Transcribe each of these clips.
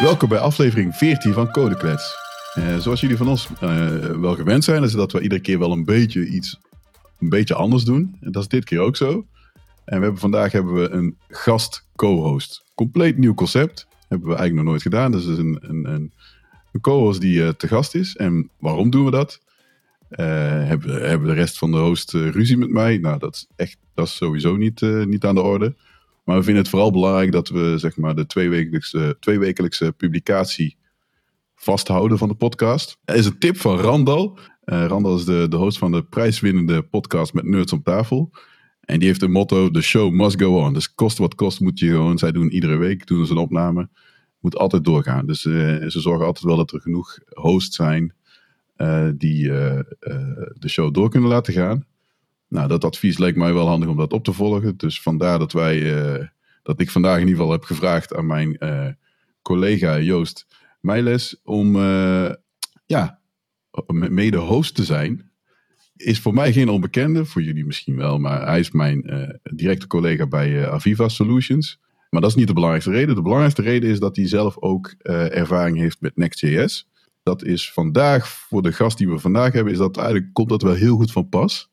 Welkom bij aflevering 14 van Codeklets. Uh, zoals jullie van ons uh, wel gewend zijn, is dat we iedere keer wel een beetje iets een beetje anders doen. En dat is dit keer ook zo. En we hebben, vandaag hebben we een gast co-host. Compleet nieuw concept. Hebben we eigenlijk nog nooit gedaan. Dus is een, een, een, een co-host die uh, te gast is. En waarom doen we dat? hebben, hebben de rest van de host ruzie met mij? Nou, dat is echt dat is sowieso niet, niet aan de orde. Maar we vinden het vooral belangrijk dat we zeg maar, de tweewekelijkse, tweewekelijkse publicatie vasthouden van de podcast. Er is een tip van Randal. Uh, Randal is de, de host van de prijswinnende podcast met Nerds op tafel. En die heeft een motto: The show must go on. Dus kost wat kost moet je gewoon. Zij doen iedere week doen ze een opname. Moet altijd doorgaan. Dus uh, ze zorgen altijd wel dat er genoeg hosts zijn uh, die de show door kunnen laten gaan. Nou, dat advies leek mij wel handig om dat op te volgen. Dus vandaar dat wij, uh, dat ik vandaag in ieder geval heb gevraagd aan mijn uh, collega Joost Meijles om uh, ja, mede-host te zijn. Is voor mij geen onbekende, voor jullie misschien wel, maar hij is mijn directe collega bij Aviva Solutions. Maar dat is niet de belangrijkste reden. De belangrijkste reden is dat hij zelf ook ervaring heeft met Next.js. Dat is vandaag, voor de gast die we vandaag hebben, is dat eigenlijk, komt dat wel heel goed van pas.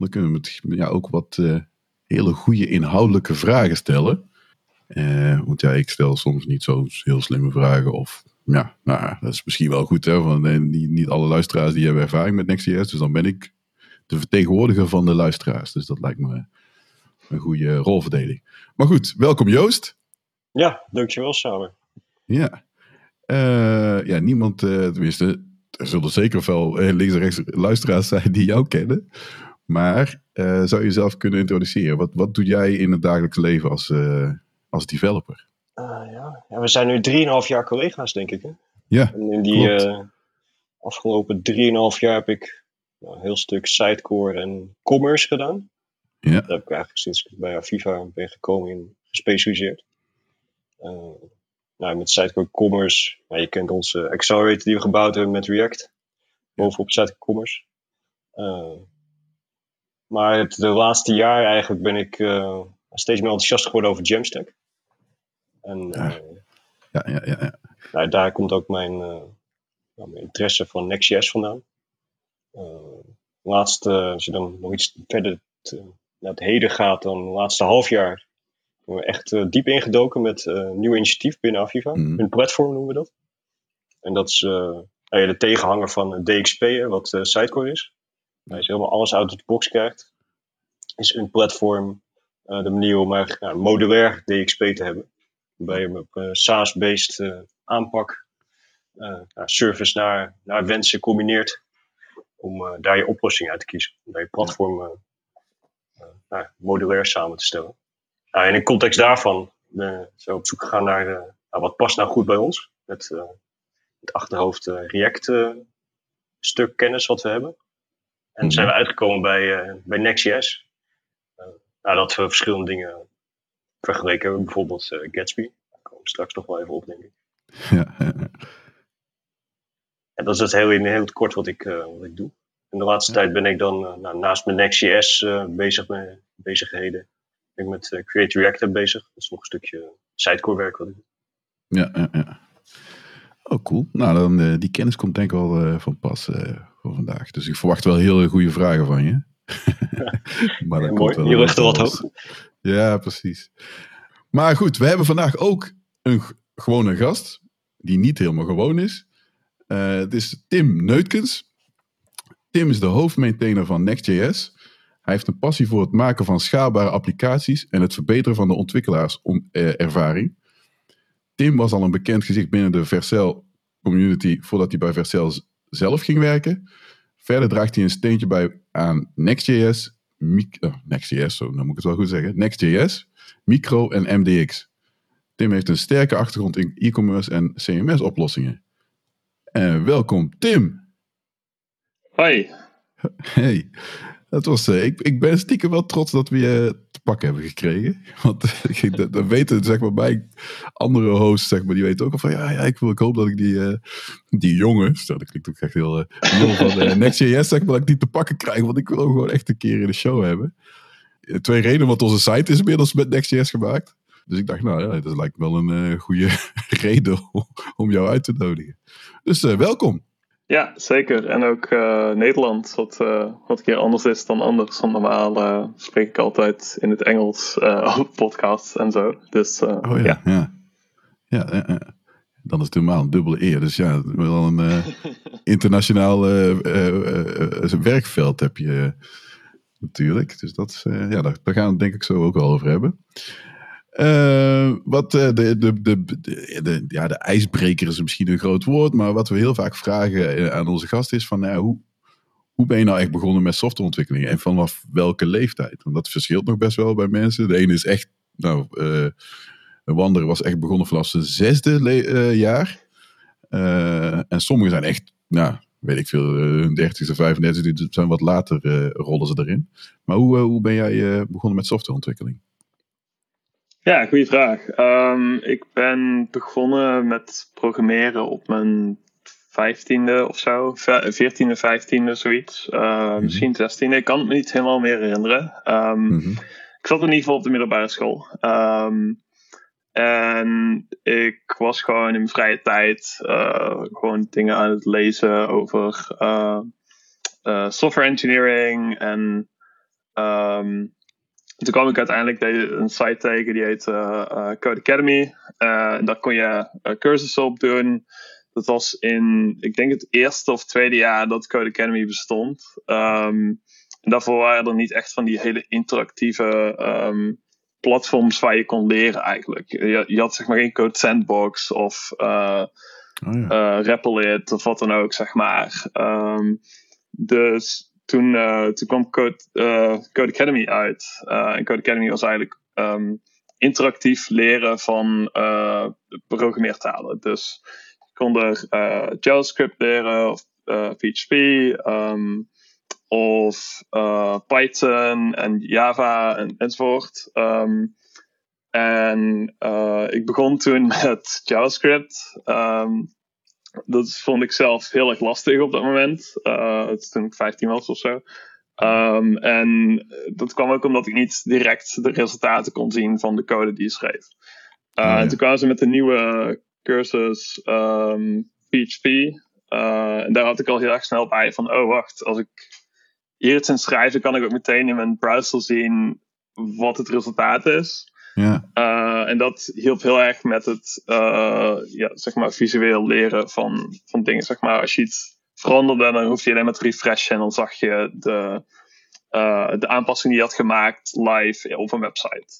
Dan kunnen we met, ja, ook wat uh, hele goede inhoudelijke vragen stellen. Uh, want ja, ik stel soms niet zo heel slimme vragen. Of ja, nou, dat is misschien wel goed. Hè, want niet, niet alle luisteraars die hebben ervaring met Next.js. Dus dan ben ik de vertegenwoordiger van de luisteraars. Dus dat lijkt me een goede rolverdeling. Maar goed, welkom Joost. Ja, dankjewel samen. Ja. Uh, ja, niemand, tenminste, er zullen zeker wel links en rechts luisteraars zijn die jou kennen. Maar uh, zou je jezelf kunnen introduceren? Wat, wat doe jij in het dagelijks leven als, uh, als developer? Uh, ja. ja. we zijn nu 3,5 jaar collega's, denk ik. Hè? Ja. En in die afgelopen 3,5 jaar heb ik nou, een heel stuk Sitecore en commerce gedaan. Ja. Dat heb ik eigenlijk sinds ik bij Aviva ben gekomen in gespecialiseerd. nou, met Sitecore Commerce, nou, je kent onze accelerator die we gebouwd hebben met React. Bovenop Sitecore Commerce. Maar het de laatste jaar eigenlijk ben ik uh, steeds meer enthousiast geworden over Jamstack. En ja. ja, ja, ja, ja. Nou, daar komt ook mijn, mijn interesse van Next.js vandaan. Laatst, als je dan nog iets verder te, naar het heden gaat, dan het laatste half jaar we echt diep ingedoken met een nieuw initiatief binnen Aviva. Mhm. Een platform noemen we dat. En dat is de tegenhanger van DXP, wat Sitecore is. Je helemaal alles uit de box krijgt, is een platform uh, de manier om er ja, modulair DXP te hebben. Waarbij je op uh, SaaS-based uh, aanpak service naar, naar wensen combineert. Om daar je oplossing uit te kiezen. Om daar je platform nou, modulair samen te stellen. Nou, en in context daarvan zijn we op zoek gegaan naar nou, wat past nou goed bij ons. Met het achterhoofd React stuk kennis wat we hebben. En mm zijn we uitgekomen bij, uh, bij Next.js. Uh, nou, dat we verschillende dingen vergeleken hebben. Bijvoorbeeld uh, Gatsby. Daar komen we straks nog wel even op, denk ik. Ja, ja, ja. En dat is het heel in heel kort wat ik, wat ik doe. In de laatste tijd ben ik dan nou, naast mijn Next.js bezig met bezigheden. Ben ik met Create React bezig. Dat is nog een stukje sidecore werk wat ik doe. Ja, ja, ja. Oh, cool. Nou, dan, die kennis komt denk ik wel van pas voor vandaag. Dus ik verwacht wel heel goede vragen van je. maar dat Mooi, je ligt er wat hoog. Ja, precies. Maar goed, we hebben vandaag ook een gewone gast, die niet helemaal gewoon is. Uh, het is Tim Neutkens. Tim is de hoofdmaintainer van Next.js. Hij heeft een passie voor het maken van schaalbare applicaties en het verbeteren van de ontwikkelaarservaring. Tim was al een bekend gezicht binnen de Vercel community voordat hij bij Vercel zelf ging werken. Verder draagt hij een steentje bij aan Next.js, oh, Next.js, zo, dan moet ik het wel goed zeggen. Next.js, Micro en MDX. Tim heeft een sterke achtergrond in e-commerce en CMS-oplossingen. En welkom, Tim. Hoi. Hey. Dat was, uh, ik, ik ben stiekem wel trots dat we je te pakken hebben gekregen. Want dat, dat weten zeg maar, bij andere hosts, zeg maar, die weten ook al van ja, ja ik, wil, ik hoop dat ik die, uh, die jongen, stel, dat klinkt ook echt heel uh, van Next.js, zeg maar, dat ik die te pakken krijg. Want ik wil hem gewoon echt een keer in de show hebben. Twee redenen, want onze site is inmiddels met Next.js gemaakt. Dus ik dacht, nou ja, dat lijkt wel een goede reden om jou uit te nodigen. Dus welkom. Ja, zeker. En ook Nederland, wat, wat een keer anders is dan anders. Want normaal spreek ik altijd in het Engels op podcasts en zo. Dus oh, ja. ja. ja. ja dan is het helemaal een dubbele eer. Dus ja, wel een uh, internationaal werkveld heb je natuurlijk. Dus dat, ja, daar, gaan we het denk ik zo ook wel over hebben. Wat de, de, de, de, ja, de ijsbreker is misschien een groot woord, maar wat we heel vaak vragen aan onze gast is van hoe, hoe ben je nou echt begonnen met softwareontwikkeling en vanaf welke leeftijd? Want dat verschilt nog best wel bij mensen. De ene is echt nou, Wanderen was echt begonnen vanaf zijn zesde jaar. En sommigen zijn echt, nou, weet ik veel, hun dertigste, 35, die zijn wat later rollen ze erin. Maar hoe, hoe ben jij begonnen met softwareontwikkeling? Ja, goede vraag. Um, ik ben begonnen met programmeren op mijn vijftiende of zo, veertiende, vijftiende, zoiets. Uh, mm Misschien zestiende. Ik kan het me niet helemaal meer herinneren. Um, mm -hmm. Ik zat in ieder geval op de middelbare school. Um, en ik was gewoon in mijn vrije tijd uh, gewoon dingen aan het lezen over uh, uh, software engineering. En um, toen kwam ik uiteindelijk een site tegen die heet Code Academy. en daar kon je cursussen op doen. Dat was in, ik denk het eerste of tweede jaar dat Code Academy bestond. Um, en daarvoor waren er niet echt van die hele interactieve um, platforms waar je kon leren eigenlijk. Je, je had zeg maar geen Code Sandbox of uh, oh, ja. uh, of wat dan ook, zeg maar. Um, dus toen, uh, toen kwam Code, Code Academy uit. en Code Academy was eigenlijk um, interactief leren van programmeertalen. Dus je kon er JavaScript leren of PHP. Um, of Python en Java en, enzovoort. Um, en ik begon toen met JavaScript. Dat vond ik zelf heel erg lastig op dat moment. Uh, toen ik 15 was of zo. Um, en dat kwam ook omdat ik niet direct de resultaten kon zien van de code die je schreef. Uh, oh, ja. En toen kwamen ze met de nieuwe cursus um, PHP. Uh, en daar had ik al heel erg snel bij van, oh wacht, als ik hier iets in schrijven, kan ik ook meteen in mijn browser zien wat het resultaat is. Ja. Uh, en dat hielp heel erg met het uh, ja, zeg maar visueel leren van, van dingen. Zeg maar, als je iets veranderde, dan hoef je alleen maar te refreshen en dan zag je de, uh, de aanpassing die je had gemaakt live op een website.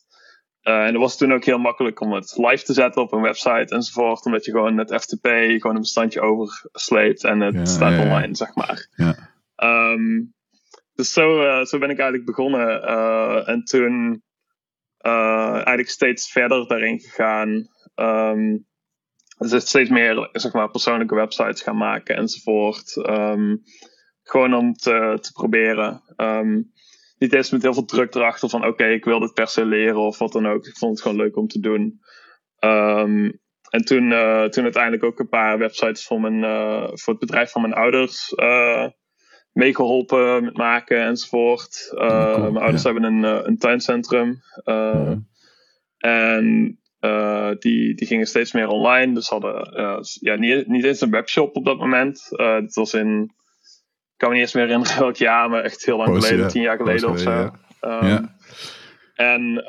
en dat was toen ook heel makkelijk om het live te zetten op een website enzovoort, omdat je gewoon met FTP gewoon een bestandje oversleept en het staat online, zeg maar. Ja. Um, dus zo, zo ben ik eigenlijk begonnen. En toen uh, eigenlijk steeds verder daarin gegaan. Um, dus steeds meer zeg maar, persoonlijke websites gaan maken enzovoort. Um, gewoon om te, te proberen. Um, niet eens met heel veel druk erachter van oké, ik wil dit per se leren of wat dan ook. Ik vond het gewoon leuk om te doen. En toen, uh, toen uiteindelijk ook een paar websites voor, mijn, uh, voor het bedrijf van mijn ouders meegeholpen met maken enzovoort. Uh, mijn ouders hebben een, uh, een tuincentrum. Uh, En die, die gingen steeds meer online. Dus hadden ja, niet, niet eens een webshop op dat moment. dit was in, ik kan me niet eens meer herinneren welk jaar, maar echt heel lang geleden, ja. tien jaar geleden of zo. Ja. Um, ja. En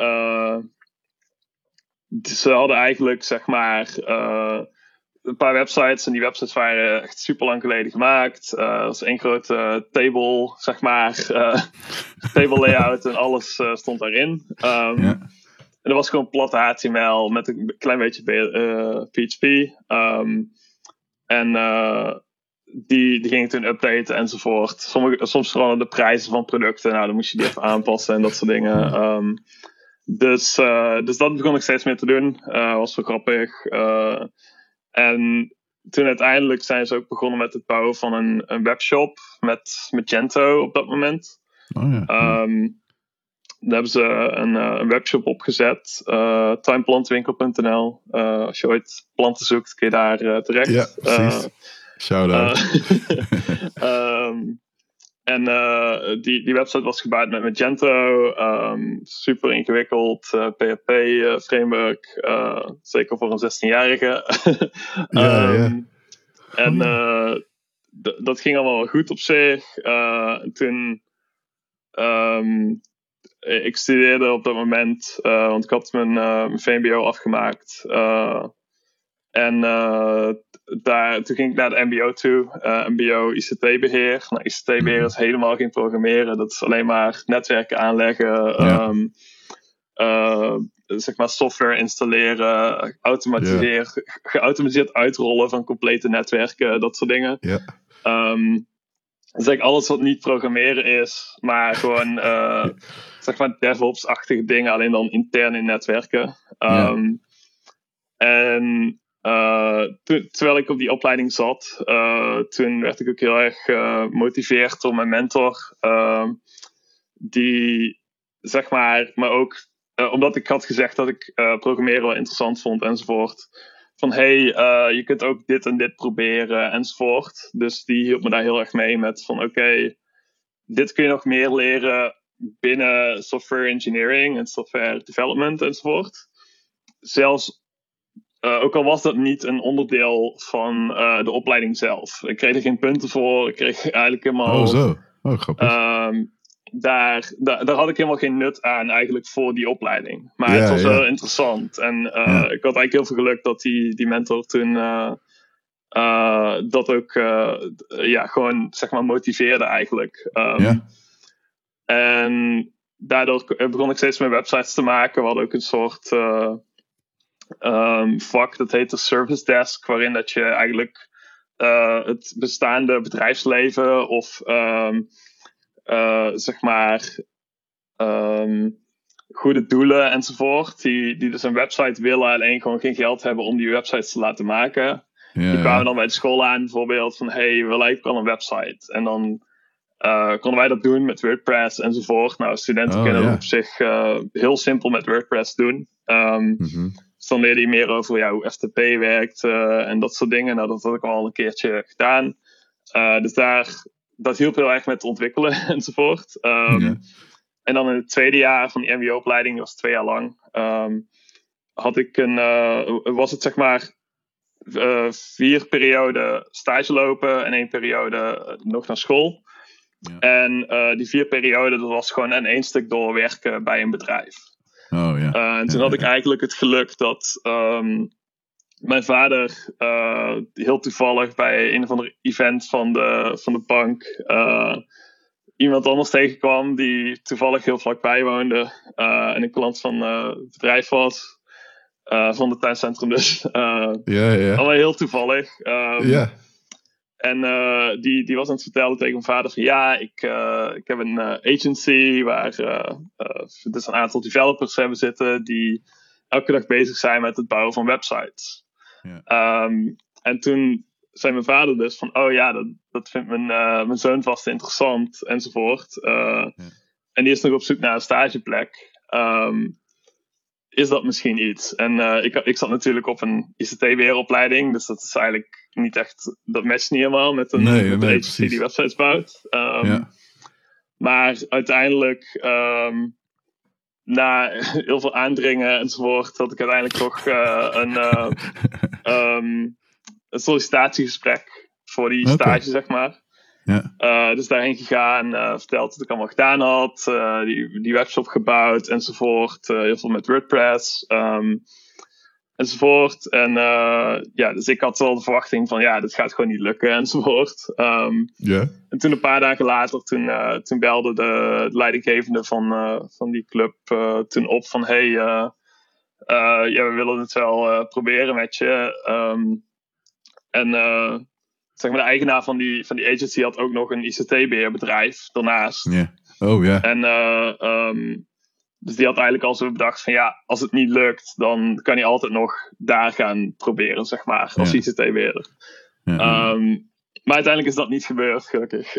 ze hadden eigenlijk, zeg maar, een paar websites. En die websites waren echt super lang geleden gemaakt. Uh, dat was één grote uh, table, zeg maar. Uh, table layout en alles uh, stond daarin. Um, ja. En dat was gewoon plat HTML met een klein beetje PHP. Um, en die, die ging toen updaten enzovoort. Sommige, soms gewoon de prijzen van producten. Nou, dan moest je die even aanpassen en dat soort dingen. Um, dus, dus dat begon ik steeds meer te doen. was wel grappig. En toen uiteindelijk zijn ze ook begonnen met het bouwen van een, een webshop met Magento op dat moment. Oh ja. Um, daar hebben ze een, eh, een webshop opgezet, uh, timeplantwinkel.nl. Uh, als je ooit planten zoekt, kun je daar uh, terecht. Ja, precies. Shout out. um, en die, die website was gebouwd met Magento. Um, super ingewikkeld PHP-framework. zeker voor een 16-jarige. ja, ja. Um, en dat ging allemaal wel goed op zich. toen um, ik studeerde op dat moment, want ik had mijn, mijn VMBO afgemaakt. En daar, toen ging ik naar de MBO toe, MBO ICT-beheer. Nou, ICT-beheer mhm. is helemaal geen programmeren, dat is alleen maar netwerken aanleggen, ja. um, zeg maar software installeren, automatiseren, geautomatiseerd uitrollen van complete netwerken, dat soort dingen. Ja. Um, dus eigenlijk alles wat niet programmeren is, maar gewoon uh, zeg maar DevOps-achtige dingen, alleen dan intern in netwerken. Um, En uh, terwijl ik op die opleiding zat, uh, toen werd ik ook heel erg gemotiveerd door mijn mentor, ehm, die zeg maar, maar ook omdat ik had gezegd dat ik programmeren wel interessant vond enzovoort van hey, je kunt ook dit en dit proberen enzovoort. Dus die hielp me daar heel erg mee met van oké, dit kun je nog meer leren binnen software engineering en software development enzovoort. Zelfs, uh, ook al was dat niet een onderdeel van uh, de opleiding zelf. Ik kreeg er geen punten voor, ik kreeg eigenlijk helemaal... Oh zo, oh grappig. Um, daar, daar, daar, had ik helemaal geen nut aan eigenlijk voor die opleiding. Maar het was wel interessant. En uh, ja. ik had eigenlijk heel veel geluk dat die, die mentor toen dat ook ja, gewoon zeg maar motiveerde eigenlijk. Um, ja. En daardoor begon ik steeds meer websites te maken. We hadden ook een soort um, vak, dat heette Service Desk, waarin dat je eigenlijk het bestaande bedrijfsleven of um, uh, zeg maar, um, goede doelen enzovoort. Die, die dus een website willen, alleen gewoon geen geld hebben om die websites te laten maken. Ja, die kwamen dan bij de school aan, bijvoorbeeld van: hey, we lijken wel een website. En dan uh, konden wij dat doen met WordPress enzovoort. Nou, studenten oh, kunnen op zich uh, heel simpel met WordPress doen. Um, mm -hmm. Dus dan leerde je meer over ja, hoe FTP werkt uh, en dat soort dingen. Nou, dat had ik al een keertje gedaan. dus daar dat hielp heel erg met ontwikkelen enzovoort. Um, En dan in het tweede jaar van die MBO-opleiding, die was twee jaar lang, um, had ik een, uh, was het zeg maar vier perioden stage lopen en één periode nog naar school. Ja. En die vier perioden, dat was gewoon een één stuk doorwerken bij een bedrijf. Oh, ja. en toen ja, had ik eigenlijk het geluk dat um, mijn vader, uh, heel toevallig bij een of ander event van de, van de bank, uh, iemand anders tegenkwam die toevallig heel vlakbij woonde en een klant van het bedrijf was. van het tuincentrum dus. ja, ja. Allemaal heel toevallig. Um, ja. En die, die was aan het vertellen tegen mijn vader van ja, ik, ik heb een agency waar dus een aantal developers hebben zitten die elke dag bezig zijn met het bouwen van websites. Ja. Um, en toen zei mijn vader dus van, oh ja, dat, dat vindt mijn, mijn zoon vast interessant, enzovoort. Ja. En die is nog op zoek naar een stageplek. Um, is dat misschien iets? En ik, ik zat natuurlijk op een ICT-weeropleiding, dus dat is eigenlijk niet echt, dat matcht niet helemaal met een nee, die websites bouwt. Um, ja. Maar uiteindelijk um, na heel veel aandringen enzovoort, had ik uiteindelijk toch uh, een, uh, um, een sollicitatiegesprek voor die okay. stage, zeg maar. Ja. Uh, dus daarheen gegaan, verteld wat ik allemaal gedaan had, die, die webshop gebouwd enzovoort. heel veel met WordPress. Um, enzovoort. En uh, ja, dus ik had wel de verwachting van ja, dit gaat gewoon niet lukken enzovoort. Um, yeah. En toen een paar dagen later, toen, uh, toen belde de, leidinggevende van, uh, van die club toen op van hey, ja, we willen het wel proberen met je. Um, en zeg maar de eigenaar van die, van die agency had ook nog een ICT-beheerbedrijf daarnaast. Yeah. Oh ja. En um, dus die had eigenlijk al zo bedacht van ja, als het niet lukt, dan kan hij altijd nog daar gaan proberen, zeg maar, als Ja. ICT-beheerder. Ja. Ehm, maar uiteindelijk is dat niet gebeurd, gelukkig.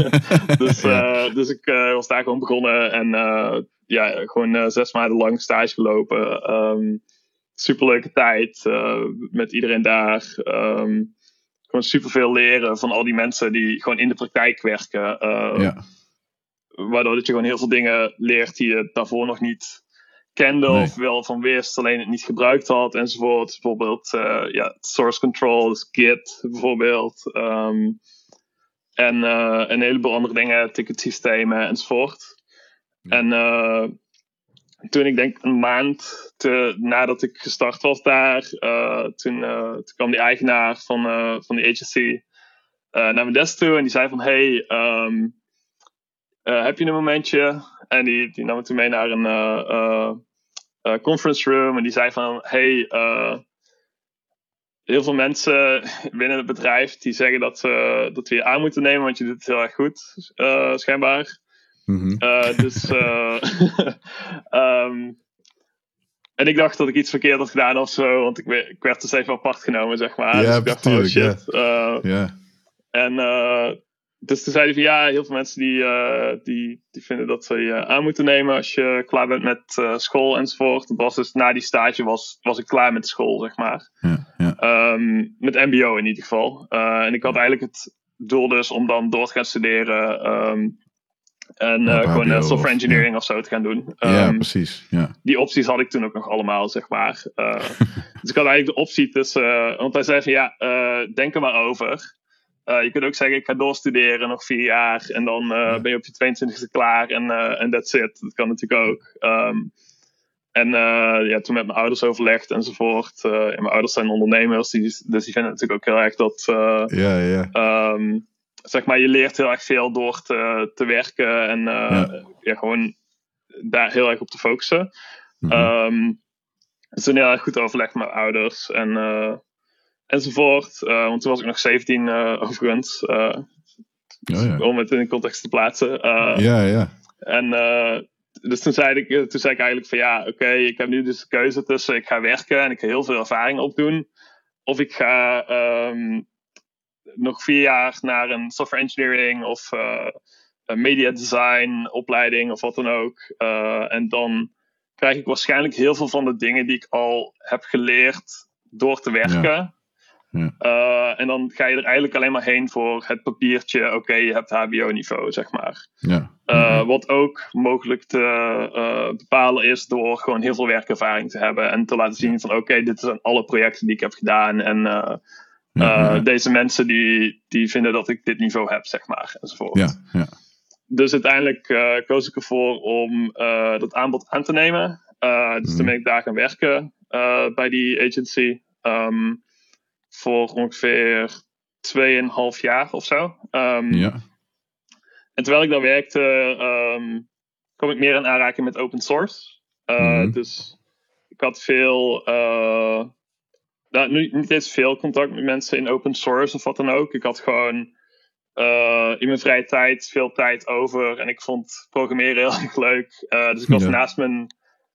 dus eh, dus ik eh, was daar gewoon begonnen en eh, ja, gewoon zes maanden lang stage gelopen. Ehm superleuke tijd met iedereen daar. Ehm, gewoon superveel leren van al die mensen die gewoon in de praktijk werken. Ja. Waardoor dat je gewoon heel veel dingen leert die je daarvoor nog niet kende Nee. of wel van wist, alleen het niet gebruikt had enzovoort. Bijvoorbeeld uh, ja, source control, dus Git bijvoorbeeld. Ehm, en uh, een heleboel andere dingen, ticketsystemen enzovoort. Ja. En uh, toen ik denk een maand te, nadat ik gestart was daar, toen, toen, kwam die eigenaar van, van die agency naar mijn desk toe en die zei van hey, um, heb je een momentje? En die, die nam me toen mee naar een uh, conference room en die zei van hey, heel veel mensen binnen het bedrijf die zeggen dat, dat we je aan moeten nemen, want je doet het heel erg goed, schijnbaar. Mm -hmm. uh, dus. Um, en ik dacht dat ik iets verkeerd had gedaan of zo, want ik, ik werd dus even apart genomen, zeg maar. Ja, dus ik dacht van, oh shit. Ja. Uh, ja. En dus toen zei hij van ja, heel veel mensen die, die, die vinden dat ze je aan moeten nemen als je klaar bent met school enzovoort. Dat was dus na die stage was, was ik klaar met school, zeg maar. Ja, ja. Um, met MBO in ieder geval. en ik had eigenlijk het doel dus om dan door te gaan studeren. Um, en gewoon software engineering of, zo te gaan doen. Um, ja, precies. Ja. Die opties had ik toen ook nog allemaal, zeg maar. Dus ik had eigenlijk de optie tussen... want hij zei van ja, denk er maar over. Je kunt ook zeggen, ik ga doorstuderen nog vier jaar. En dan ja. ben je op je 22e klaar en en that's it. Dat kan natuurlijk ook. Um, en ja, toen met mijn ouders overlegd enzovoort. Ja, mijn ouders zijn ondernemers, die, dus die vinden natuurlijk ook heel erg dat... ja, ja. Um, zeg maar, je leert heel erg veel door te, te werken en uh, ja. ja. gewoon daar heel erg op te focussen. Mm -hmm. um, dus toen heel erg goed overleg met mijn ouders en, uh, enzovoort. Uh, want toen was ik nog 17 overigens. Oh, ja. Om het in de context te plaatsen. ja, ja. En dus toen zei, ik, toen zei ik eigenlijk van ja, oké, okay, ik heb nu dus de keuze tussen ik ga werken en ik ga heel veel ervaring opdoen. Of ik ga um, nog vier jaar naar een software engineering of uh, een media design opleiding of wat dan ook. Uh, en dan krijg ik waarschijnlijk heel veel van de dingen die ik al heb geleerd door te werken. Ja. Ja. Uh, en dan ga je er eigenlijk alleen maar heen voor het papiertje. Oké, okay, je hebt HBO-niveau, zeg maar. Ja. Uh, wat ook mogelijk te uh, bepalen is door gewoon heel veel werkervaring te hebben. En te laten zien van oké, okay, dit zijn alle projecten die ik heb gedaan. En ja, deze mensen die, die vinden dat ik dit niveau heb, zeg maar. Enzovoort. Ja, ja. Dus uiteindelijk koos ik ervoor om dat aanbod aan te nemen. dus mm. toen ben ik daar gaan werken bij die agency. Um, voor ongeveer 2,5 jaar of zo. Um, ja. En terwijl ik daar werkte, um, kwam ik meer in aanraking met open source. Uh, mm. Dus ik had veel, uh, nou, nu, niet eens veel contact met mensen in open source of wat dan ook. Ik had gewoon uh, in mijn vrije tijd veel tijd over en ik vond programmeren heel erg leuk. dus ik was Ja. naast mijn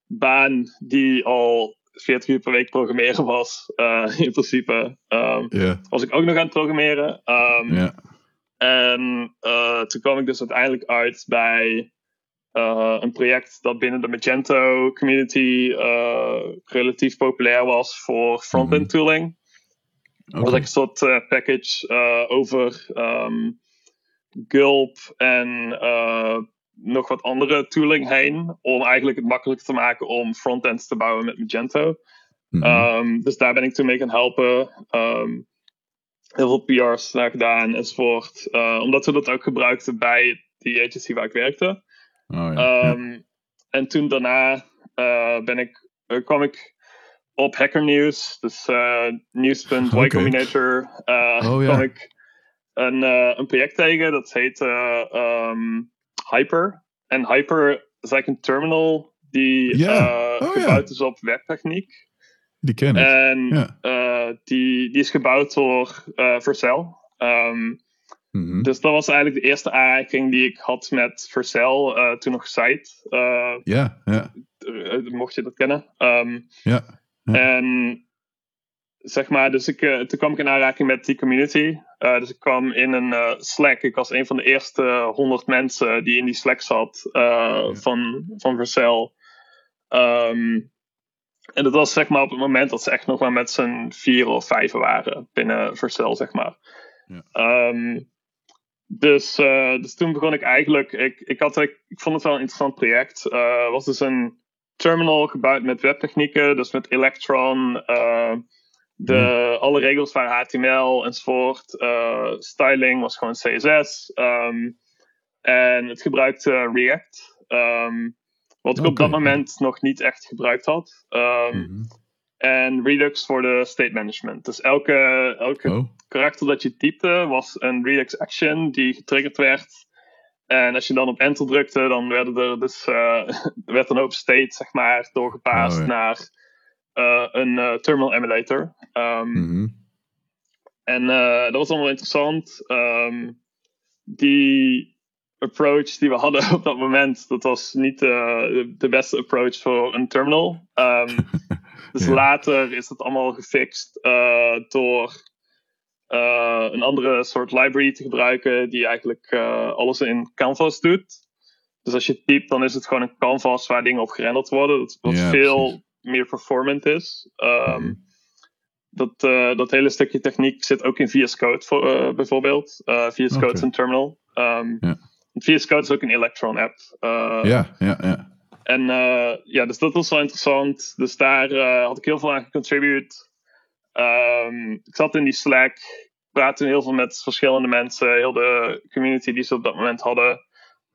baan, die al 40 uur per week programmeren was, uh, in principe, um, Ja. was ik ook nog aan het programmeren. Um, Ja. En uh, toen kwam ik dus uiteindelijk uit bij uh, een project dat binnen de Magento community relatief populair was voor front-end Mhm. tooling. Dat was like een soort uh, package uh, over um, Gulp en uh, nog wat andere tooling heen. Om eigenlijk het makkelijker te maken om frontends te bouwen met Magento. Mhm. Um, dus daar ben ik toen mee gaan helpen. Um, heel veel PR's naar gedaan enzovoort. Uh, omdat we dat ook gebruikten bij die agency waar ik werkte. Oh, ja. ja. Um, En toen daarna uh, ben ik, uh, kwam ik op Hacker News, dus uh, Nieuwspunt, Y Oké. Combinator, Oh, ja. kwam ik een, een project tegen dat heet um, Hyper. En Hyper is eigenlijk een terminal die uh, Oh, gebouwd is op webtechniek. Die ken ik. En Ja. uh, die, die is gebouwd door uh, Vercel. Um, Mhm. dus dat was eigenlijk de eerste aanraking die ik had met Vercel, uh, toen nog site. Ja, ja, mocht je dat kennen. Um, ja. Ja. En zeg maar, dus ik, uh, toen kwam ik in aanraking met die community. Uh, dus ik kwam in een uh, Slack. Ik was een van de eerste honderd mensen die in die Slack zat uh, van, van Vercel. Um, En dat was zeg maar op het moment dat ze echt nog maar met z'n vier of vijf waren binnen Vercel, zeg maar. Ja. Ehm, dus, dus toen begon ik eigenlijk, ik, ik, had, ik, ik vond het wel een interessant project. Uh, was dus een terminal gebouwd met webtechnieken, dus met Electron. De, hmm. Alle regels waren HTML enzovoort. styling was gewoon CSS. Um, en het gebruikte React. Um, wat ik op dat moment nog niet echt gebruikt had. Um, En Redux voor de state management. Dus elke, elke oh. karakter dat je typte was een Redux action die getriggerd werd. En als je dan op enter drukte, dan werden er dus, uh, werd een open state zeg maar, doorgepaast oh, naar een uh, terminal emulator. Um, mm -hmm. En dat was allemaal interessant. Um, die approach die we hadden op dat moment, dat was niet de, de beste approach voor een terminal. Um, dus later is dat allemaal gefixt door uh, een andere soort library te gebruiken die eigenlijk uh, alles in Canvas doet. Dus als je typt, dan is het gewoon een canvas waar dingen op gerenderd worden. Dat, wat veel meer performant is. Um, mm. dat, dat hele stukje techniek zit ook in VS Code voor, bijvoorbeeld. VS Code is een terminal. Um, ja. VS Code is ook een Electron app. ja, ja, ja. En ja, dus dat was wel interessant. Dus daar had ik heel veel aan gecontribute. Um, ik zat in die Slack, praatte heel veel met verschillende mensen, heel de community die ze op dat moment hadden.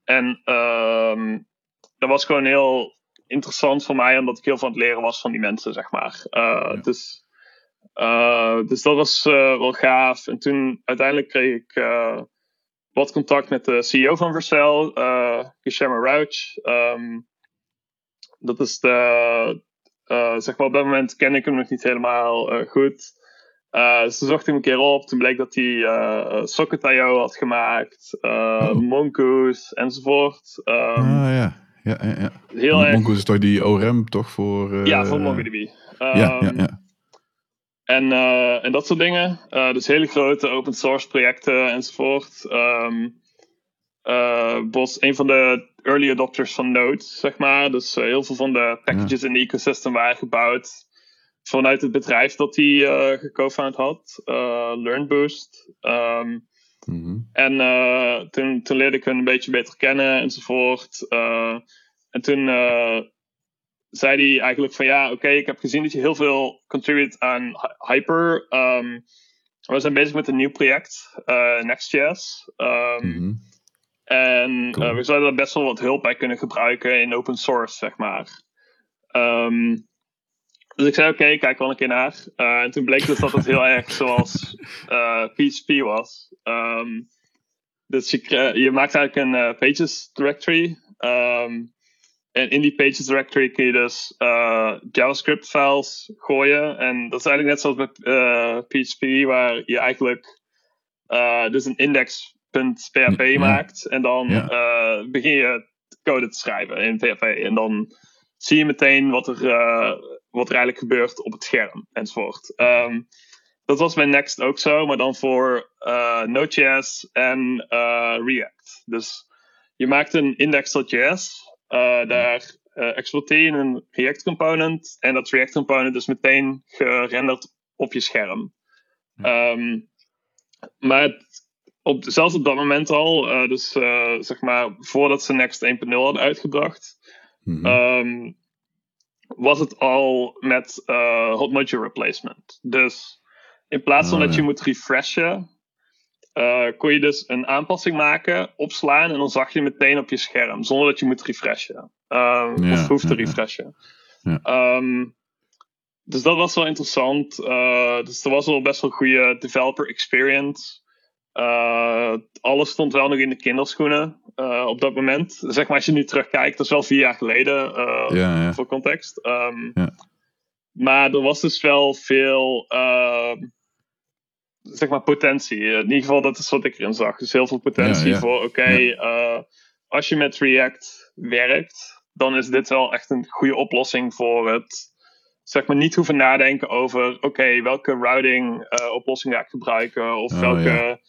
En um, dat was gewoon heel interessant voor mij, omdat ik heel veel aan het leren was van die mensen, zeg maar. Uh, ja. dus, dus dat was wel gaaf. En toen uiteindelijk kreeg ik wat contact met de CEO van Vercel, uh, Guillermo Rauch. Um, dat is de, uh, zeg maar op dat moment ken ik hem nog niet helemaal uh, goed. Uh, dus toen zocht ik hem een keer op. Toen bleek dat hij uh, Socket.io had gemaakt, oh. Mongoose enzovoort. Um, ah ja, ja, ja. ja. Heel Mongoose is toch die ORM toch voor... ja, voor MongoDB. Um, ja, ja, ja. Ehm, en, en dat soort dingen. dus hele grote open source projecten enzovoort. Um, was een van de early adopters van Node, zeg maar. Dus heel veel van de packages in de ecosystem waren gebouwd vanuit het bedrijf dat hij uh, geco-found had, uh, LearnBoost. Um, mm -hmm. En toen, toen leerde ik hem een beetje beter kennen enzovoort. en toen zei hij eigenlijk van ja, oké, ik heb gezien dat je heel veel contribute aan Hyper. Um, we zijn bezig met een nieuw project, Next.js. Um, mm -hmm. En we zouden daar best wel wat hulp bij kunnen gebruiken in open source, zeg maar. Um, dus ik zei, oké, okay, kijk wel een keer naar. Uh, en toen bleek dus dat het heel erg zoals uh, eh, PHP was. Um, dus je, je, maakt eigenlijk een pages directory. Um, en in die pages directory kun je dus JavaScript files gooien. En dat is eigenlijk net zoals met PHP, waar je eigenlijk dus een index .php maakt. En dan begin je code te schrijven in PHP. En dan zie je meteen wat er, wat er eigenlijk gebeurt op het scherm enzovoort. Um, dat was bij Next ook zo, maar dan voor uh, Node.js en React. Dus je maakt een index.js. daar exploiteer je een React component. En dat React component is meteen gerenderd op je scherm. Um, maar het op, zelfs op dat moment al, dus zeg maar voordat ze Next 1.0 hadden uitgebracht, mm um, was het al met uh, hot module replacement. Dus in plaats van oh, dat je moet refreshen, kon je dus een aanpassing maken, opslaan en dan zag je meteen op je scherm, zonder dat je moet refreshen. Um, ja, of hoeft te refreshen. Ja. Um, dus dat was wel interessant. dus er was wel best wel een goede developer experience. Uh, alles stond wel nog in de kinderschoenen uh, op dat moment. Zeg maar, als je nu terugkijkt, dat is wel vier jaar geleden uh, ja, ja. voor context. Um, ja. Maar er was dus wel veel ehm, zeg maar potentie. In ieder geval, dat is wat ik erin zag. Dus heel veel potentie voor, oké, okay, als je met React werkt, dan is dit wel echt een goede oplossing voor het zeg maar niet hoeven nadenken over, oké, welke routing oplossing ga ik gebruiken of oh, welke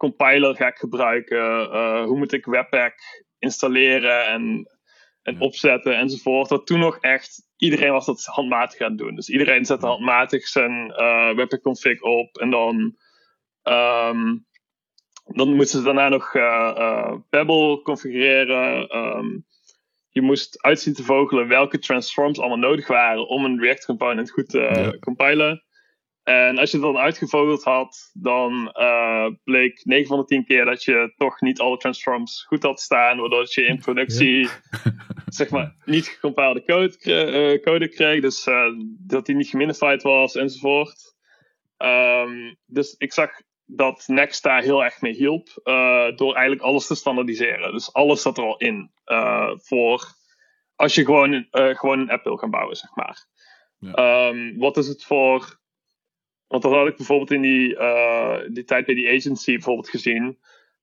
compiler ga ik gebruiken? Uh, hoe moet ik Webpack installeren? En en opzetten enzovoort. Dat toen nog echt iedereen was dat handmatig aan het doen. Dus iedereen zette handmatig zijn uh, webpack config op en dan. Um, dan moesten ze daarna nog uh, Pebble configureren. Um, je moest uitzien te vogelen welke transforms allemaal nodig waren om een React component goed te compilen. En als je het dan uitgevogeld had, dan uh, bleek 9 van de 10 keer dat je toch niet alle transforms goed had staan, waardoor je in productie zeg maar niet gecompilede code, uh, code kreeg, dus uh, dat die niet geminified was enzovoort. Um, dus ik zag dat Next daar heel erg mee hielp, door eigenlijk alles te standaardiseren. Dus alles zat er al in voor als je gewoon, gewoon een app wil gaan bouwen, zeg maar. Ja. Um, wat is het voor want dat had ik bijvoorbeeld in die, uh, die tijd bij die agency bijvoorbeeld gezien.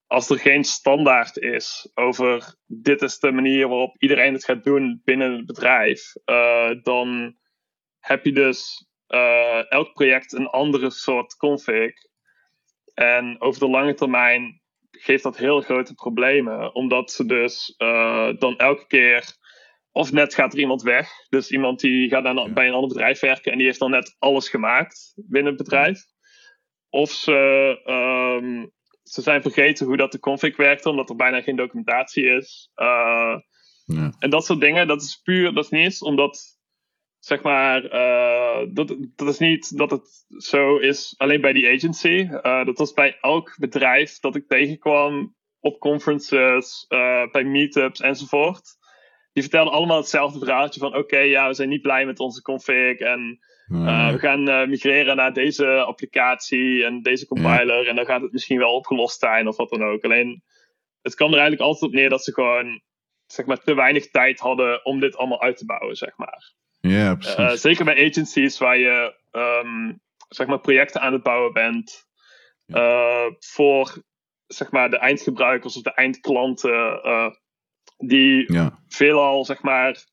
Als er geen standaard is over dit is de manier waarop iedereen het gaat doen binnen het bedrijf, uh, dan heb je dus uh, elk project een andere soort config. En over de lange termijn geeft dat heel grote problemen, omdat ze dus dan elke keer of net gaat er iemand weg. Dus iemand die gaat dan bij een ander bedrijf werken en die heeft dan net alles gemaakt binnen het bedrijf. Of ze, um, ze zijn vergeten hoe dat de config werkt, omdat er bijna geen documentatie is. Uh, ja. En dat soort dingen, dat is puur, dat is niet eens omdat, zeg maar, uh, dat, dat is niet dat het zo is alleen bij die agency. Uh, dat was bij elk bedrijf dat ik tegenkwam op conferences, bij meetups enzovoort die vertelden allemaal hetzelfde verhaaltje van oké, ja, we zijn niet blij met onze config en uh, we gaan uh, migreren naar deze applicatie en deze compiler en dan gaat het misschien wel opgelost zijn of wat dan ook. Alleen, het kwam er eigenlijk altijd op neer dat ze gewoon zeg maar, te weinig tijd hadden om dit allemaal uit te bouwen, zeg maar. Ja, precies. Uh, zeker bij agencies waar je um, zeg maar projecten aan het bouwen bent voor zeg maar, de eindgebruikers of de eindklanten die ja. veelal zeg maar,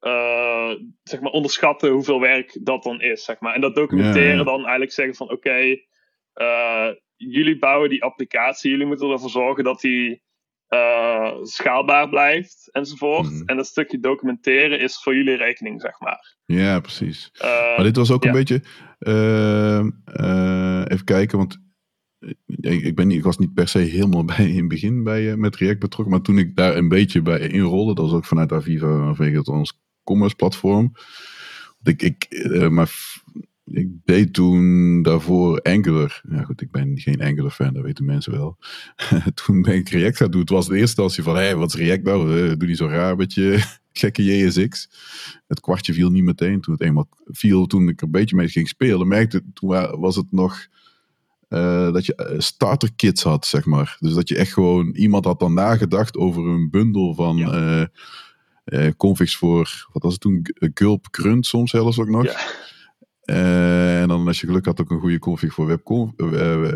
uh, zeg maar onderschatten hoeveel werk dat dan is. Zeg maar. En dat documenteren dan eigenlijk zeggen van oké, okay, uh, jullie bouwen die applicatie, jullie moeten ervoor zorgen dat die uh, schaalbaar blijft enzovoort. Mm. En dat stukje documenteren is voor jullie rekening, zeg maar. Ja, precies. maar dit was ook een beetje. even kijken, want ik, ben ik was niet per se helemaal bij in het begin bij, uh, met React betrokken. Maar toen ik daar een beetje bij inrolde, dat was ook vanuit Aviva vanwege ons commerce platform. Ik, ik, uh, maar ik deed toen daarvoor Angular. Ja goed, ik ben geen Angular fan, dat weten mensen wel. toen ben ik React gaan doen. Het was de eerste instantie van, hé, hey, wat is React nou? Uh, doe niet zo raar met je gekke JSX. Het kwartje viel niet meteen. Toen het eenmaal viel, toen ik een beetje mee ging spelen, merkte, toen was het nog uh, dat je uh, starter kits had, zeg maar. Dus dat je echt gewoon, iemand had dan nagedacht over een bundel van ja. uh, configs voor, wat was het toen, Gulp Grunt soms zelfs ook nog. Ja. en dan als je geluk had ook een goede config voor webconf,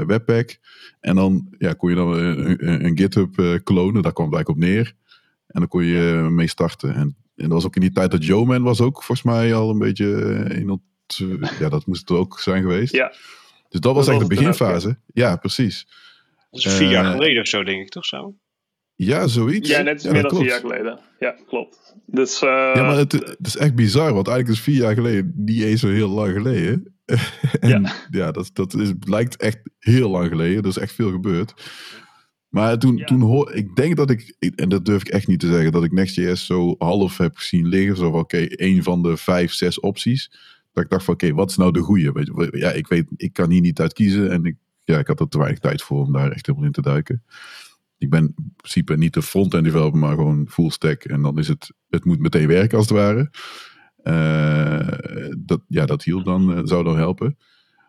Webpack. En dan ja, kon je dan een, een GitHub klonen, daar kwam het eigenlijk op neer. En dan kon je mee starten. En, en dat was ook in die tijd dat Joeman was ook volgens mij al een beetje in ja, dat moest het ook zijn geweest. Ja. Dus dat was echt de beginfase. ja. precies. Dat is vier jaar eh, geleden of zo, denk ik, toch zo? Ja, zoiets. Ja, net ja, meer dan vier jaar geleden. Ja, klopt. Dus, uh, ja, maar het, het, is echt bizar, want eigenlijk is vier jaar geleden niet eens zo heel lang geleden. en ja, ja dat, dat is, lijkt echt heel lang geleden. Er is echt veel gebeurd. Maar toen, toen hoor ik denk dat ik, en dat durf ik echt niet te zeggen, dat ik Next.js zo half heb zien liggen. Zo van, oké, okay, één van de vijf, zes opties. Dat ik dacht van oké, wat is nou de goede? Ja, ik weet, ik kan hier niet uit kiezen. En ik, ja, ik had er te weinig tijd voor om daar echt helemaal in te duiken. Ik ben in principe niet de front-end developer, maar gewoon full stack. En dan is het, het moet meteen werken als het ware. Uh, dat, ja, dat hielp dan, uh, zou dan helpen.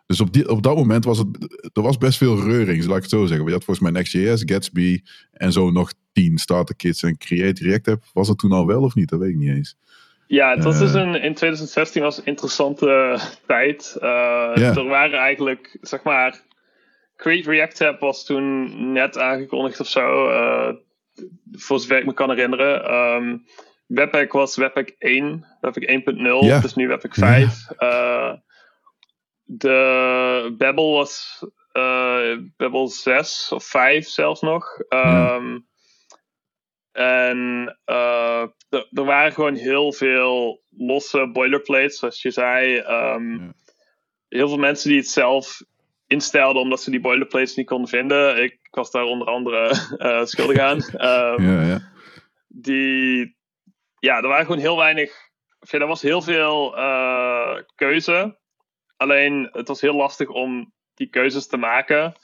Dus op, die, op dat moment was het, er was best veel reuring, laat ik het zo zeggen. Je had volgens mij Next.js, Gatsby en zo nog tien starter kits en Create React App. Was het toen al wel of niet? Dat weet ik niet eens. Ja, het was dus een, in 2016 was een interessante tijd. Uh, Er waren eigenlijk, zeg maar, Create React App was toen net aangekondigd of zo. Uh, voor zover ik me kan herinneren. Um, Webpack was Webpack 1, Webpack 1.0, ja. dus nu Webpack 5. Uh, de Babel was uh, Babel 6 of 5 zelfs nog. Um, En uh, er waren gewoon heel veel losse boilerplates, zoals je zei. Um, Heel veel mensen die het zelf instelden omdat ze die boilerplates niet konden vinden. Ik, was daar onder andere uh, schuldig aan. Um, ja, ja. Die, ja, er waren gewoon heel weinig. Ja, er was heel veel uh, keuze. Alleen het was heel lastig om die keuzes te maken.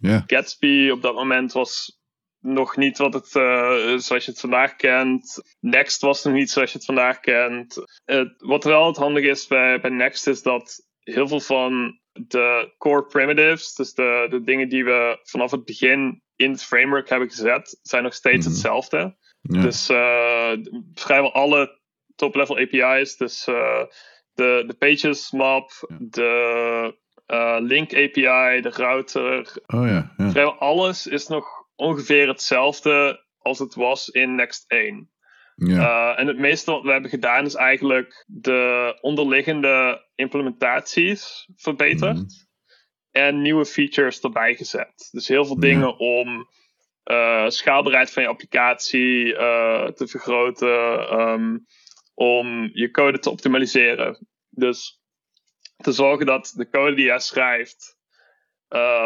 Yeah. Gatsby op dat moment was nog niet wat het, uh, zoals je het vandaag kent. Next was nog niet zoals je het vandaag kent. Uh, wat wel het handige is bij, bij Next is dat heel veel van de core primitives, dus de, de dingen die we vanaf het begin in het framework hebben gezet, zijn nog steeds mm hetzelfde. Dus uh, vrijwel alle top-level API's, dus uh, de, de pages map, de link API, de router. Oh ja, ja. Vrijwel alles is nog ongeveer hetzelfde als het was in Next 1. Ja. en het meeste wat we hebben gedaan is eigenlijk de onderliggende implementaties verbeterd. Mhm. En nieuwe features erbij gezet. Dus heel veel dingen om uh, schaalbaarheid van je applicatie uh, te vergroten. Um, om je code te optimaliseren. Dus te zorgen dat de code die jij schrijft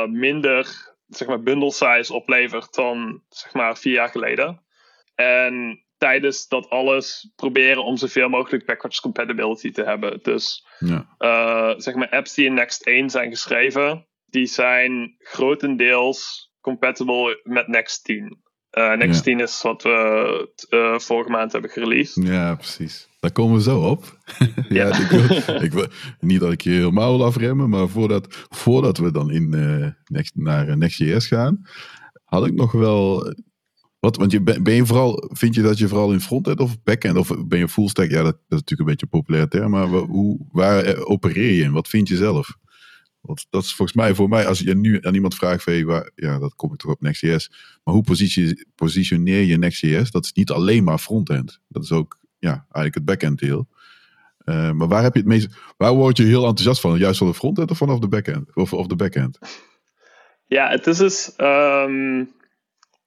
minder zeg maar, bundle size oplevert dan zeg maar, vier jaar geleden. En tijdens dat alles proberen om zoveel mogelijk backwards compatibility te hebben. Dus ja. uh, zeg maar apps die in Next 1 zijn geschreven, die zijn grotendeels compatible met Next 10. Uh, eh, Next 10 is wat we uh, vorige maand hebben gereleased. Ja, precies. Daar komen we zo op. ja, Ik, wil, ik wil, niet dat ik je helemaal wil afremmen, maar voordat, voordat we dan in, next, naar Next.js gaan, had ik nog wel wat, want je, ben je vooral, vind je dat je vooral in frontend of backend, of ben je full stack? Ja, dat, dat is natuurlijk een beetje een populaire term, maar hoe, waar eh, opereer je in? Wat vind je zelf? Want dat is volgens mij, voor mij, als je nu aan iemand vraagt, hey, waar, ja, dat kom ik toch op Next.js. Maar hoe positioneer je Next.js? Dat is niet alleen maar frontend. Dat is ook, ja, eigenlijk het backend deel. Uh, maar waar heb je het meest, waar word je heel enthousiast van? Juist van de frontend of vanaf de backend? Of, of de backend? Ja, het is dus, um,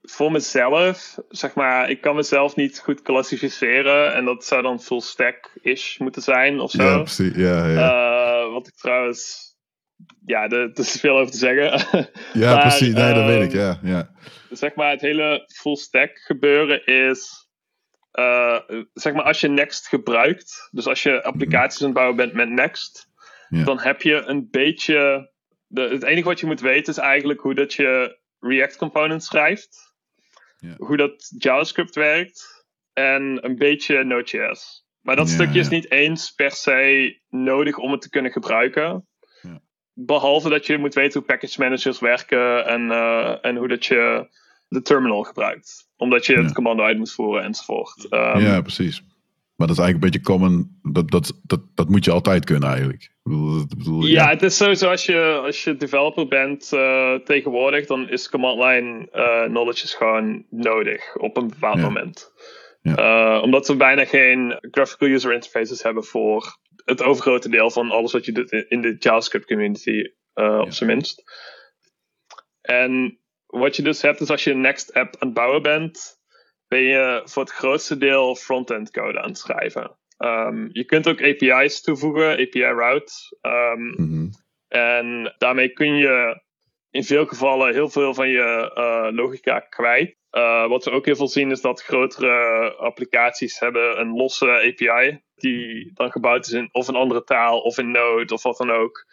voor mezelf, zeg maar, ik kan mezelf niet goed klassificeren. En dat zou dan full stack-ish moeten zijn of zo. Ja, precies. Ja, ja. Uh, wat ik trouwens. Ja, er is veel over te zeggen. ja, precies. Nee, dat weet ik. Ja, ehm, ja. Zeg maar, het hele full stack gebeuren is. Uh, zeg maar, als je Next gebruikt, dus als je applicaties aan het bouwen bent met Next, dan heb je een beetje. De, het enige wat je moet weten is eigenlijk hoe dat je React components schrijft ja. hoe dat JavaScript werkt en een beetje Node.js. Maar dat stukje is niet eens per se nodig om het te kunnen gebruiken. Behalve dat je moet weten hoe package managers werken en, uh, en hoe dat je de terminal gebruikt. Omdat je het commando uit moet voeren enzovoort. Um, ja, precies. Maar dat is eigenlijk een beetje common. Dat, dat, dat, dat moet je altijd kunnen eigenlijk. Bedoel, ja, ja, het is sowieso als je, als je developer bent uh, tegenwoordig, dan is command line uh, knowledge is gewoon nodig op een bepaald moment. Ja. Uh, omdat we bijna geen graphical user interfaces hebben voor het overgrote deel van alles wat je doet in de JavaScript community, op zijn minst. En wat je dus hebt, is als je een next app aan het bouwen bent, ben je voor het grootste deel front-end code aan het schrijven. Um, je kunt ook API's toevoegen, API routes. Um, En daarmee kun je in veel gevallen heel veel van je uh, logica kwijt. Uh, wat we ook heel veel zien is dat grotere applicaties hebben een losse API. Die dan gebouwd is in of een andere taal of in Node of wat dan ook.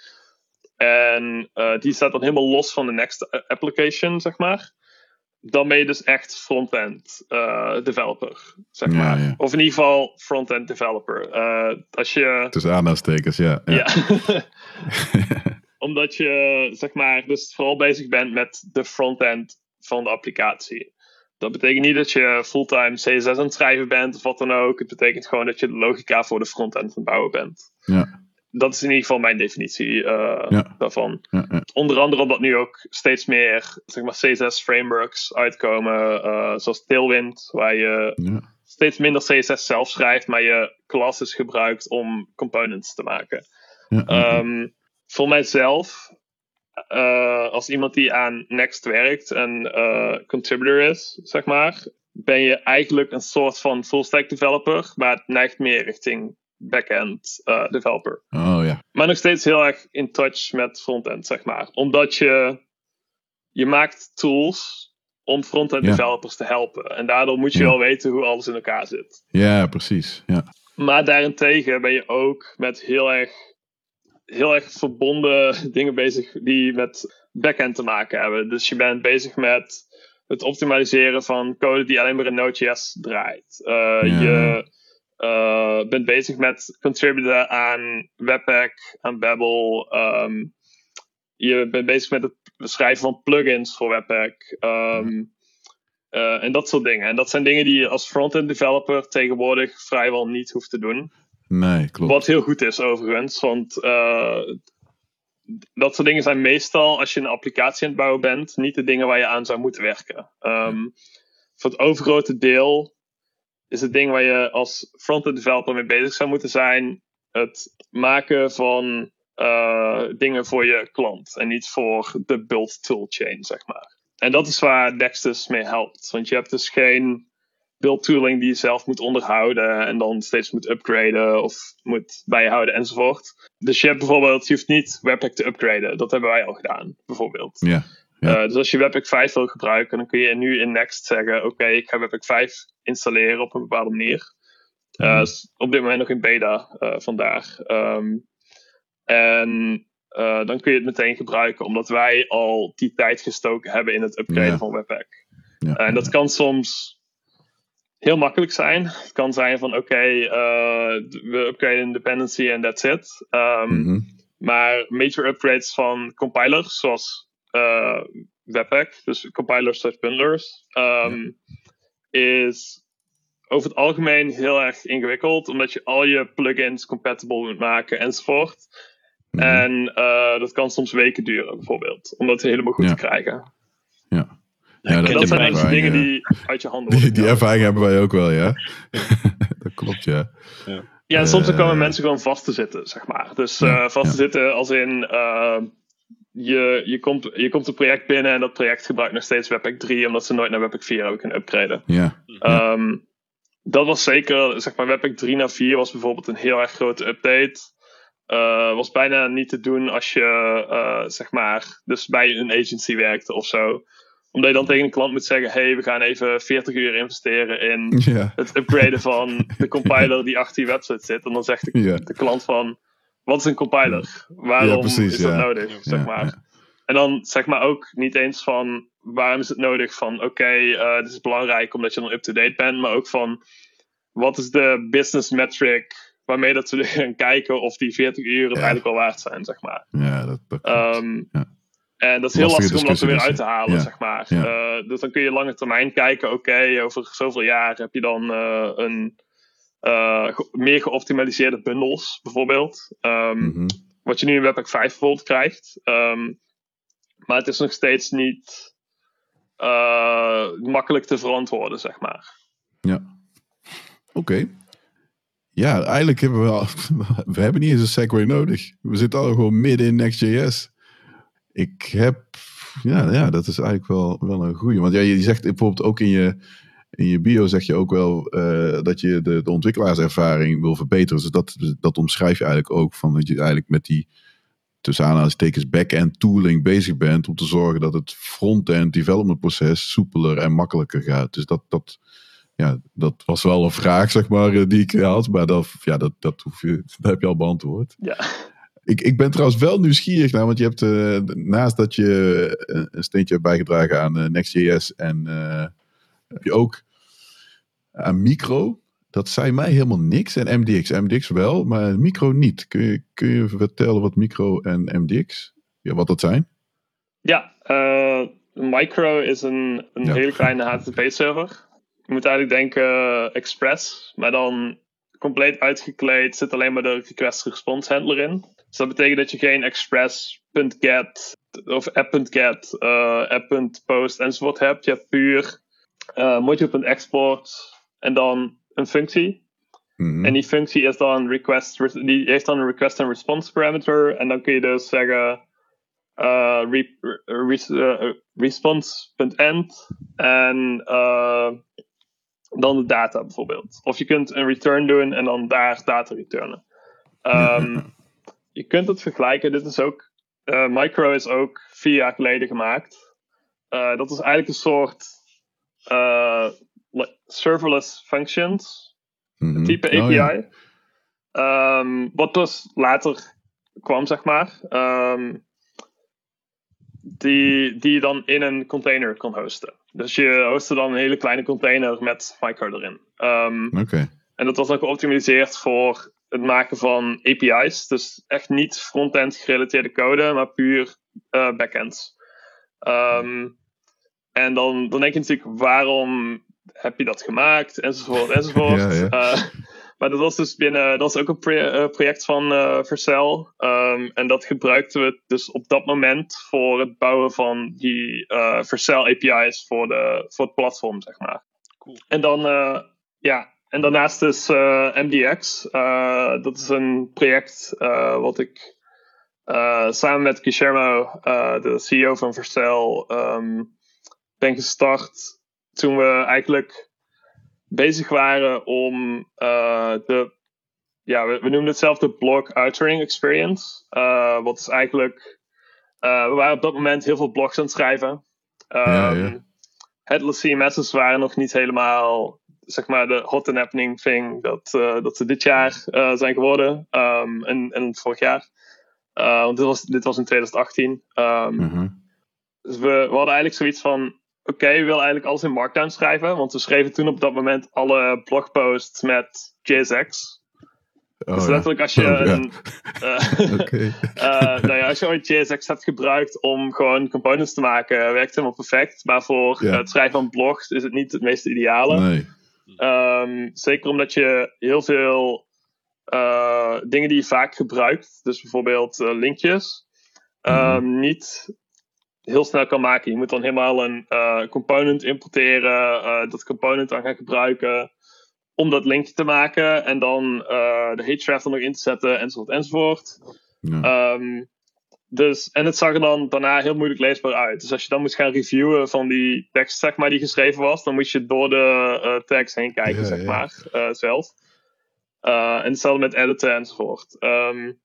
En uh, die staat dan helemaal los van de next application, zeg maar dan ben je dus echt front-end uh, developer, zeg maar. Of in ieder geval front-end developer. Uh, als je... Tussen aanhalingstekens, ja. Ja. ja. Omdat je, zeg maar, dus vooral bezig bent met de front-end van de applicatie. Dat betekent niet dat je fulltime CSS aan het schrijven bent of wat dan ook. Het betekent gewoon dat je de logica voor de front-end aan het bouwen bent. Ja dat is in ieder geval mijn definitie uh, daarvan. Ja, ja. Onder andere omdat nu ook steeds meer zeg maar, CSS frameworks uitkomen, uh, zoals Tailwind, waar je steeds minder CSS zelf schrijft, maar je classes gebruikt om components te maken. Um, voor mijzelf, uh, als iemand die aan Next werkt en contributor is, zeg maar, ben je eigenlijk een soort van full stack developer, maar het neigt meer richting backend uh, developer. Oh ja. Maar nog steeds heel erg in touch met frontend, zeg maar. Omdat je, je maakt tools om frontend Ja. developers te helpen. En daardoor moet je Ja. wel weten hoe alles in elkaar zit. Ja, precies. Ja. Maar daarentegen ben je ook met heel erg, heel erg verbonden dingen bezig die met backend te maken hebben. Dus je bent bezig met het optimaliseren van code die alleen maar in Node.js draait. Uh, Ja. Je uh, bent bezig met contributen aan Webpack, aan Babel. ehm, je bent bezig met het beschrijven van plugins voor Webpack. ehm, uh, en dat soort dingen. En dat zijn dingen die je als front-end developer tegenwoordig vrijwel niet hoeft te doen. Nee, klopt. Wat heel goed is overigens, want uh, dat soort dingen zijn meestal, als je een applicatie aan het bouwen bent, niet de dingen waar je aan zou moeten werken. Um, voor het overgrote deel is het ding waar je als front-end developer mee bezig zou moeten zijn, het maken van uh, dingen voor je klant en niet voor de build toolchain, zeg maar. En dat is waar Nexus mee helpt, want je hebt dus geen build tooling die je zelf moet onderhouden en dan steeds moet upgraden of moet bijhouden enzovoort. Dus je hebt bijvoorbeeld, je hoeft niet Webpack te upgraden. Dat hebben wij al gedaan, bijvoorbeeld. Ja. Ja. Uh, dus als je Webpack 5 wil gebruiken, dan kun je nu in Next zeggen: Oké, okay, ik ga Webpack 5 installeren op een bepaalde manier. Uh, mm. op dit moment nog in beta uh, vandaag. Um, en dan kun je het meteen gebruiken, omdat wij al die tijd gestoken hebben in het upgraden ja. van Webpack. Ja, en dat kan soms heel makkelijk zijn. Het kan zijn van oké, okay, uh, we upgraden dependency en that's it. Um, mm -hmm. Maar major upgrades van compilers, zoals Webpack, dus compilers slash bundlers, um, ja. is over het algemeen heel erg ingewikkeld, omdat je al je plugins compatible moet maken enzovoort. Mm -hmm. En uh, dat kan soms weken duren, bijvoorbeeld, om dat helemaal goed ja. te krijgen. Ja. Ja, dat, dat zijn dus dingen die uit je handen worden. Die, die ervaring hebben wij ook wel, ja. dat klopt, ja. Ja, ja en soms uh, komen mensen gewoon vast te zitten, zeg maar. Dus uh, ja, vast te zitten als in... Je, je, komt, je komt een project binnen en dat project gebruikt nog steeds Webpack 3... omdat ze nooit naar Webpack 4 hebben kunnen upgraden. Ja. Um, dat was zeker... Zeg maar, Webpack 3 naar 4 was bijvoorbeeld een heel erg grote update... Uh, was bijna niet te doen als je, uh, zeg maar, dus bij een agency werkte of zo omdat je dan tegen een klant moet zeggen: hey, we gaan even 40 uur investeren in ja. het upgraden van de compiler die achter je website zit. En dan zegt de, ja. de klant van: wat is een compiler? Waarom ja, precies, is dat nodig? Zeg maar. En dan zeg maar ook niet eens van waarom is het nodig van oké, okay, uh, dit is belangrijk omdat je dan up-to-date bent, maar ook van wat is de business metric waarmee dat we gaan kijken of die 40 uur het eigenlijk al waard zijn, zeg maar. Ja, dat, dat um, en dat is heel lastig om dat er weer uit te halen, zeg maar. Uh, dus dan kun je lange termijn kijken, oké, okay, over zoveel jaar heb je dan uh, een ge meer geoptimaliseerde bundels, bijvoorbeeld. Um, mm -hmm. Wat je nu in Webpack 5 bijvoorbeeld krijgt. Um, maar het is nog steeds niet makkelijk te verantwoorden, zeg maar. Ja. Oké. Okay. Ja, eigenlijk hebben we al, we hebben niet eens een segue nodig. We zitten al gewoon midden in Next.js. Ik heb, ja, ja, dat is eigenlijk wel, wel een goeie. Want ja, je zegt bijvoorbeeld ook in je, in je bio zeg je ook wel uh, dat je de, de ontwikkelaarservaring wil verbeteren. Dus dat, dat omschrijf je eigenlijk ook van dat je eigenlijk met die tussen aanhalingstekens back-end tooling bezig bent om te zorgen dat het front-end development proces soepeler en makkelijker gaat. Dus dat, dat, ja, dat was wel een vraag, zeg maar, die ik had. Maar dat, ja, dat, dat, hoef je, dat heb je al beantwoord. Ja. Ik, ik ben trouwens wel nieuwsgierig naar, want je hebt uh, naast dat je een steentje hebt bijgedragen aan uh, Next.js en heb je ook aan Micro. Dat zei mij helemaal niks. En MDX, MDX wel, maar Micro niet. Kun je, kun je vertellen wat Micro en MDX, ja, wat dat zijn? Ja, Micro is een, een ja. hele kleine HTTP-server. Je moet eigenlijk denken Express, maar dan compleet uitgekleed zit alleen maar de request-response handler in. Dus dat betekent dat je geen express.get of app.get, uh, app.post enzovoort hebt. Je hebt puur uh, module.export en dan een functie. Mhm. En die functie is dan request, die heeft dan een request en response parameter. En dan kun je dus zeggen uh, re, re, response.end en dan de data bijvoorbeeld. Of je kunt een return doen en dan daar data returnen. Ehm, je kunt het vergelijken. Dit is ook, Micro is ook vier jaar geleden gemaakt. Dat is eigenlijk een soort uh, serverless functions mm type API. Oh, ehm, wat dus later kwam, zeg maar. Um, die, die je dan in een container kan hosten. Dus je hostte dan een hele kleine container met Micro erin. Um, Oké. En dat was ook geoptimaliseerd voor het maken van API's. Dus echt niet front-end gerelateerde code, maar puur uh, backends. Um, en dan, dan denk je natuurlijk, waarom heb je dat gemaakt? Enzovoort, enzovoort. ja, ja. Uh, maar dat was dus binnen, dat was ook een eh, project van uh, Vercel. Um, en dat gebruikten we dus op dat moment voor het bouwen van die uh, Vercel API's voor, de, voor het platform, zeg maar. Cool. En dan, uh, ja, en daarnaast is MDX. dat is een project wat ik samen met Guillermo, de CEO van Vercel, um, ben gestart toen we eigenlijk bezig waren om uh, de, ja, we, we, noemen het zelf de blog authoring experience. Uh, wat is eigenlijk, uh, we waren op dat moment heel veel blogs aan het schrijven. Um, ja, ja. Ehm, headless CMS's waren nog niet helemaal, zeg maar, de hot and happening thing dat, dat ze dit jaar zijn geworden. Um, en, en vorig jaar. want dit was, dit was in 2018. Um, -huh. Dus we, we hadden eigenlijk zoiets van, oké, okay, we willen eigenlijk alles in Markdown schrijven. Want we schreven toen op dat moment alle blogposts met JSX. Oh, dus letterlijk als je, oh, een, uh, okay. uh, nou ja, als je ooit JSX hebt gebruikt om gewoon components te maken, werkt het helemaal perfect. Maar voor ja. het schrijven van blogs is het niet het meest ideale. Nee. Um, zeker omdat je heel veel uh, dingen die je vaak gebruikt, dus bijvoorbeeld linkjes, um, mm. niet heel snel kan maken. Je moet dan helemaal een uh, component importeren, uh, dat component dan gaan gebruiken om dat linkje te maken en dan uh, de href er nog in te zetten enzovoort enzovoort. Ja. Um, dus, en het zag er dan daarna heel moeilijk leesbaar uit. Dus als je dan moest gaan reviewen van die tekst zeg maar, die geschreven was, dan moest je door de tekst heen kijken, ja, zeg ja. maar, zelf. en hetzelfde met editen enzovoort. Um,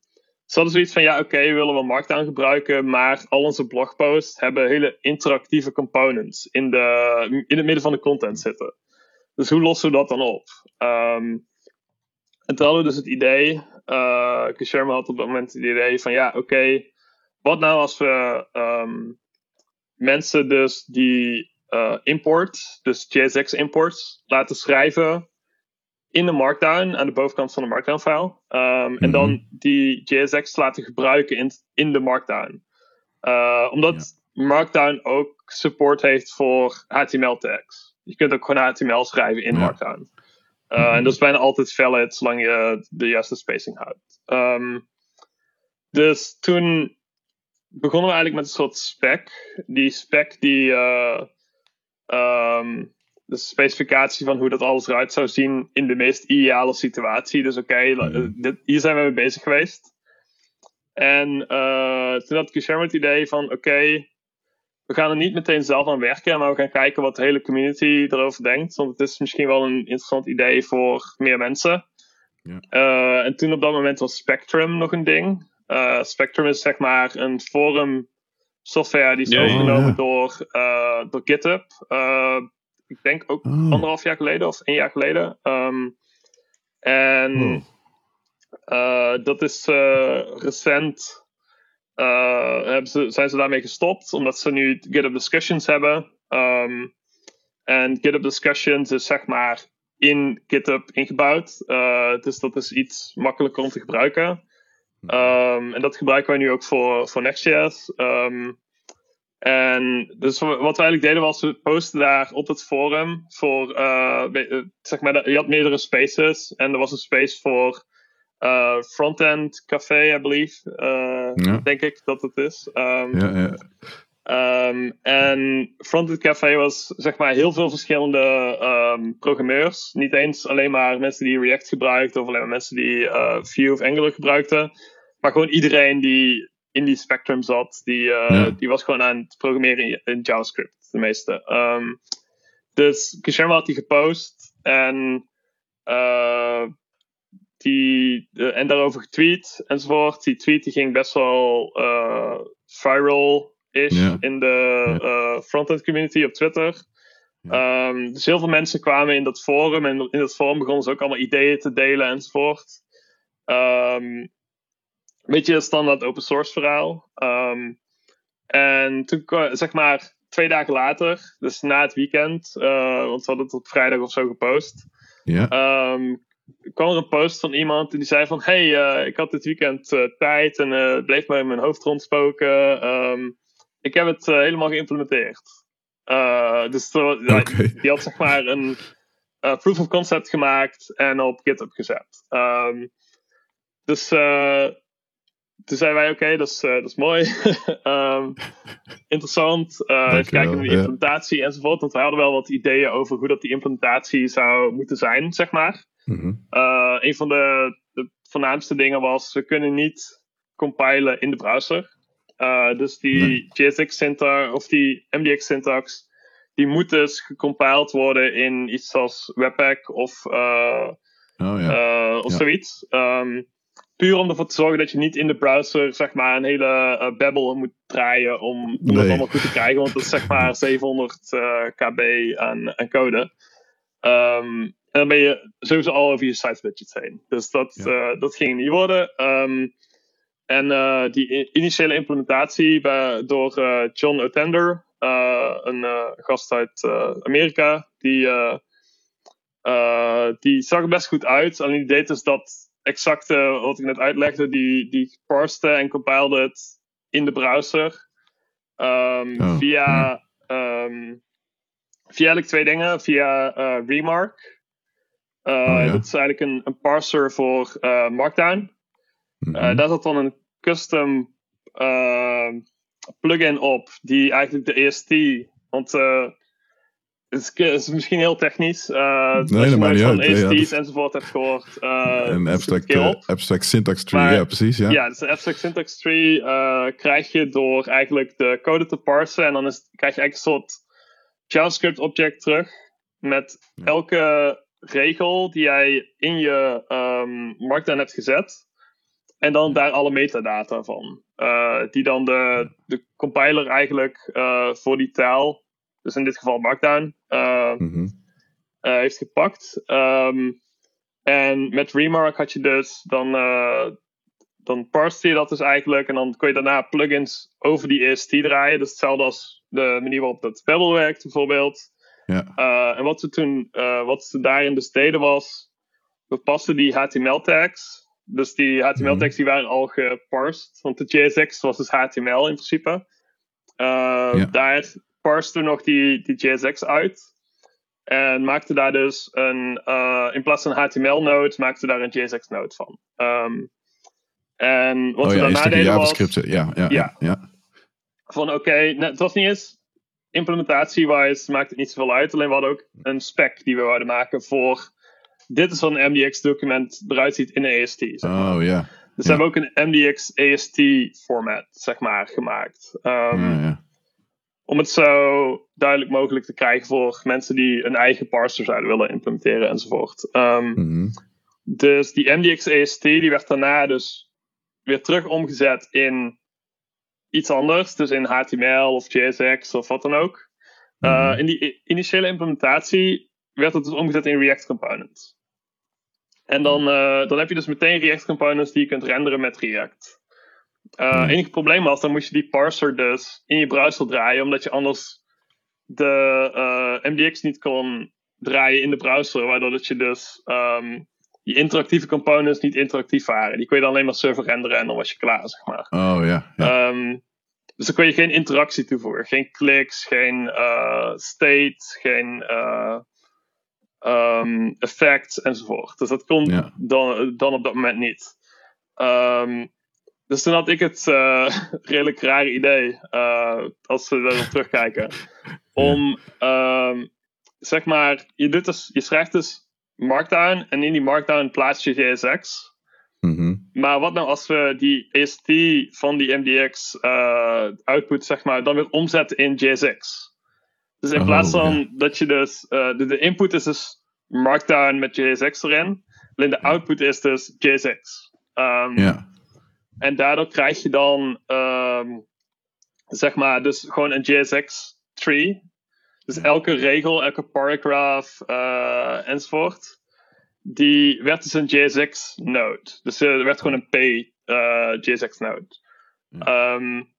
ze hadden zoiets van, ja oké, we willen wel Markdown gebruiken, maar al onze blogposts hebben hele interactieve components in, de, in het midden van de content zitten. Dus hoe lossen we dat dan op? Um, en toen hadden we dus het idee, uh, had op dat moment het idee van, ja oké, wat nou als we um, mensen dus die uh, import, dus JSX imports, laten schrijven in de Markdown, aan de bovenkant van de Markdown-file. Um, En dan mhm. die JSX laten gebruiken in, in de Markdown. Uh, omdat Markdown ook support heeft voor HTML-tags. Je kunt ook gewoon HTML schrijven in ja. Markdown. Uh, mm -hmm. En dat is bijna altijd valid, zolang je de juiste spacing houdt. Um, dus toen begonnen we eigenlijk met een soort spec. Die spec die uh, um, de specificatie van hoe dat alles eruit zou zien in de meest ideale situatie. Dus oké, okay, mhm. hier zijn we mee bezig geweest. En uh, toen had Guillermo het idee van oké, okay, we gaan er niet meteen zelf aan werken, maar we gaan kijken wat de hele community erover denkt. Want het is misschien wel een interessant idee voor meer mensen. Ja. Uh, en toen op dat moment was Spectrum nog een ding. Uh, Spectrum is zeg maar een forum software die is ja, overgenomen ja. door, door GitHub ik denk ook oh. anderhalf jaar geleden of één jaar geleden. Um, en oh. uh, dat is uh, recent. Uh, hebben ze, zijn ze daarmee gestopt, omdat ze nu GitHub Discussions hebben. Um, en GitHub Discussions is zeg maar in GitHub ingebouwd. dus dat is iets makkelijker om te gebruiken. Um, en dat gebruiken wij nu ook voor, voor Next.js. Um, en dus wat we eigenlijk deden was, we posten daar op het forum voor, uh, zeg maar, je had meerdere spaces. En er was een space voor uh, Frontend Café, I believe. Uh, ja. Denk ik dat het is. Um, ja, ja. Um, en Frontend Café was zeg maar heel veel verschillende um, programmeurs. Niet eens alleen maar mensen die React gebruikten of alleen maar mensen die Vue of Angular gebruikten. Maar gewoon iedereen die in die spectrum zat, die, uh, ja. die was gewoon aan het programmeren in, JavaScript, de meeste. Um, dus Guillermo had die gepost. En, die, en daarover getweet enzovoort. Die tweet die ging best wel viral is in de ja. frontend community op Twitter. Um, dus heel veel mensen kwamen in dat forum en in dat forum begonnen ze ook allemaal ideeën te delen enzovoort. Um, beetje het standaard open source verhaal. Um, en toen, zeg maar, twee dagen later, dus na het weekend, uh, want we hadden het op vrijdag of zo gepost. Ja. kwam er een post van iemand die zei van, hey, uh, ik had dit weekend uh, tijd en het bleef maar in mijn hoofd rondspoken. ik heb het helemaal geïmplementeerd. Dus die had zeg maar een proof of concept gemaakt en op GitHub gezet. Um, dus toen zeiden wij: Oké, dat, is, dat is mooi. um, interessant. even kijken naar de implementatie enzovoort. Want we hadden wel wat ideeën over hoe dat die implementatie zou moeten zijn, zeg maar. Mm -hmm. een van de, de voornaamste dingen was: we kunnen niet compilen in de browser. Dus die nee. JSX syntax of die MDX syntax, die moet dus gecompiled worden in iets als Webpack of, oh, ja. of ja. zoiets. Um, puur om ervoor te zorgen dat je niet in de browser zeg maar een hele uh, babbel moet draaien om, om nee. dat allemaal goed te krijgen. Want dat is zeg maar 700 kb aan, aan code. Um, en dan ben je sowieso al over je budget heen. Dus dat, ja. dat ging niet worden. Um, en die initiële implementatie bij, door John Otender, een gast uit Amerika, die, die zag er best goed uit. Alleen die deed dus dat exacte, wat ik net uitlegde, die, die parste en compilede het in de browser. Um, oh, via, um, via eigenlijk twee dingen. Via Remark. Oh, ja. Dat is eigenlijk een, een parser voor Markdown. Mm -hmm. daar zat dan een custom plugin op die eigenlijk de EST. Want het, is, misschien heel technisch. Uh, nee, dat maakt niet uit. EST's ja, enzovoort hebt gehoord. Uh, een abstract, uh, abstract syntax tree, maar, ja, precies. Ja, ja dus de abstract syntax tree krijg je door eigenlijk de code te parsen. En dan is, krijg je eigenlijk een soort JavaScript object terug. Met elke regel die jij in je um, Markdown hebt gezet. En dan daar alle metadata van. Die dan de, de compiler eigenlijk voor die taal, dus in dit geval Markdown, uh, mm -hmm. heeft gepakt. Um, en met Remark had je dus dan, dan parste je dat dus eigenlijk. En dan kon je daarna plugins over die EST draaien. Dus hetzelfde als de manier waarop dat Babel werkt bijvoorbeeld. Ja. en wat ze toen, wat ze daarin dus deden was, we pasten die HTML tags dus die HTML-tekst die waren al geparsed. Want de JSX was dus HTML in principe. Uh, Daar parste nog die, die JSX uit. En maakte daar dus een, uh, in plaats van een HTML-node, maakte daar een JSX-node van. Um, en wat oh, we ja, daarna deden JavaScript, was... Ja, ja, ja. ja. Van oké, okay, het was niet eens implementatie-wise, maakt het niet zoveel uit. Alleen we hadden ook een spec die we wilden maken voor dit is wat een MDX-document eruit ziet in een EST. Zeg maar. Oh ja. Dus ja. hebben we ook een MDX AST format, zeg maar, gemaakt. Um, ja, ja. Om het zo duidelijk mogelijk te krijgen voor mensen die een eigen parser zouden willen implementeren enzovoort. Um, mm -hmm. Dus die MDX AST die werd daarna dus weer terug omgezet in iets anders. Dus in HTML of JSX of wat dan ook. Mm -hmm. uh, in die initiële implementatie werd het dus omgezet in React Components. En dan, uh, dan heb je dus meteen React components die je kunt renderen met React. Uh, hmm. enige probleem was, dan moest je die parser dus in je browser draaien, omdat je anders de uh, MDX niet kon draaien in de browser, waardoor dat je dus um, die interactieve components niet interactief waren. Die kon je dan alleen maar server renderen en dan was je klaar, zeg maar. Oh ja. ja. Um, dus dan kon je geen interactie toevoegen. Geen kliks, geen uh, state, geen um, effect enzovoort. Dus dat kon dan, dan op dat moment niet. Um, dus toen had ik het uh, redelijk rare idee, uh, als we erop terugkijken, om um, zeg maar, je, doet dus, je schrijft dus Markdown en in die Markdown plaats je JSX. Mm -hmm. Maar wat nou als we die AST van die MDX uh, output, zeg maar, dan weer omzetten in JSX? Dus in oh, plaats van dat je dus, de, de, input is dus Markdown met JSX erin. Alleen de output is dus JSX. Um, Ja. En daardoor krijg je dan, ehm, zeg maar, dus gewoon een JSX tree. Dus elke regel, elke paragraph uh, enzovoort, die werd dus een JSX node. Dus er werd gewoon een P uh, JSX node. Ja. Um,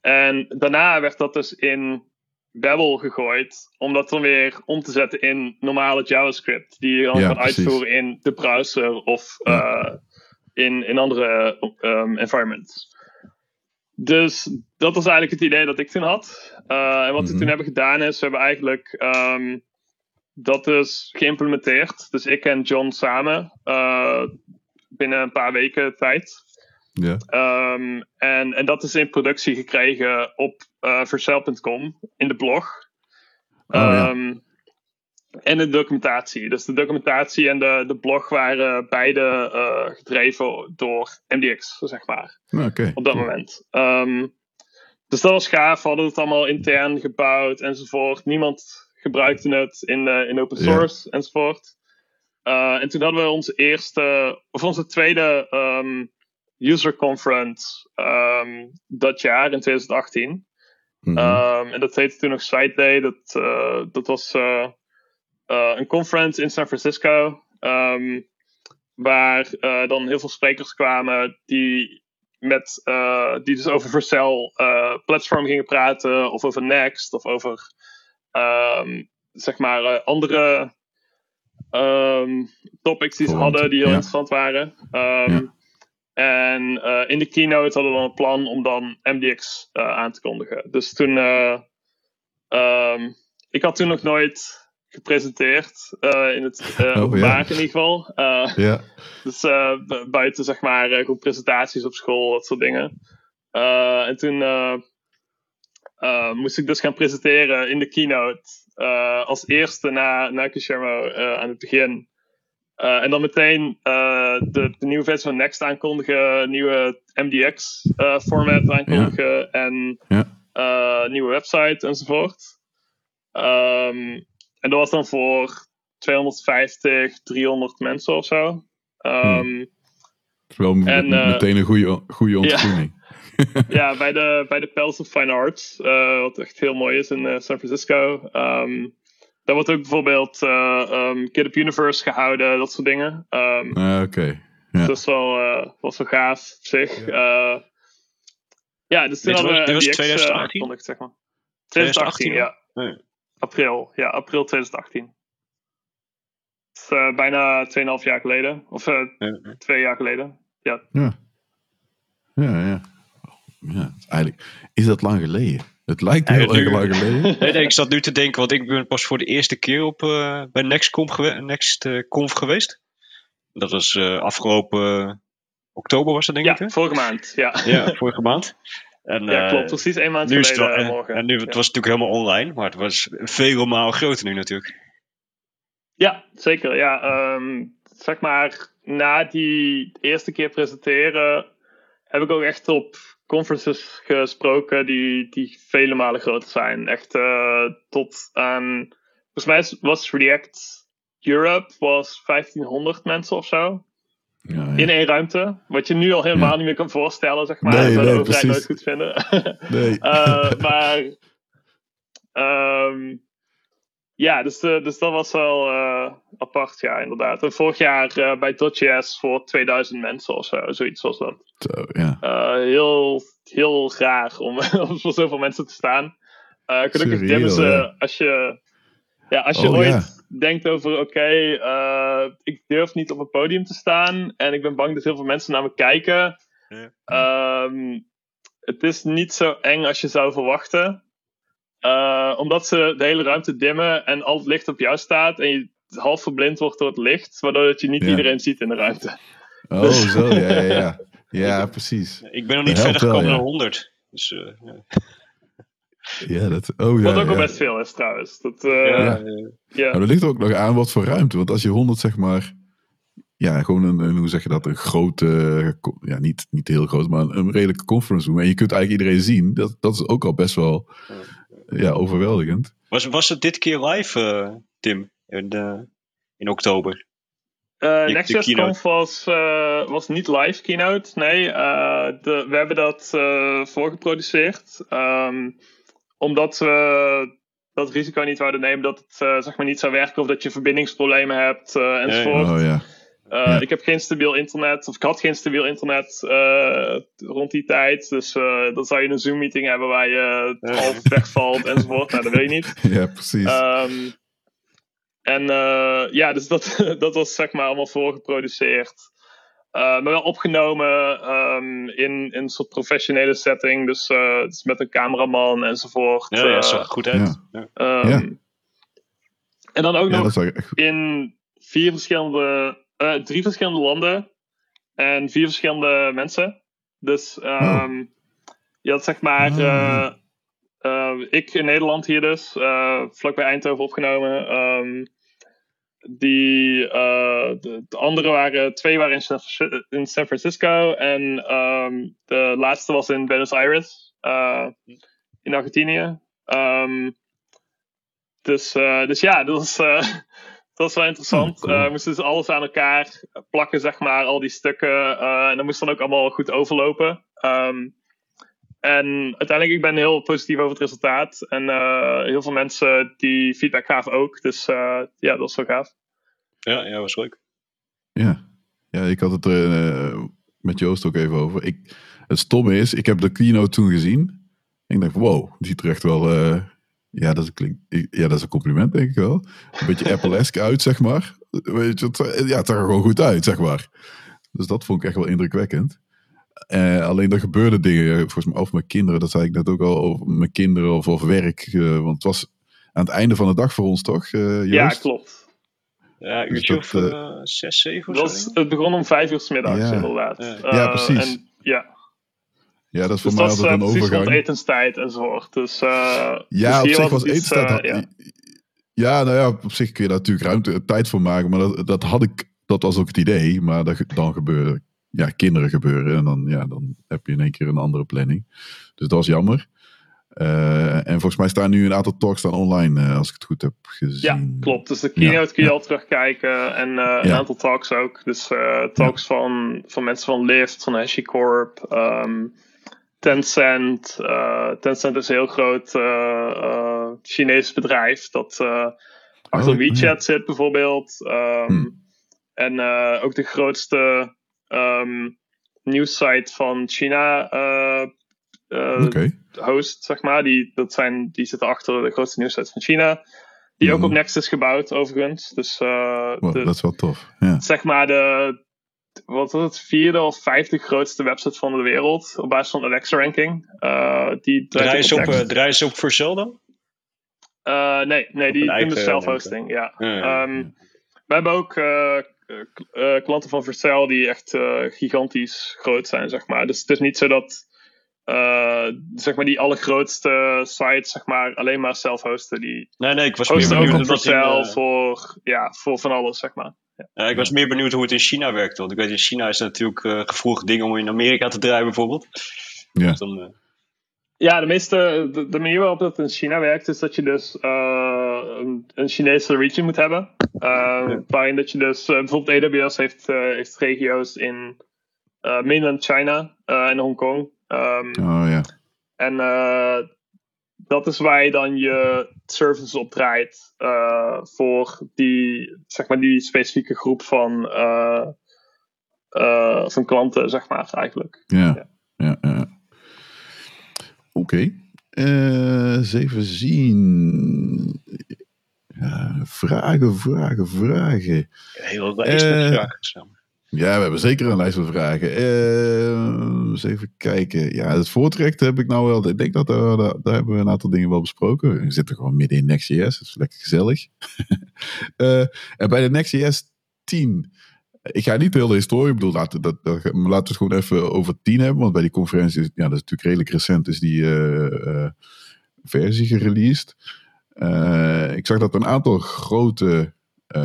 en daarna werd dat dus in Babel gegooid, om dat dan weer om te zetten in normale JavaScript, die je dan Ja, kan precies. uitvoeren in de browser of Ja. In, in andere um, environments. Dus dat was eigenlijk het idee dat ik toen had. Uh, en wat we Mhm. toen hebben gedaan is, we hebben eigenlijk um, dat dus geïmplementeerd. Dus ik en John samen, uh, binnen een paar weken tijd. Ja. Um, en, en dat is in productie gekregen op uh, Vercel.com in de blog. Oh, ja. En de documentatie. Dus de documentatie en de, de blog waren beide uh, gedreven door MDX, zeg maar. Nou, Oké. Op dat moment. Um, dus dat was gaaf. We hadden het allemaal intern gebouwd enzovoort. Niemand gebruikte het in, uh, in open source enzovoort. Uh, en toen hadden we onze eerste, of onze tweede um, user conference um, dat jaar in 2018. Mhm. En dat heette toen nog Site Day. Dat, dat was een conference in San Francisco. Um, waar uh, dan heel veel sprekers kwamen die, met, uh, die dus over Vercel platform gingen praten. Of over Next. Of over um, zeg maar andere um, topics die ze hadden die heel ja. interessant waren. Ja. En uh, in de keynote hadden we dan een plan om dan MDX uh, aan te kondigen. Dus toen. Uh, um, ik had toen nog nooit gepresenteerd. uh, in het uh, Oh, openbaar ja. in ieder geval. Uh, ja. Dus bu- buiten zeg maar gewoon presentaties op school, dat soort dingen. En toen moest ik dus gaan presenteren in de keynote. als eerste na, na aan het begin. En dan meteen de, de nieuwe versie van Next aankondigen, nieuwe MDX uh, format aankondigen en Ja. uh, nieuwe website enzovoort. Um, en dat was dan voor 250, 300 mensen of zo. Um, Het is wel m- En, eh, meteen een goede, goede ontgroening. ja, bij de, bij de Palace of Fine Arts, uh, wat echt heel mooi is in uh, San Francisco. Um, daar wordt ook bijvoorbeeld uh, um, GitHub Universe gehouden, dat soort dingen. Um, Ah, Oké. Ja. Dat is wel, uh, was wel gaaf op zich. Ja, ja dus toen Dit hadden was- we dit was MDX, 2018? uh, aangekondigd, zeg maar. 2018, 2018, ja. Nee. April, ja, april 2018. Dat is uh, bijna 2,5 jaar geleden. Of uh, Ja. twee jaar geleden. Ja, Ja. Ja, ja. Ja, eigenlijk is dat lang geleden. Het lijkt Ja, heel erg lang geleden. Nee, nee, ik zat nu te denken, want ik ben pas voor de eerste keer op, uh, bij NextConf, gewe Next, uh, Conf geweest. Dat was uh, afgelopen oktober was dat denk ja ik hè? vorige maand. Ja, Ja, vorige maand. En, ja uh, klopt. Precies één maand nu het geleden wel, uh, morgen. en nu, het ja. was natuurlijk helemaal online, maar het was vele malen groter nu natuurlijk. Ja, zeker. Ja, um, zeg maar, na die eerste keer presenteren heb ik ook echt op conferences gesproken die, die vele malen groter zijn. Echt uh, tot aan, volgens mij was React Europe was 1500 mensen of zo. Ja, ja. In één ruimte. Wat je nu al helemaal Ja. niet meer kan voorstellen, zeg maar. Nee, dat zou nee, nooit goed vinden. Nee. Uh, maar. Um, ja, dus, uh, dus dat was wel uh, apart, ja, inderdaad. En vorig jaar uh, bij .js voor 2000 mensen of zo, zoiets was dat. Zo, ja. Heel, heel graag om, om voor zoveel mensen te staan. Gelukkig dimmen ze als je, ja, als je Oh, ooit ja. denkt over, oké, uh, ik durf niet op een podium te staan en ik ben bang dat heel veel mensen naar me kijken. Ja. Um, het is niet zo eng als je zou verwachten. Uh, omdat ze de hele ruimte dimmen en al het licht op jou staat en je half verblind wordt door het licht, waardoor dat je niet Ja. iedereen ziet in de ruimte. Oh, zo, ja, ja, ja. Ja, precies. Ik ben nog niet verder gekomen ja. dan 100. Dus, uh, ja. Ja, dat, oh ja. Wat ook al ja. best veel is trouwens. Dat, uh, Ja, ja. eh, ja. Maar er ligt ook nog aan wat voor ruimte. Want als je 100 zeg maar. Ja, gewoon een, een- hoe zeg je dat? Een grote. Ja, niet, niet heel groot, maar een, een redelijke conference room. En je kunt eigenlijk iedereen zien. Dat, dat is ook al best wel. Ja, overweldigend. was, was het dit keer live, uh, Tim? In, uh, in oktober. Uh, Next.conf was, uh, was niet live keynote. Nee, uh, de, we hebben dat voorgeproduceerd. Um, omdat we dat risico niet zouden nemen dat het zeg maar niet zou werken of dat je verbindingsproblemen hebt enzovoort. Oh, ja. Ja. Ik heb geen stabiel internet, of ik had geen stabiel internet rond die tijd. Dus dan zou je een Zoom-meeting hebben waar je half wegvalt enzovoort. Nou, dat wil je niet. Ja, precies. Um, en ja, dus dat, dat was zeg maar allemaal voorgeproduceerd. Uh, maar wel opgenomen um, in, in een soort professionele setting. Dus, uh, dus met een cameraman enzovoort. Ja, ja zag goed uit. Ja. Um, ja. En dan ook ja, nog in vier verschillende, drie verschillende landen. En vier verschillende mensen. Dus um, oh. je had zeg maar... Oh. Uh, ik in Nederland hier dus, uh, vlakbij Eindhoven opgenomen. Um, die, uh, de, de, andere waren, twee waren in San, in San Francisco en um, de laatste was in Buenos Aires, in Argentinië. Um, dus, dus ja, dat was, dat was wel interessant. Oh, we moesten dus alles aan elkaar plakken, zeg maar, al die stukken. en dat moest dan ook allemaal goed overlopen. Um, en uiteindelijk, ik ben heel positief over het resultaat. En uh, heel veel mensen die feedback gaven ook. Dus uh, ja, dat was wel gaaf. Ja, ja, was leuk. Ja, ja ik had het er uh, met Joost ook even over. Ik, het stomme is, ik heb de keynote toen gezien. En ik dacht, wow, die ziet er echt wel... ja, dat is, een, ja, dat is een compliment, denk ik wel. Een beetje Apple-esque uit, zeg maar. Weet je, het, ja, het zag er gewoon goed uit, zeg maar. Dus dat vond ik echt wel indrukwekkend. Uh, alleen er gebeurde dingen, volgens mij over mijn kinderen, dat zei ik net ook al, over mijn kinderen of over werk. Uh, want het was aan het einde van de dag voor ons toch, uh, Ja, klopt. Ja, dus uurtje dus of zes, zeven of zo? Het begon om vijf uur s middags ja. inderdaad. Ja, ja precies. En, ja. Ja, dat is voor dus mij altijd een overgang. precies rond etenstijd enzovoort. Dus, ja, dus op zich was etenstijd... ja. ja, nou ja, op zich kun je daar natuurlijk ruimte, tijd voor maken. Maar dat, dat had ik, dat was ook het idee. Maar dat, dan gebeurde ja, kinderen gebeuren. En dan, ja, dan heb je in één keer een andere planning. Dus dat was jammer. Uh, en volgens mij staan nu een aantal talks staan online, uh, als ik het goed heb gezien. Ja, klopt. Dus de keynote ja, kun je ja. al terugkijken. En uh, een aantal talks ook. Dus talks van, van mensen van Lyft, van HashiCorp, um, Tencent. Tencent is een heel groot Chinees bedrijf dat achter oh, WeChat zit bijvoorbeeld. Um, hmm. En ook de grootste um, nieuwssite van China uh, uh, okay. host, zeg maar. Die, dat zijn, die zitten achter de grootste nieuwssite van China. Die mm. ook op Next is gebouwd, overigens. Dus, uh, wow, de, dat is wel tof. Ja. Zeg maar de, wat was het, vierde of vijfde grootste website van de wereld. Op basis van Alexa-ranking. Uh, die draai ze op, uh, draai op voor Zelda? Uh, nee, nee, die doen de self-hosting, ja. ja, ja. Um, we hebben ook uh, klanten van Vercel die echt uh, gigantisch groot zijn, zeg maar. Dus het is niet zo dat uh, zeg maar die allergrootste sites zeg maar alleen maar self-hosten. Die nee, nee, ik was hosten meer ook op Vercel voor, ja, voor van alles, zeg maar. Ja. ik was meer benieuwd hoe het in China werkt. Want ik weet in China is het natuurlijk uh, gevoelig ding om in Amerika te draaien bijvoorbeeld. Ja. Dus dan, ja, de meeste, de, de, manier waarop dat in China werkt, is dat je dus uh, een, een, Chinese region moet hebben. Ja. Waarin dat je dus, uh, bijvoorbeeld AWS heeft, heeft regio's in mainland China en Hongkong. Um, oh ja. En dat is waar je dan je services op draait voor die, zeg maar, die specifieke groep van, van klanten, zeg maar, eigenlijk. ja, ja. ja. Oké. Okay. Uh, eens even zien. Ja, vragen, vragen, vragen. Heel lijst met uh, vragen samen. Ja, we hebben zeker een lijst van vragen. Uh, eens even kijken. Ja, het voortrekt heb ik nou wel. Ik denk dat daar, daar, daar hebben we een aantal dingen wel besproken. We zitten gewoon midden in Next.js. Dat is lekker gezellig. uh, en bij de Next.js 10 ik ga niet de hele historie, ik bedoel, laten, dat, dat, laten we het gewoon even over tien hebben. Want bij die conferentie, ja, dat is natuurlijk redelijk recent, is die uh, uh, versie gereleased. Uh, ik zag dat een aantal grote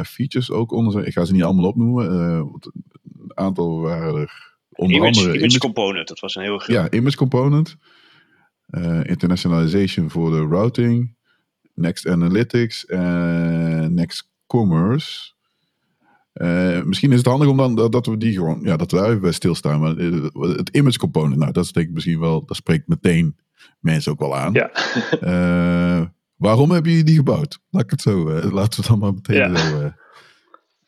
features ook onder zijn. Ik ga ze niet allemaal opnoemen. een aantal waren er onder image, andere... Image, Component, dat was een heel groot. Ja, Image Component. internationalization voor de routing. Next Analytics en Next Commerce. Uh, misschien is het handig om dan dat, dat, we die gewoon, ja, dat we daar even bij stilstaan. Maar het image component, nou, dat ik misschien wel, dat spreekt meteen mensen ook wel aan. Ja. uh, waarom heb je die gebouwd? Laat ik het zo, uh, laten we dan maar meteen ja. zo.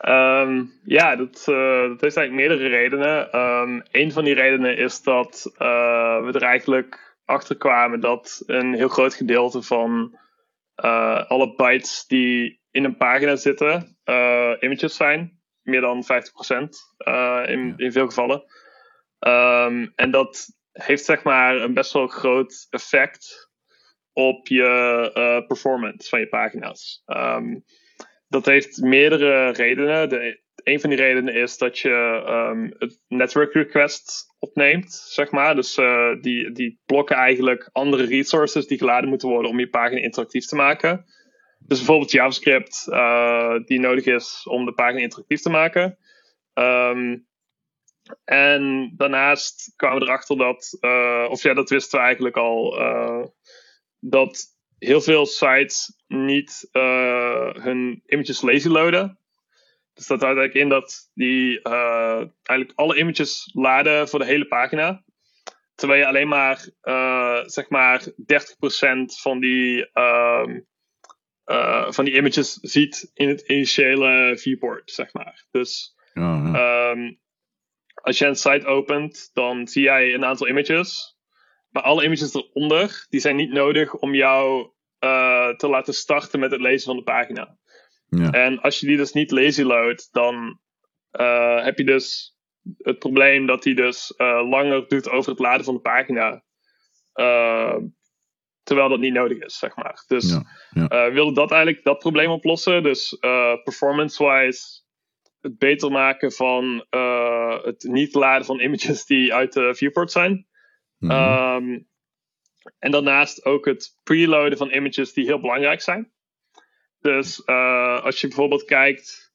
Um, ja, dat, dat heeft eigenlijk meerdere redenen. Um, een van die redenen is dat we er eigenlijk achter kwamen dat een heel groot gedeelte van alle bytes die in een pagina zitten, images zijn meer dan 50% uh, eh, in, in veel gevallen. Um, en dat heeft zeg maar een best wel groot effect op je uh, performance van je pagina's. Um, dat heeft meerdere redenen. De, een van die redenen is dat je um, het network request opneemt, zeg maar. Dus uh, die, die blokken eigenlijk andere resources die geladen moeten worden om je pagina interactief te maken. Dus bijvoorbeeld JavaScript, uh, die nodig is om de pagina interactief te maken. Um, en daarnaast kwamen we erachter dat, uh, of ja, dat wisten we eigenlijk al, uh, dat heel veel sites niet hun images lazy loaden. Dus dat houdt eigenlijk in dat die eigenlijk alle images laden voor de hele pagina. Terwijl je alleen maar, zeg maar, 30% van die um, uh, van die images ziet in het initiële viewport, zeg maar. Dus ja. Um, als je een site opent, dan zie jij een aantal images. Maar alle images eronder, die zijn niet nodig om jou uh, te laten starten met het lezen van de pagina. Ja. En als je die dus niet lazy loadt, dan uh, heb je dus het probleem dat hij dus langer doet over het laden van de pagina terwijl dat niet nodig is, zeg maar. Dus ja, ja. Uh, we wilden dat eigenlijk dat probleem oplossen. Dus uh, performance-wise het beter maken van uh, het niet laden van images die uit de viewport zijn. Mhm. Um, en daarnaast ook het preloaden van images die heel belangrijk zijn. Dus als je bijvoorbeeld kijkt,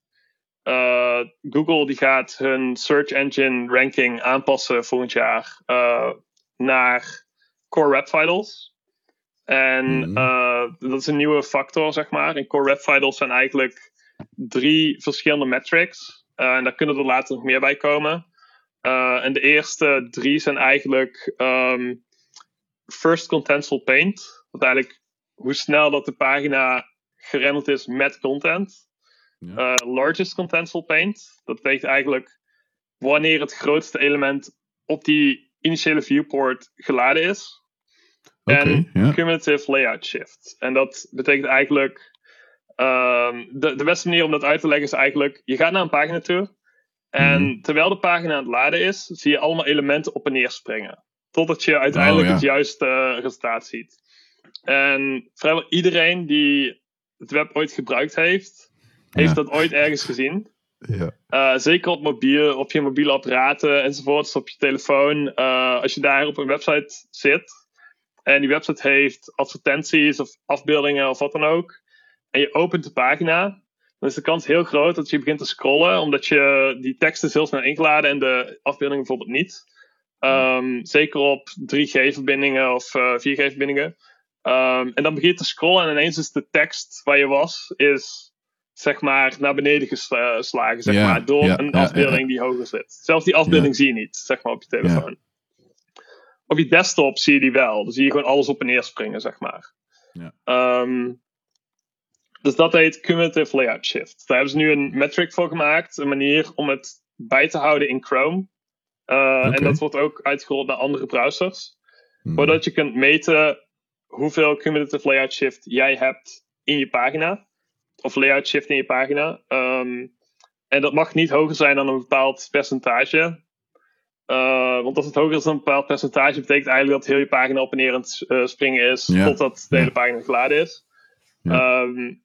Google die gaat hun search engine ranking aanpassen volgend jaar naar core web vitals. En Mhm. uh, dat is een nieuwe factor, zeg maar. En core web vitals zijn eigenlijk drie verschillende metrics. Uh, en daar kunnen er later nog meer bij komen. Uh, en de eerste drie zijn eigenlijk um, first contentful paint. Dat eigenlijk hoe snel dat de pagina gerenderd is met content. Ja. largest contentful paint. Dat betekent eigenlijk wanneer het grootste element op die initiële viewport geladen is. En cumulative layout shift. En dat betekent eigenlijk. Um, de, de beste manier om dat uit te leggen is eigenlijk: je gaat naar een pagina toe. En Mhm. terwijl de pagina aan het laden is, zie je allemaal elementen op en neer springen. Totdat je uiteindelijk Oh, ja. het juiste eh, resultaat ziet. En vrijwel iedereen die het web ooit gebruikt heeft, heeft Ja. dat ooit ergens gezien. Ja. Uh, zeker op, mobiel, op je mobiele apparaten enzovoorts, op je telefoon. Uh, als je daar op een website zit en die website heeft advertenties of afbeeldingen of wat dan ook, en je opent de pagina, dan is de kans heel groot dat je begint te scrollen, omdat je die tekst is heel snel ingeladen en de afbeeldingen bijvoorbeeld niet. Um, zeker op 3G-verbindingen of uh, 4G-verbindingen. Um, en dan begin je te scrollen en ineens is de tekst waar je was, is zeg maar naar beneden geslagen, zeg maar, door een afbeelding die hoger zit. Zelfs die afbeelding zie je niet, zeg maar, op je telefoon. Op je desktop zie je die wel. Dan zie je gewoon alles op en neer springen, zeg maar. Ja. Um, dus dat heet cumulative layout shift. Daar hebben ze nu een metric voor gemaakt, een manier om het bij te houden in Chrome. Uh, Oké. En dat wordt ook uitgerold naar andere browsers. Zodat je kunt meten hoeveel cumulative layout shift jij hebt in je pagina. Of layout shift in je pagina. Um, en dat mag niet hoger zijn dan een bepaald percentage. Uh, want als het hoger is dan een bepaald percentage, betekent eigenlijk dat heel je pagina op en neer aan het uh, springen is. Ja. Totdat de hele pagina geladen is. Ja. Um,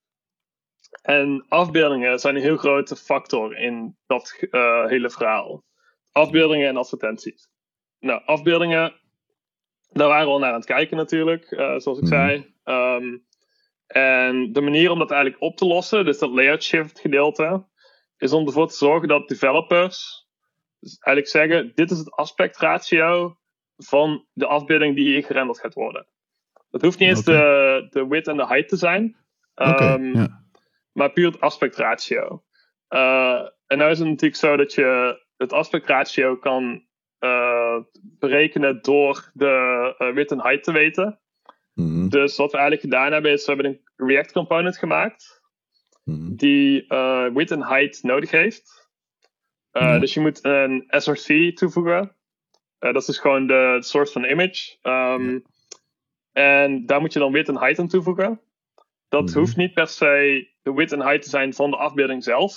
en afbeeldingen zijn een heel grote factor in dat uh, hele verhaal. Afbeeldingen en advertenties. Nou, afbeeldingen, daar waren we al naar aan het kijken natuurlijk, uh, zoals ik Mhm. zei. Um, en de manier om dat eigenlijk op te lossen, dus dat layout shift gedeelte, is om ervoor te zorgen dat developers dus eigenlijk zeggen: dit is het aspect ratio van de afbeelding die hier gerenderd gaat worden. Dat hoeft niet eens de, de width en de height te zijn, um, ja. maar puur het aspect ratio. Uh, en nou is het natuurlijk zo dat je het aspect ratio kan uh, berekenen door de uh, width en height te weten. Mhm. Dus wat we eigenlijk gedaan hebben is, we hebben een React component gemaakt Mhm. die width en height nodig heeft. Uh, Ja. Dus je moet een SRC toevoegen. Uh, dat is dus gewoon de source van image. Um, En daar moet je dan width en height aan toevoegen. Dat Mhm. hoeft niet per se de width en height te zijn van de afbeelding zelf.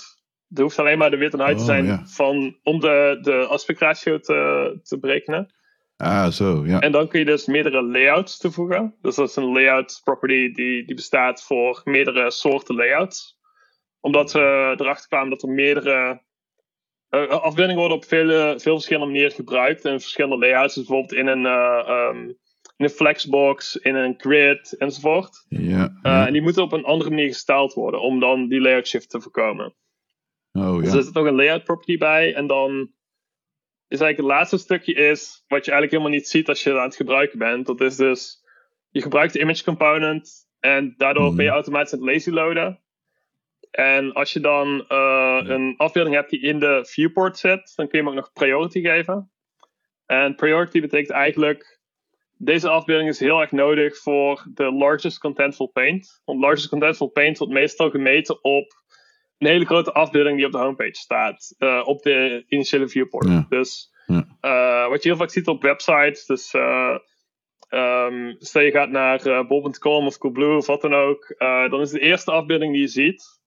Het hoeft alleen maar de width en height te Oh, zijn van, om de, de aspect ratio te, te berekenen. Ah, zo, ja. En dan kun je dus meerdere layouts toevoegen. Dus dat is een layout property die, die bestaat voor meerdere soorten layouts. Omdat we erachter kwamen dat er meerdere eh, afbeeldingen worden op vele, veel verschillende manieren gebruikt. En verschillende layouts, dus bijvoorbeeld in een, eh, ehm, in een flexbox, in een grid enzovoort. Ja, ja. En die moeten op een andere manier gestyled worden om dan die layout shift te voorkomen. Oh, Dus ja. er zit nog een layout property bij. En dan is eigenlijk het laatste stukje is, wat je eigenlijk helemaal niet ziet als je het aan het gebruiken bent. Dat is dus, je gebruikt de image component en daardoor Mhm. ben je automatisch aan het lazy loaden. En als je dan eh, een afbeelding hebt die in de viewport zit, dan kun je hem ook nog priority geven. En priority betekent eigenlijk, deze afbeelding is heel erg nodig voor de largest contentful paint. Want largest contentful paint wordt meestal gemeten op een hele grote afbeelding die op de homepage staat. eh, op de initiële viewport. Ja. Dus Ja. eh, wat je heel vaak ziet op websites. Dus ehm, stel je gaat naar bol.com of Coolblue of wat dan ook. dan is de eerste afbeelding die je ziet.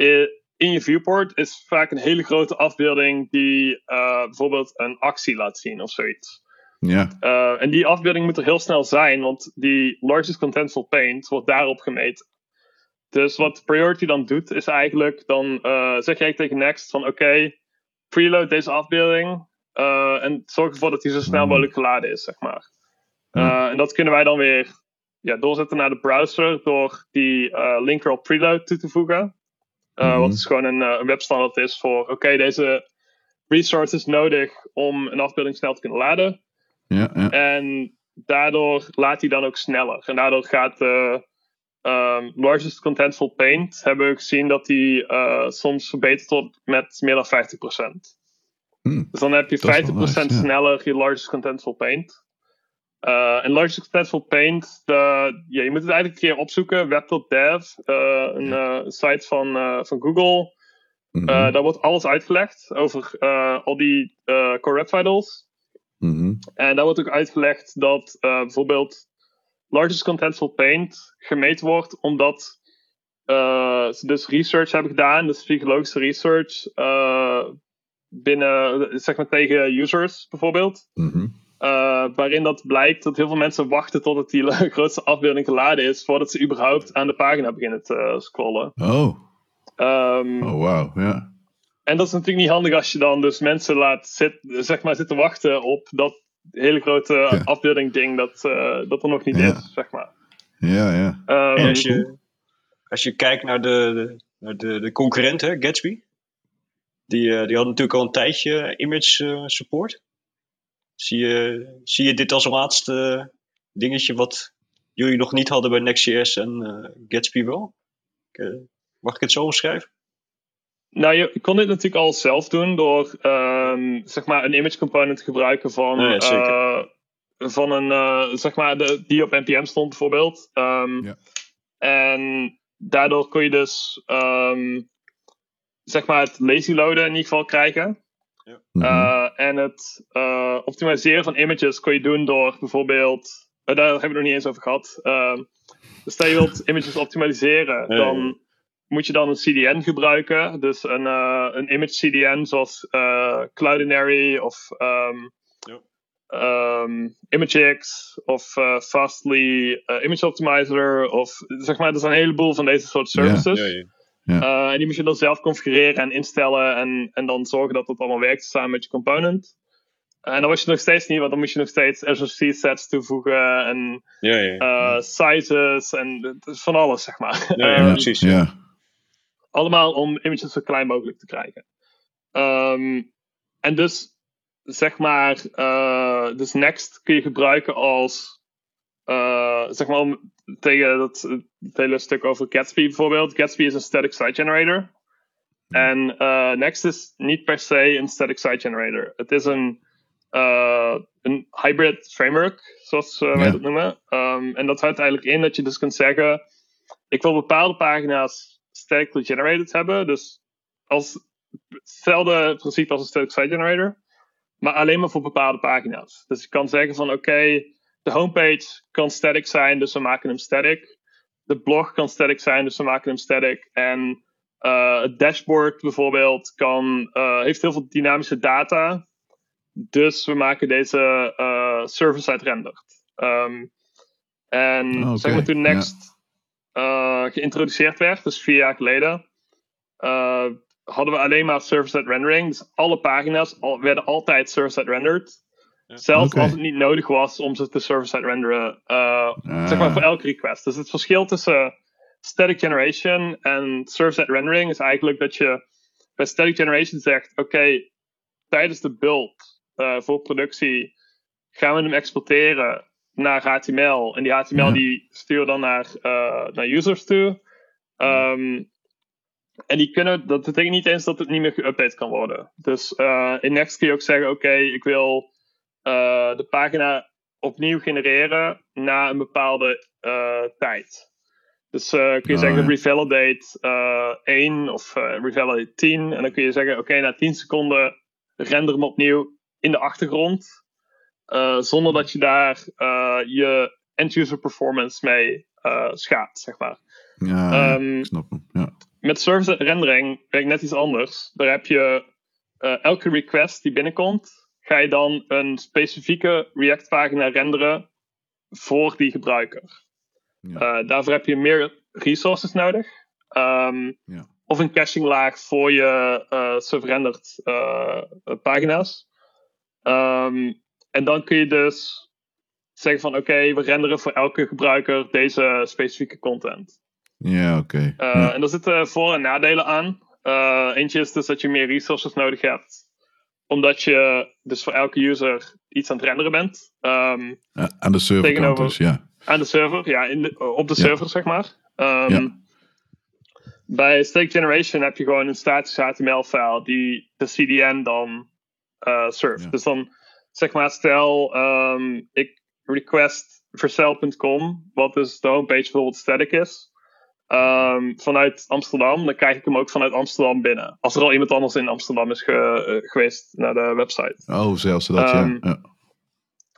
Eh, in je viewport is vaak een hele grote afbeelding die eh, bijvoorbeeld een actie laat zien of zoiets. Ja, Uh, en die afbeelding moet er heel snel zijn, want die largest contentful paint wordt daarop gemeten. Dus wat priority dan doet, is eigenlijk, dan uh, zeg jij tegen Next van oké, preload deze afbeelding en zorg ervoor dat die zo snel Mhm. mogelijk geladen is, zeg maar. Ja. En dat kunnen wij dan weer ja, doorzetten naar de browser door die linker op preload toe te voegen. Uh, Mhm. Wat is gewoon een, uh, een webstandard is voor oké, deze resource is nodig om een afbeelding snel te kunnen laden. ja, ja. En daardoor laat hij dan ook sneller. En daardoor gaat de ehm, largest contentful paint, hebben we gezien dat die eh, soms verbeterd wordt met meer dan 50%. Hm. Dus dan heb je Dat is 50% wel nice, ja. sneller je largest contentful paint. Eh, en largest contentful paint, ja, je moet het eigenlijk een keer opzoeken. Web.dev, eh, een eh, site van, van Google. Mhm. Daar wordt alles uitgelegd over al die core web vitals. Mhm. En daar wordt ook uitgelegd dat bijvoorbeeld largest contentful paint gemeten wordt omdat ze dus research hebben gedaan, dus psychologische research binnen, zeg maar tegen users bijvoorbeeld. Mhm. Eh, waarin dat blijkt dat heel veel mensen wachten totdat die grootste afbeelding geladen is voordat ze überhaupt aan de pagina beginnen te scrollen. Oh, Ehm, oh wauw, ja. en dat is natuurlijk niet handig als je dan dus mensen laat zit, zeg maar, zitten wachten op dat hele grote Ja. afbeelding ding dat, eh, dat er nog niet Ja. is, zeg maar. Ja, ja. Ehm, En als je, als je kijkt naar de, de, naar de, de concurrent, hè, Gatsby. Die, eh, die had natuurlijk al een tijdje image eh, support. Zie je, zie je dit als laatste dingetje wat jullie nog niet hadden bij Next.js en eh, Gatsby wel? Eh, mag ik het zo omschrijven? Nou, je kon dit natuurlijk al zelf doen door ehm, zeg maar een image component te gebruiken van, Ja, ja, zeker. eh, van een, eh, zeg maar, de, die op NPM stond bijvoorbeeld. Ehm, Ja. En daardoor kon je dus, ehm, zeg maar, het lazy loaden in ieder geval krijgen. Mhm. Uh, en het uh, optimaliseren van images kon je doen door bijvoorbeeld. Uh, daar hebben we het nog niet eens over gehad. Uh, dus stel je wilt images optimaliseren, Nee. dan moet je dan een CDN gebruiken. Dus een, uh, een image CDN zoals uh, Cloudinary of um, Ja. um, ImageX of uh, Fastly uh, Image Optimizer. Of zeg maar, er zijn een heleboel van deze soort Ja. services. Ja, ja. Uh, en die moet je dan zelf configureren en instellen en, en dan zorgen dat het allemaal werkt samen met je component. En dan was je nog steeds niet, want dan moet je nog steeds SRC sets toevoegen en ja, ja. uh, sizes en van alles, zeg maar. Ja, ja, Um, precies. ja. allemaal om images zo klein mogelijk te krijgen. Ehm, en dus, zeg maar, uh, dus Next kun je gebruiken als, uh, zeg maar, om tegen dat het hele stuk over Gatsby bijvoorbeeld. Gatsby is een static site generator. En uh, Next is niet per se een static site generator. Het is een, uh, een hybrid framework, zoals uh, wij dat noemen. Um, en dat houdt eigenlijk in dat je dus kunt zeggen: ik wil bepaalde pagina's statically generated hebben. Dus als hetzelfde principe als een static site generator, maar alleen maar voor bepaalde pagina's. Dus je kan zeggen van oké, okay, de homepage kan static zijn, dus we maken hem static. De blog kan static zijn, dus we maken hem static. En uh, het dashboard bijvoorbeeld kan, uh, heeft heel veel dynamische data. Dus we maken deze uh, server-side rendered. Um, en okay. zeg maar toen Next yeah. geïntroduceerd werd, dus vier jaar geleden, hadden we alleen maar server-side rendering. Dus alle pagina's al, werden altijd server-side rendered. Zelfs okay. als het niet nodig was om ze te server-side renderen. zeg maar voor elke request. Dus het verschil tussen static generation en server-side rendering is eigenlijk dat je bij static generation zegt: oké, okay, tijdens de build uh, voor productie gaan we hem exporteren naar HTML. En die HTML ja. die sturen dan naar, uh, naar users toe. Um, en die kunnen, dat betekent niet eens dat het niet meer geüpdate kan worden. Dus uh, in Next kun je ook zeggen: oké, okay, ik wil de pagina opnieuw genereren na een bepaalde tijd. Dus uh, kun je Oh, zeggen ja. revalidate eh 1 of eh, revalidate 10. En dan kun je zeggen, oké, na 10 seconden render hem opnieuw in de achtergrond. eh, zonder dat je daar eh, je end-user performance mee eh, schaadt, zeg maar. Ja, Ehm, ik snap hem. Ja. Met service rendering werkt net iets anders. Daar heb je eh, elke request die binnenkomt, ga je dan een specifieke React pagina renderen voor die gebruiker. Ja. Eh, daarvoor heb je meer resources nodig. Ehm, Ja. Of een caching laag voor je eh, pagina's. Ehm, en dan kun je dus zeggen van oké, we renderen voor elke gebruiker deze specifieke content. Ja, oké. Uh, Ja. En daar zitten voor- en nadelen aan. Uh, eentje is dus dat je meer resources nodig hebt. Omdat je dus voor elke user iets aan het renderen bent. Ehm, Ja, Aan de tegenover- dus, ja. aan de server, ja, in de, op de Ja. server zeg maar. Ehm, Ja. Bij Stake Generation heb je gewoon een statische HTML-file die de CDN dan. Ja. Dus dan zeg maar, stel ehm, ik request versell.com, wat dus de homepage bijvoorbeeld static is. Ehm, vanuit Amsterdam, dan krijg ik hem ook vanuit Amsterdam binnen. Als er al iemand anders in Amsterdam is ge- eh, geweest naar de website. Oh, zelfs dat, Ehm, ja. ja.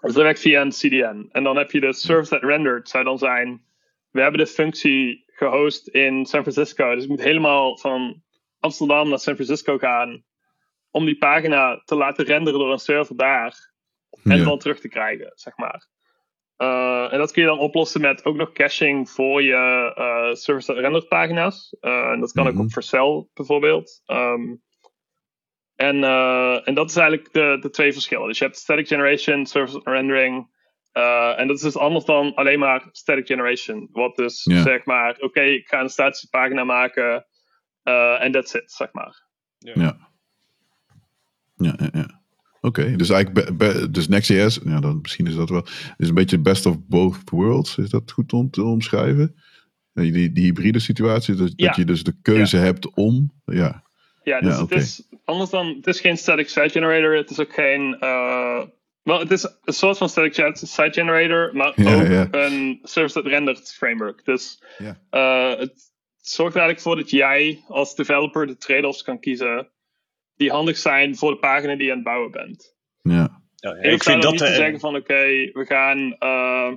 Dus dat werkt via een CDN. En dan heb je de service that rendered, zou dan zijn. We hebben de functie gehost in San Francisco. Dus ik moet helemaal van Amsterdam naar San Francisco gaan. Om die pagina te laten renderen door een server daar. En Ja. dan terug te krijgen, zeg maar. Eh, en dat kun je dan oplossen met ook nog caching voor je eh service that rendered pagina's. Eh, en dat kan Mhm. ook op Vercel bijvoorbeeld. Ehm, en, eh, en dat is eigenlijk de, de twee verschillen. Dus je hebt static generation, service rendering. eh, en dat is dus anders dan alleen maar static generation. Wat dus Ja. zeg maar, oké, ik ga een statische pagina maken. eh, En that's it, zeg maar. Ja, ja, ja. Oké, dus eigenlijk, be- dus Next.js, ja, dan, misschien is dat wel, is een beetje best of both worlds. Is dat goed om te omschrijven? Die, die, hybride situatie, dat, Ja. dat je dus de keuze hebt om, ja, Ja, dus Ja, het is anders dan. Het is geen static site generator. Het is ook geen. eh, wel, het is een soort van static site generator, maar ook een service that rendered framework. Dus eh, het zorgt er eigenlijk voor dat jij als developer de trade-offs kan kiezen die handig zijn voor de pagina die je aan het bouwen bent. ja, ik ik vind dat niet te eh, zeggen van oké, we gaan. eh,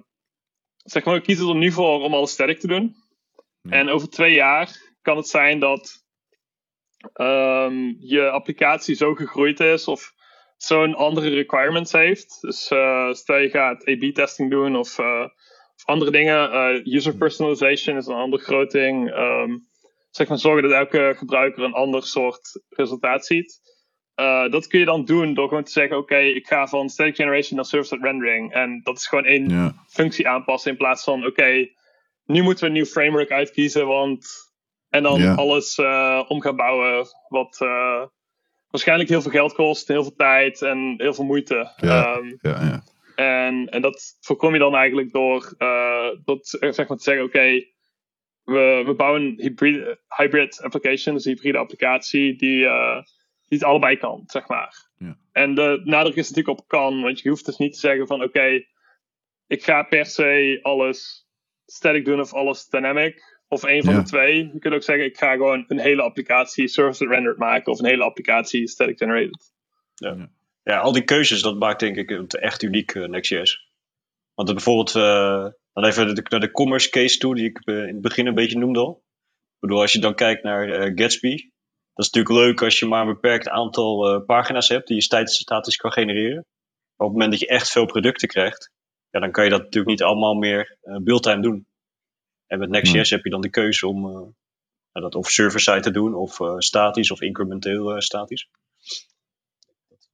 zeg maar, we kiezen er nu voor om alles static te doen. Ja. En over twee jaar kan het zijn dat ehm, je applicatie zo gegroeid is of zo'n andere requirements heeft. Dus eh, stel je gaat A-B-testing doen of, eh, of andere dingen. eh, user personalization is een ander groot ding. Ehm, zeg maar zorgen dat elke gebruiker een ander soort resultaat ziet. Eh, dat kun je dan doen door gewoon te zeggen: Oké, ik ga van static generation naar server-side rendering. En dat is gewoon één functie aanpassen in plaats van: Oké, nu moeten we een nieuw framework uitkiezen, want. En dan alles eh, om gaan bouwen, wat eh, waarschijnlijk heel veel geld kost, heel veel tijd en heel veel moeite. Ja, ja. en, en dat voorkom je dan eigenlijk door, door te- zeg maar te zeggen: Oké, we, we bouwen een hybrid, hybrid application, dus een hybride applicatie die, uh, die het allebei kan, zeg maar. Ja. En de nadruk is natuurlijk op kan, want je hoeft dus niet te zeggen van oké, ik ga per se alles static doen of alles dynamic. Of een van Ja. de twee. Je kunt ook zeggen, ik ga gewoon een hele applicatie service rendered maken. Of een hele applicatie static generated. Ja, al die keuzes, dat maakt denk ik het echt uniek uh, Next.js. Want bijvoorbeeld, uh, dan even de, naar de commerce case toe, die ik uh, in het begin een beetje noemde al. Ik bedoel, als je dan kijkt naar uh, Gatsby, dat is natuurlijk leuk als je maar een beperkt aantal uh, pagina's hebt die je statisch kan genereren. Maar op het moment dat je echt veel producten krijgt, ja, dan kan je dat natuurlijk niet allemaal meer uh, build-time doen. En met Next.js heb je dan de keuze om uh, dat of server-side te doen, of uh, statisch of incrementeel uh, statisch.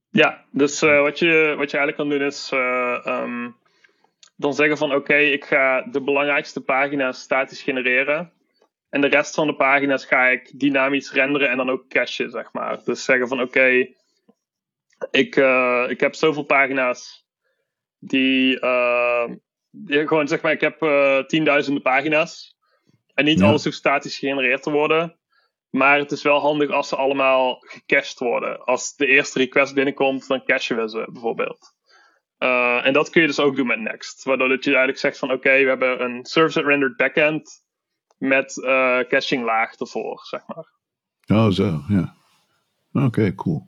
Ja, dus uh, wat, je, wat je eigenlijk kan doen is uh, um, dan zeggen van oké, okay, ik ga de belangrijkste pagina's statisch genereren. En de rest van de pagina's ga ik dynamisch renderen en dan ook cachen, zeg maar. Dus zeggen van oké, okay, ik, uh, ik heb zoveel pagina's die, die, gewoon zeg maar, ik heb tienduizenden pagina's. En niet ja. alles hoeft statisch gegenereerd te worden. Maar het is wel handig als ze allemaal gecached worden. Als de eerste request binnenkomt, dan cachen we ze bijvoorbeeld. Uh, en dat kun je dus ook doen met Next. Waardoor dat je eigenlijk zegt van oké, okay, we hebben een service-rendered backend met uh, caching laag ervoor, zeg maar. Oh, zo, ja. Oké, okay, cool.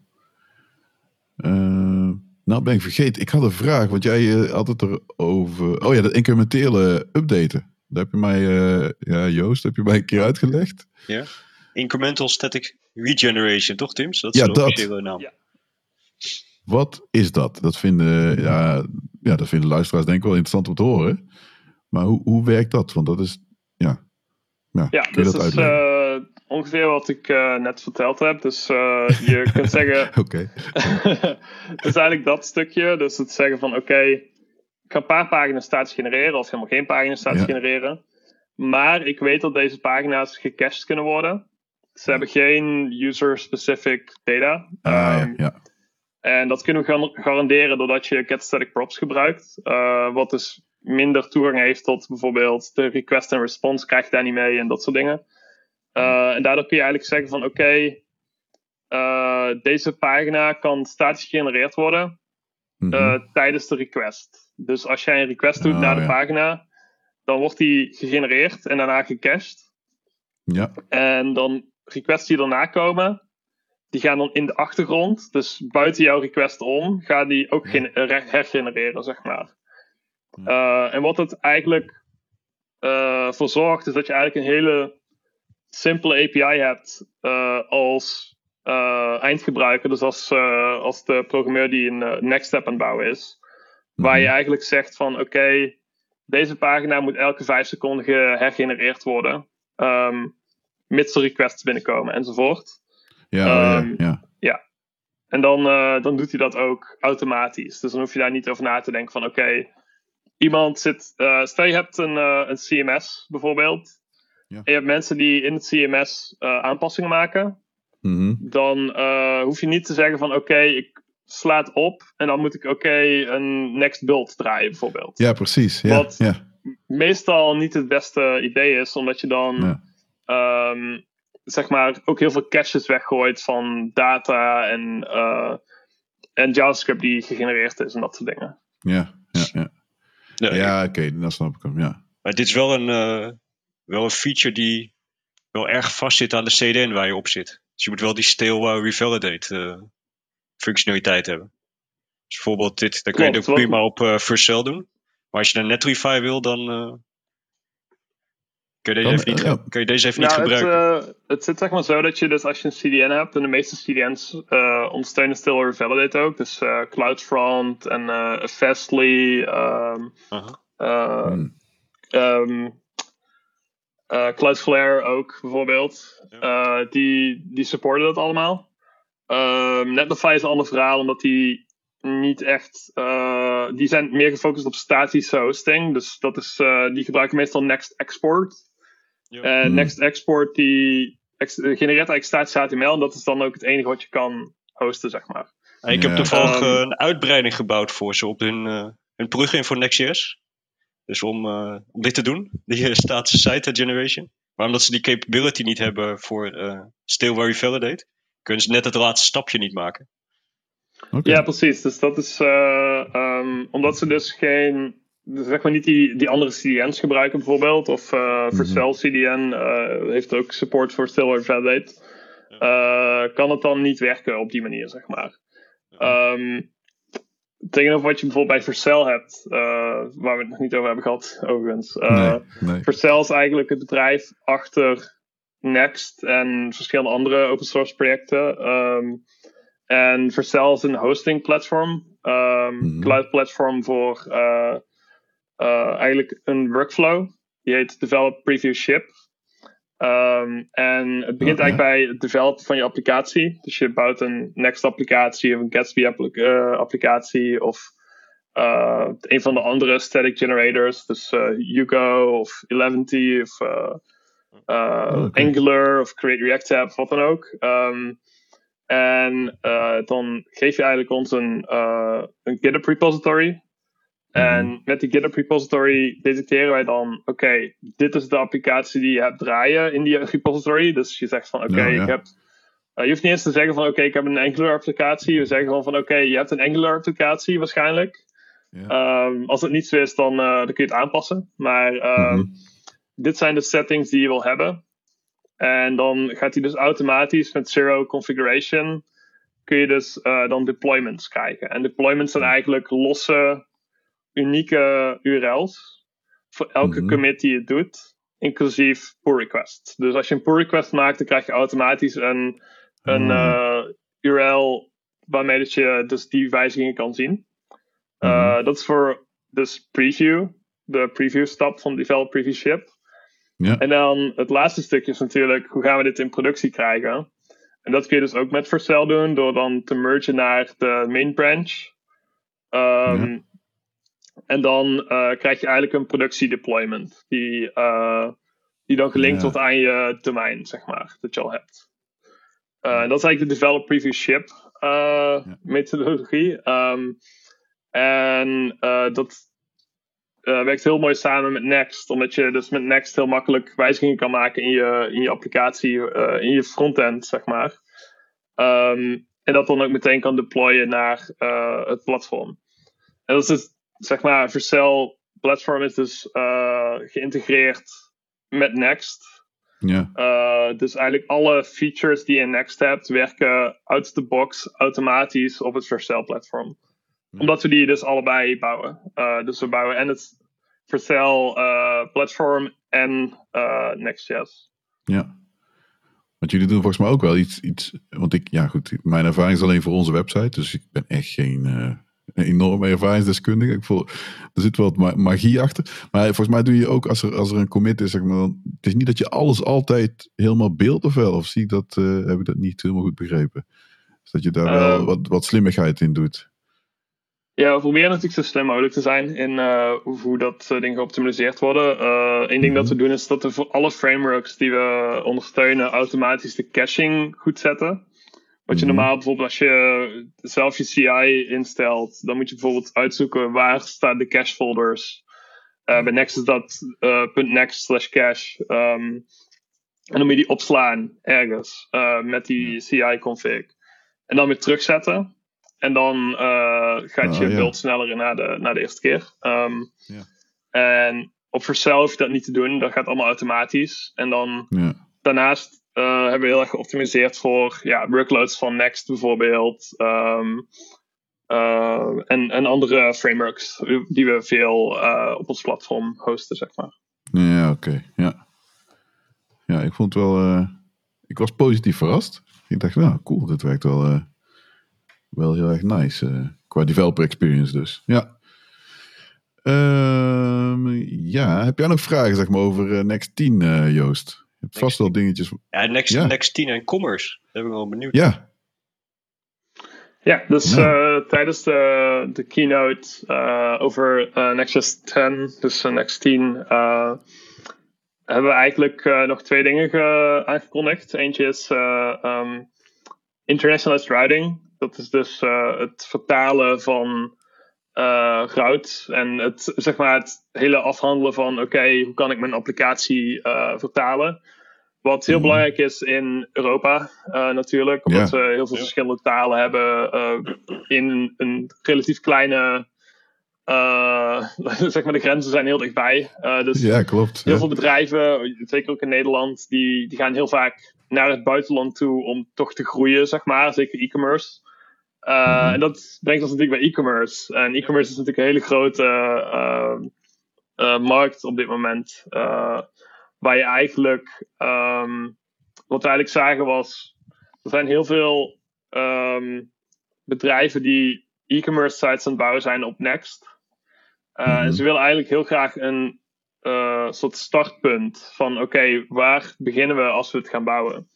Uh, nou ben ik vergeten, ik had een vraag, want jij uh, had het erover... Oh ja, dat incrementele updaten. Daar heb je mij, ja Joost, heb je mij een keer uitgelegd. Ja. Incremental Static Regeneration, toch Tim? Dat is ja, de dat. naam. Ja. Wat is dat? Dat vinden, ja, ja, dat vinden luisteraars denk ik wel interessant om te horen. Maar hoe, hoe werkt dat? Want dat is, ja... Ja, ja kun je dus dat is uh, ongeveer wat ik uh, net verteld heb. Dus uh, je kunt zeggen... Oké. het is eigenlijk dat stukje. Dus het zeggen van, oké, okay, ik ga een paar pagina's statisch genereren. Of helemaal geen pagina's ja. genereren. Maar ik weet dat deze pagina's gecached kunnen worden. Ze hebben geen user-specific data. Ah, um, ja, ja. En dat kunnen we garanderen doordat je get static props gebruikt. Uh, wat dus minder toegang heeft tot bijvoorbeeld de request en response krijg je daar niet mee en dat soort dingen. Uh, en daardoor kun je eigenlijk zeggen van oké, okay, uh, deze pagina kan statisch gegenereerd worden mm -hmm. tijdens de request. Dus als jij een request doet oh, naar de ja. pagina, dan wordt die gegenereerd en daarna gecached. Ja. En dan requests die daarna komen, die gaan dan in de achtergrond, dus buiten jouw request om, gaan die ook ja. hergenereren, zeg maar. Uh, en wat het eigenlijk uh, voor zorgt, is dat je eigenlijk een hele simpele API hebt uh, als eindgebruiker, dus als, als de programmeur die een next step aan het bouwen is. Waar je eigenlijk zegt van oké, okay, deze pagina moet elke vijf seconden gehergenereerd worden. Um, mits er requests binnenkomen enzovoort. Ja, um, ja, ja. ja. En dan, uh, dan doet hij dat ook automatisch. Dus dan hoef je daar niet over na te denken van oké, okay, iemand zit. Uh, stel je hebt een, uh, een CMS bijvoorbeeld. Ja. En je hebt mensen die in het CMS aanpassingen maken. Mm-hmm. Dan hoef je niet te zeggen van oké, okay, ik sla het op en dan moet ik oké okay, een next build draaien bijvoorbeeld. Ja, precies. Ja, Wat ja. meestal niet het beste idee is, omdat je dan ja. um, zeg maar ook heel veel caches weggooit van data en, uh, en JavaScript die gegenereerd is en dat soort dingen. Ja, ja, ja. Ja, Ja, oké, okay, dan snap ik hem, ja. Maar dit is wel een, uh, wel een feature die wel erg vast zit aan de CDN waar je op zit. Dus je moet wel die stale uh, revalidate uh, functionaliteit hebben. Dus bijvoorbeeld dit, dan kun je het ook prima op uh, first cell doen. Maar als je een netrefy wil, dan uh, kun, je deze even niet, ja. kun je deze even Nou, niet het, gebruiken. uh, het zit zeg maar zo dat je dus als je een CDN hebt, en de meeste CDN's uh, ondersteunen Still Revalidate ook. Dus uh, CloudFront en uh, Fastly, um, uh, Hmm. um, uh, Cloudflare ook bijvoorbeeld. Ja. Uh, die, die supporten dat allemaal. Um, Netlify is een ander verhaal, omdat die niet echt. Uh, die zijn meer gefocust op statische hosting. Dus dat is, uh, die gebruiken meestal Next Export. Ja. En Hmm. Next Export die ex- genereert eigenlijk statisch HTML. En dat is dan ook het enige wat je kan hosten, zeg maar. En ik heb toevallig Um, eh, een uitbreiding gebouwd voor ze op hun, eh hun plugin voor Next.js. Dus om, eh, om dit te doen, die eh, statische site generation. Maar omdat ze die capability niet hebben voor uh, still where you validate, kunnen ze net het laatste stapje niet maken. Okay. Ja, precies. Dus dat is um, omdat ze dus geen, zeg maar niet die, die andere CDN's gebruiken bijvoorbeeld, of uh, mm -hmm. Vercel CDN uh, heeft ook support voor still where validate, kan het dan niet werken op die manier, zeg maar. Um, tegenover wat je bijvoorbeeld bij Vercel hebt, uh, waar we het nog niet over hebben gehad, overigens. Uh, nee, Vercel is eigenlijk het bedrijf achter Next en verschillende andere open source projecten. Um, en Vercel is een hosting platform, um, mm -hmm. cloud platform voor uh, eigenlijk een workflow. Die heet Develop Preview Ship. Um, en het begint eigenlijk bij het developen van je applicatie. Dus je bouwt een Next applicatie of een Gatsby uh, applicatie of uh, een van de andere static generators. Dus Hugo of Eleventy of oh, okay. Angular of Create React App, wat dan ook. Um, en dan geef je eigenlijk ons een, een GitHub repository. En mhm. met die GitHub repository detecteren wij dan, oké, dit is de applicatie die je hebt draaien in die repository. Dus je zegt van, oké, ik heb, uh, je hoeft niet eens te zeggen van, oké, ik heb een Angular applicatie. We zeggen gewoon van, oké, je hebt een Angular applicatie waarschijnlijk. Ja. Um, als het niet zo is, dan, uh, dan kun je het aanpassen. Maar mm-hmm. dit zijn de settings die je wil hebben. En dan gaat hij dus automatisch met zero configuration, kun je dus uh, dan deployments krijgen. En deployments zijn eigenlijk losse unieke URL's voor elke mm commit die je doet, inclusief pull request. Dus als je een pull request maakt, dan krijg je automatisch een, een uh, URL waarmee dat je dus die wijzigingen kan zien. Uh, dat is voor dus preview, de preview stap van develop preview ship. Ja. En dan het laatste stukje is natuurlijk, hoe gaan we dit in productie krijgen? En dat kun je dus ook met Vercel doen, door dan te mergen naar de main branch. Um, ja. En dan uh, krijg je eigenlijk een productiedeployment. Die, uh, die dan gelinkt wordt aan je domein, zeg maar, dat je al hebt. Uh, dat is eigenlijk de develop preview ship ja. methodologie. Um, en dat werkt heel mooi samen met Next, omdat je dus met Next heel makkelijk wijzigingen kan maken in je, in je applicatie, in je frontend, zeg maar. Um, en dat dan ook meteen kan deployen naar het platform. En dat is dus zeg maar, Vercel platform is dus uh, geïntegreerd met Next. Ja. Uh, dus eigenlijk alle features die je in Next hebt, werken out the box automatisch op het Vercel platform. Omdat we die dus allebei bouwen. Uh, dus we bouwen en het Vercel platform en Next.js. Ja. Want jullie doen volgens mij ook wel iets, iets. Want ik, ja goed, mijn ervaring is alleen voor onze website. Dus ik ben echt geen een enorme ervaringsdeskundige. Ik voel, er zit wel wat magie achter. Maar volgens mij doe je ook, als er, als er een commit is, zeg maar, dan, het is niet dat je alles altijd helemaal beeldt of wel. Of zie ik dat, uh, heb ik dat niet helemaal goed begrepen. Dus dat je daar wel ehm. wat, wat slimmigheid in doet. Ja, we proberen natuurlijk zo slim mogelijk te zijn in uh, hoe dat uh, dingen geoptimaliseerd worden. Eén ding dat we mhm. doen is dat we voor alle frameworks die we ondersteunen automatisch de caching goed zetten. Wat je mhm. normaal bijvoorbeeld als je zelf je CI instelt, dan moet je bijvoorbeeld uitzoeken waar staan de cache folders. Uh, bij Next is dat uh, .next slash cache. Um, en dan moet je die opslaan ergens uh, met die CI config. En dan weer terugzetten. En dan gaat je oh, beeld sneller na de, na de eerste keer. Um, ja. En op Vercel hoef je dat niet te doen. Dat gaat allemaal automatisch. En dan ja. daarnaast uh, hebben we heel erg geoptimiseerd voor ja, workloads van Next bijvoorbeeld. Um, uh, en, en andere frameworks die we veel uh, op ons platform hosten, zeg maar. Ja, oké. Ja. ja, ik vond het wel. ik was positief verrast. Ik dacht, nou cool, dit werkt wel, wel heel erg nice. qua developer experience dus. Ja. Ehm, ja, heb jij nog vragen zeg maar, over Next 10, Joost? Hebt vast wel dingetjes. Ja, Next, Next 10 en Commerce. Daar ben ik wel benieuwd. Ja. Ja, dus ja. Uh, tijdens de, de keynote uh, over uh, Nexus 10, dus Next 10, hebben we eigenlijk nog twee dingen aangekondigd. Eentje is um, internationalized routing. Dat is dus het vertalen van uh, goud. En het, zeg maar, het hele afhandelen van: oké, hoe kan ik mijn applicatie uh, vertalen? Wat heel mhm. belangrijk is in Europa uh, natuurlijk, omdat we heel veel verschillende talen hebben in een relatief kleine. zeg maar, de grenzen zijn heel dichtbij. dus ja, klopt. Heel veel bedrijven, zeker ook in Nederland, die, die gaan heel vaak naar het buitenland toe om toch te groeien, zeg maar. Zeker e-commerce. Uh, En dat brengt ons natuurlijk bij e-commerce. En e-commerce is natuurlijk een hele grote uh, uh, markt op dit moment. waar je eigenlijk, um, wat we eigenlijk zagen was, er zijn heel veel um, bedrijven die e-commerce sites aan het bouwen zijn op Next. En ze willen eigenlijk heel graag een soort startpunt van oké, waar beginnen we als we het gaan bouwen?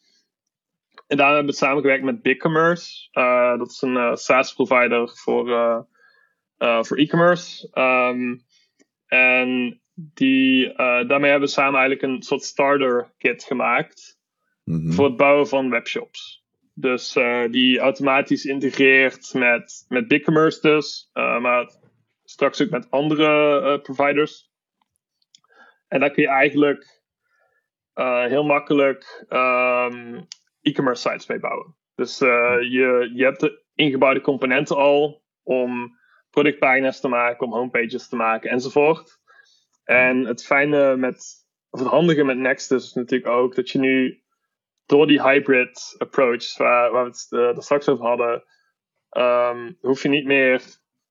En daar hebben we samengewerkt met BigCommerce. Uh, dat is een uh, SaaS provider voor, uh, voor e-commerce. Um, en die, daarmee hebben we samen eigenlijk een soort starter kit gemaakt. Mm-hmm. Voor het bouwen van webshops. Dus die automatisch integreert met, met BigCommerce dus. maar straks ook met andere providers. En daar kun je eigenlijk heel makkelijk um, e-commerce sites mee bouwen. Dus uh, je, je hebt de ingebouwde componenten al om productpagina's te maken, om homepages te maken enzovoort. En het fijne met, of het handige met Next is natuurlijk ook dat je nu door die hybrid approach, waar, we het er straks over hadden, um, hoef je niet meer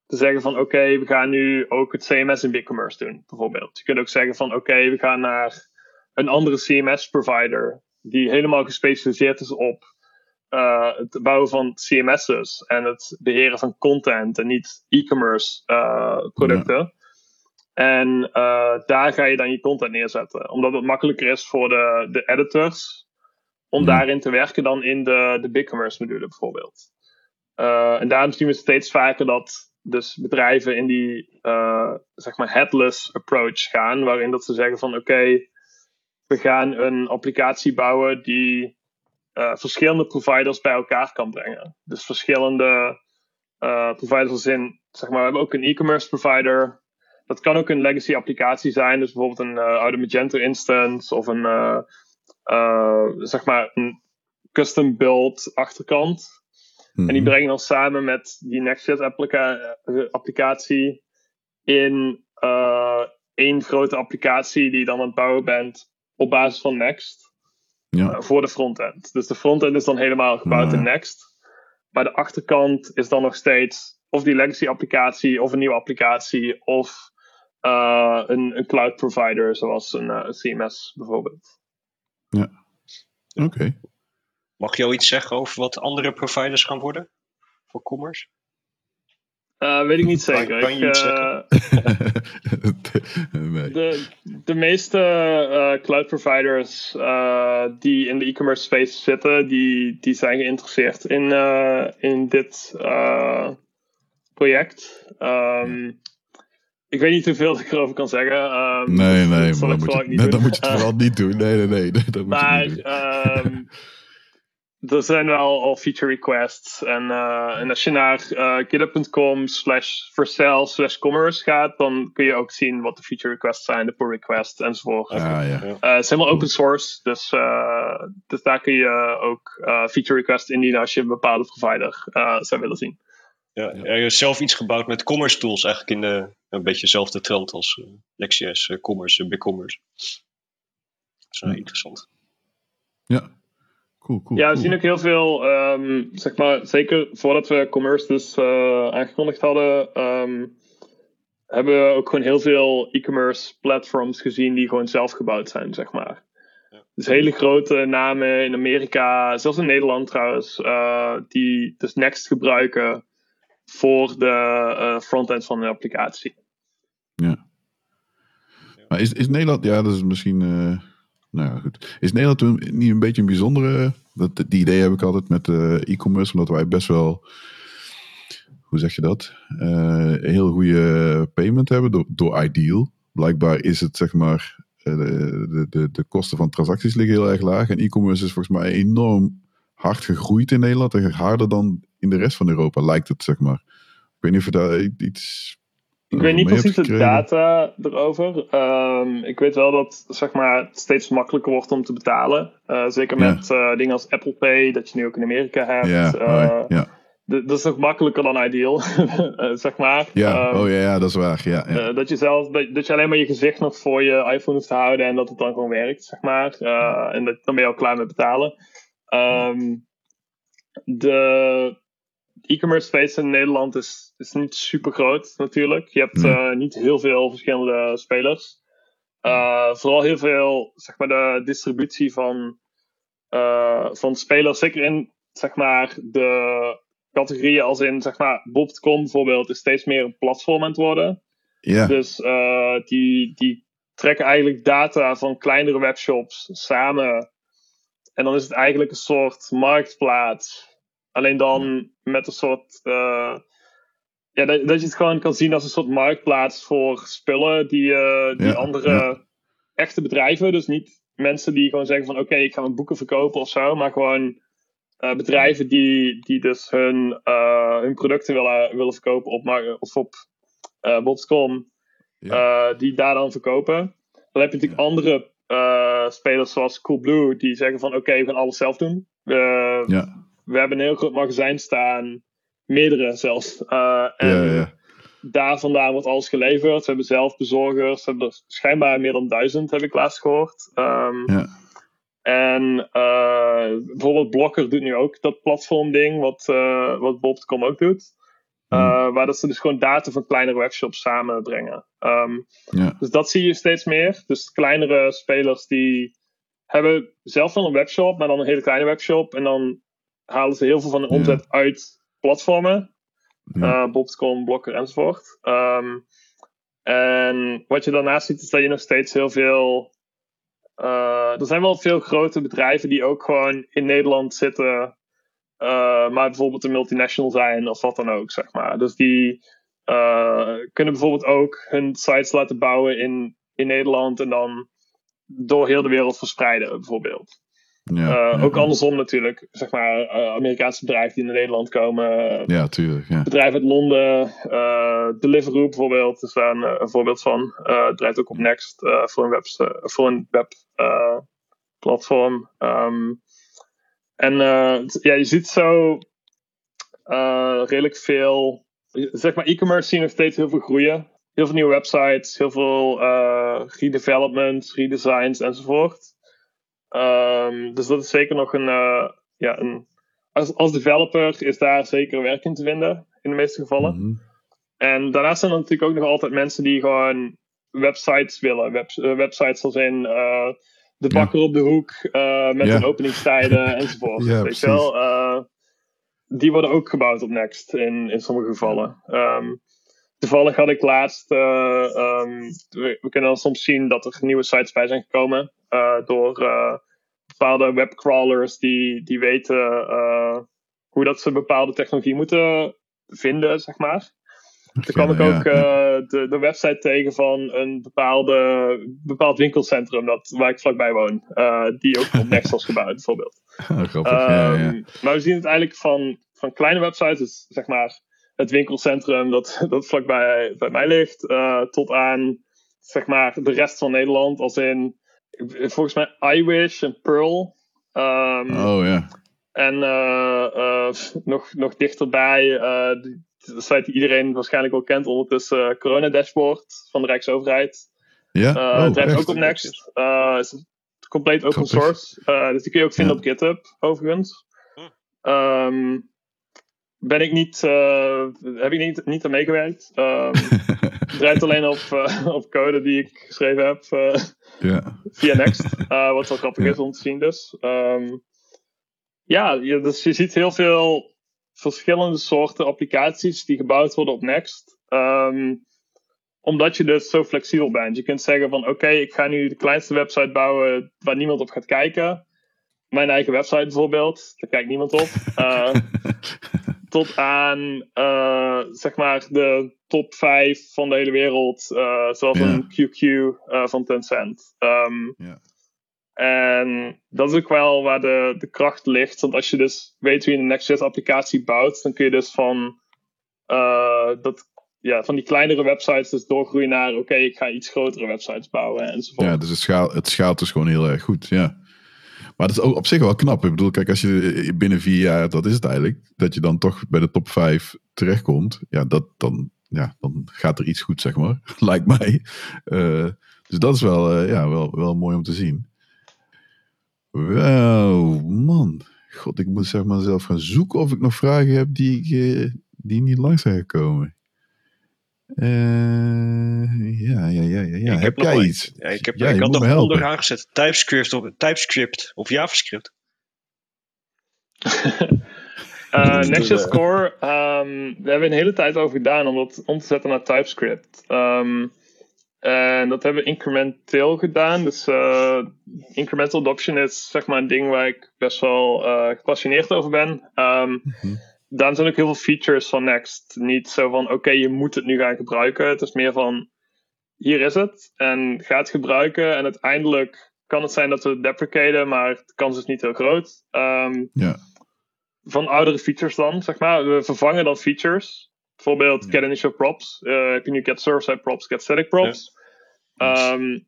te zeggen van oké, we gaan nu ook het CMS in BigCommerce doen, bijvoorbeeld. Je kunt ook zeggen van oké, we gaan naar een andere CMS provider die helemaal gespecialiseerd is op uh, het bouwen van CMS's en het beheren van content en niet e-commerce uh, producten. En uh, daar ga je dan je content neerzetten. Omdat het makkelijker is voor de, de editors om daarin te werken dan in de, de BigCommerce module bijvoorbeeld. en daarom zien we steeds vaker dat dus bedrijven in die zeg maar headless approach gaan, waarin dat ze zeggen van oké, we gaan een applicatie bouwen die uh, verschillende providers bij elkaar kan brengen. Dus verschillende uh, providers in, zeg maar, we hebben ook een e-commerce provider. Dat kan ook een legacy applicatie zijn, dus bijvoorbeeld een uh, oude Magento instance of een, zeg maar, een custom build achterkant. En die mhm. brengen dan samen met die Next.js applica applicatie in één grote applicatie die je dan aan het bouwen bent op basis van Next ja. uh, voor de frontend. Dus de frontend is dan helemaal gebouwd in Next. Maar de achterkant is dan nog steeds of die legacy applicatie of een nieuwe applicatie of uh, een, een, cloud provider zoals een, uh, CMS bijvoorbeeld. Ja, oké. Mag je al iets zeggen over wat andere providers gaan worden voor commerce? Uh, weet ik niet zeker. Kan, je ik, uh, de, de meeste uh, cloud providers die in de e-commerce space zitten, die, die zijn geïnteresseerd in, in dit project. Um, ik weet niet hoeveel ik erover kan zeggen. Um, nee, nee, maar dan moet, je, moet je het vooral niet doen. Nee, nee, nee. Dat moet maar, je niet doen. Um, er zijn wel al feature requests. En, uh, en als je naar uh, github.com slash versell slash commerce gaat, dan kun je ook zien wat de feature requests zijn, de pull requests enzovoort. Ah, ja. Uh, het is helemaal open source, dus, dus daar kun je ook feature requests indienen als je een bepaalde provider zou willen zien. Ja, ja. je hebt zelf iets gebouwd met commerce tools, eigenlijk in de, een beetje dezelfde trend als uh, Next.js, commerce, BigCommerce. Dat is wel interessant. Ja, ja, we zien ook heel veel, ehm, zeg maar, zeker voordat we commerce dus uh, aangekondigd hadden, um, hebben we ook gewoon heel veel e-commerce platforms gezien die gewoon zelf gebouwd zijn, zeg maar. Ja. Dus hele grote namen in Amerika, zelfs in Nederland trouwens, uh, die dus Next gebruiken voor de uh, frontend van hun applicatie. Ja. Maar is, is Nederland, ja, dat is misschien nou ja, goed. Is Nederland niet een beetje een bijzondere... Dat, die idee heb ik altijd met uh, e-commerce, omdat wij best wel... Hoe zeg je dat? Uh, heel goede payment hebben door, door Ideal. Blijkbaar is het, zeg maar... Uh, de, de, de kosten van transacties liggen heel erg laag. En e-commerce is volgens mij enorm hard gegroeid in Nederland. Harder dan in de rest van Europa, lijkt het, zeg maar. Ik weet niet of je daar iets. Ik weet niet precies de data erover. Um, ik weet wel dat zeg maar, het steeds makkelijker wordt om te betalen. Uh, zeker met uh, dingen als Apple Pay, dat je nu ook in Amerika hebt. Ja, uh, ja. Dat is nog makkelijker dan ideal, zeg maar. Ja, um, oh ja, ja, dat is waar. Ja, ja. dat, je zelf, dat, dat, je alleen maar je gezicht nog voor je iPhone hoeft te houden en dat het dan gewoon werkt, zeg maar. en dat, dan ben je al klaar met betalen. Um, de e-commerce space in Nederland is, is niet super groot natuurlijk. Je hebt uh, niet heel veel verschillende spelers. Uh, vooral heel veel, zeg maar, de distributie van, uh, van spelers. Zeker in, zeg maar, de categorieën als in, zeg maar, Bob.com bijvoorbeeld is steeds meer een platform aan het worden. Dus die, die trekken eigenlijk data van kleinere webshops samen. En dan is het eigenlijk een soort marktplaats Alleen dan met een soort. Uh, ja, dat, dat, je het gewoon kan zien als een soort marktplaats voor spullen die, uh, die andere echte bedrijven, dus niet mensen die gewoon zeggen van oké, ik ga mijn boeken verkopen of zo, maar gewoon uh, bedrijven die, die dus hun, hun producten willen, willen verkopen op, of op Bobs.com, die daar dan verkopen. Dan heb je natuurlijk andere spelers zoals Coolblue die zeggen van oké, we gaan alles zelf doen. ja we hebben een heel groot magazijn staan, meerdere zelfs. Uh, en ja, ja. daar vandaan wordt alles geleverd. We hebben zelf bezorgers, we hebben er schijnbaar meer dan duizend, heb ik laatst gehoord. Um, ja. En uh, bijvoorbeeld Blokker doet nu ook dat platformding, wat, uh, wat Bob.com ook doet. Uh, waar dat ze dus gewoon data van kleinere webshops samenbrengen. Um, ja. Dus dat zie je steeds meer. Dus kleinere spelers die hebben zelf wel een webshop, maar dan een hele kleine webshop. En dan halen ze heel veel van de omzet ja. uit platformen. Ja. Uh, Bobscom, Blokker enzovoort. Um, en wat je daarnaast ziet is dat je nog steeds heel veel... Uh, er zijn wel veel grote bedrijven die ook gewoon in Nederland zitten... Uh, maar bijvoorbeeld een multinational zijn of wat dan ook, zeg maar. Dus die kunnen bijvoorbeeld ook hun sites laten bouwen in, in Nederland... en dan door heel de wereld verspreiden, bijvoorbeeld. Ja, uh, ja, ook andersom natuurlijk, zeg maar, uh, Amerikaanse bedrijven die naar Nederland komen. Ja, tuurlijk. Ja. Bedrijven uit Londen, uh, Deliveroo bijvoorbeeld, is daar een, een voorbeeld van. het draait ook op Next voor een, web, voor een webplatform. Um, en ja, je ziet zo redelijk veel, zeg maar, e-commerce zien nog steeds heel veel groeien. Heel veel nieuwe websites, heel veel redevelopments, redesigns enzovoort. Um, dus dat is zeker nog een. Uh, ja, een als, als developer is daar zeker werk in te vinden, in de meeste gevallen. Mm -hmm. En daarnaast zijn er natuurlijk ook nog altijd mensen die gewoon websites willen. Web, uh, websites als in uh, de bakker ja. op de hoek met ja. een openingstijden enzovoort. Ja, weet je wel? die worden ook gebouwd op Next in, in sommige gevallen. Um, toevallig had ik laatst. Um, we, we, kunnen dan soms zien dat er nieuwe sites bij zijn gekomen. Uh, door uh, bepaalde webcrawlers die, die weten uh, hoe dat ze bepaalde technologie moeten vinden, zeg maar. Toen kwam ik ook ja. de, de website tegen van een bepaalde, bepaald winkelcentrum dat, waar ik vlakbij woon. die ook op Next was gebouwd, bijvoorbeeld. Oh, grappig, um, ja, ja. Maar we zien het eigenlijk van, van kleine websites, dus zeg maar het winkelcentrum dat, dat vlakbij bij mij ligt, tot aan zeg maar de rest van Nederland, als in volgens mij iWish en Pearl. Um, oh ja. En uh, uh, nog, nog dichterbij, uh, de site die iedereen waarschijnlijk wel kent ondertussen, Corona Dashboard van de Rijksoverheid. Ja, oh, draait ook op Next. is compleet open source. dus die kun je ook vinden Ja. op GitHub, overigens. Um, ben ik niet, heb ik niet, niet aan meegewerkt. Um, draait alleen op, op code die ik geschreven heb ja. via Next. Uh, wat wel grappig Ja. is om te zien dus. Um, ja, je, dus je ziet heel veel verschillende soorten applicaties die gebouwd worden op Next. Um, omdat je dus zo flexibel bent. Je kunt zeggen van oké, ik ga nu de kleinste website bouwen waar niemand op gaat kijken. Mijn eigen website bijvoorbeeld, daar kijkt niemand op. Uh, tot aan uh, zeg maar de top 5 van de hele wereld, uh, zoals Ja. een QQ uh, van Tencent. Um, Ja. En dat is ook wel waar de, de kracht ligt. Want als je dus weet hoe je een Next.js applicatie bouwt, dan kun je dus van dat ja, van die kleinere websites dus doorgroeien naar oké, ik ga iets grotere websites bouwen enzovoort. Ja, dus het, schaal, het schaalt dus gewoon heel erg goed, ja. Maar dat is ook op zich wel knap. Ik bedoel, kijk, als je binnen vier jaar, dat is het eigenlijk, dat je dan toch bij de top vijf terechtkomt, ja, dat, dan, ja, dan gaat er iets goed, zeg maar. Lijkt mij. Uh, dus dat is wel, uh, ja, wel, wel mooi om te zien. Wow, man. God, ik moet zeg maar zelf gaan zoeken of ik nog vragen heb die, ik, die niet langs zijn gekomen. Uh, ja, ja, ja, ja. Ik heb, heb jij iets? Ja, ik heb, ja, ik had nog onderaan gezet. TypeScript of, TypeScript of JavaScript. uh, Next.js Core, um, we hebben een hele tijd over gedaan om dat om te zetten naar TypeScript. Um, en dat hebben we incrementeel gedaan. Dus uh, incremental adoption is zeg maar een ding waar ik best wel uh, gepassioneerd over ben. Um, mm -hmm daarom zijn ook heel veel features van Next. Niet zo van, oké, je moet het nu gaan gebruiken. Het is meer van, hier is het. En ga het gebruiken. En uiteindelijk kan het zijn dat we het deprecaten, maar de kans is niet heel groot. Um, ja. Van oudere features dan, zeg maar. We vervangen dan features. Bijvoorbeeld get initial props. Uh, heb je nu get server side props, get static props. Ja. Um,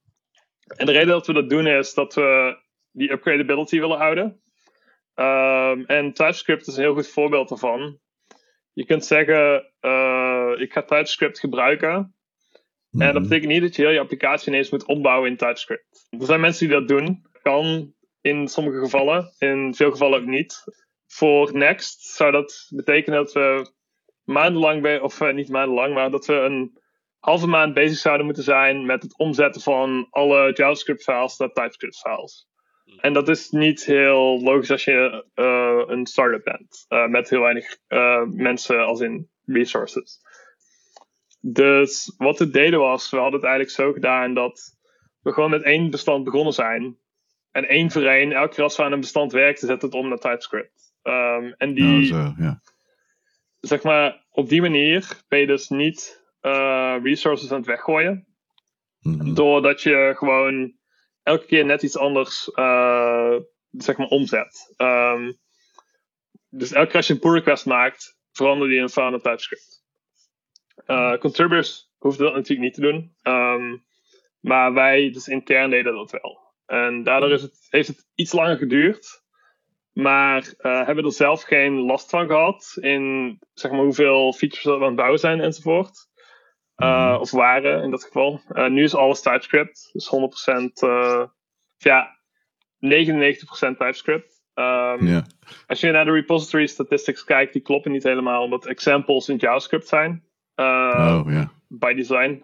en de reden dat we dat doen is dat we die upgradability willen houden. Um, en TypeScript is een heel goed voorbeeld daarvan. Je kunt zeggen, uh, ik ga TypeScript gebruiken. En dat mhm. betekent niet dat je heel je applicatie ineens moet ombouwen in TypeScript. Er zijn mensen die dat doen. Kan in sommige gevallen, in veel gevallen ook niet. Voor Next zou dat betekenen dat we maandenlang, of uh, niet maandenlang, maar dat we een halve maand bezig zouden moeten zijn met het omzetten van alle JavaScript-files naar TypeScript-files. En dat is niet heel logisch als je uh, een startup bent. Uh, met heel weinig uh, mensen als in resources. Dus wat we deden was, we hadden het eigenlijk zo gedaan dat we gewoon met één bestand begonnen zijn. En één voor één, elke keer als we aan een bestand werkten, zetten het om naar TypeScript. Um, en die, zo, ja. zeg maar, op die manier ben je dus niet resources aan het weggooien. Mm -hmm. Doordat je gewoon elke keer net iets anders uh, zeg maar omzet. Um, dus elke keer als je een pull request maakt, verander die in file TypeScript. Uh, contributors hoefden dat natuurlijk niet te doen. Um, maar wij, dus intern, deden dat wel. En daardoor is het, heeft het iets langer geduurd. Maar uh, hebben er zelf geen last van gehad in zeg maar, hoeveel features we aan het bouwen zijn enzovoort. Uh, of waren in dat geval. Uh, nu is alles TypeScript. Dus 100%, uh, ja, 99% TypeScript. Um, yeah. Als je naar de repository statistics kijkt, die kloppen niet helemaal, omdat examples in JavaScript zijn. oh, yeah. By design.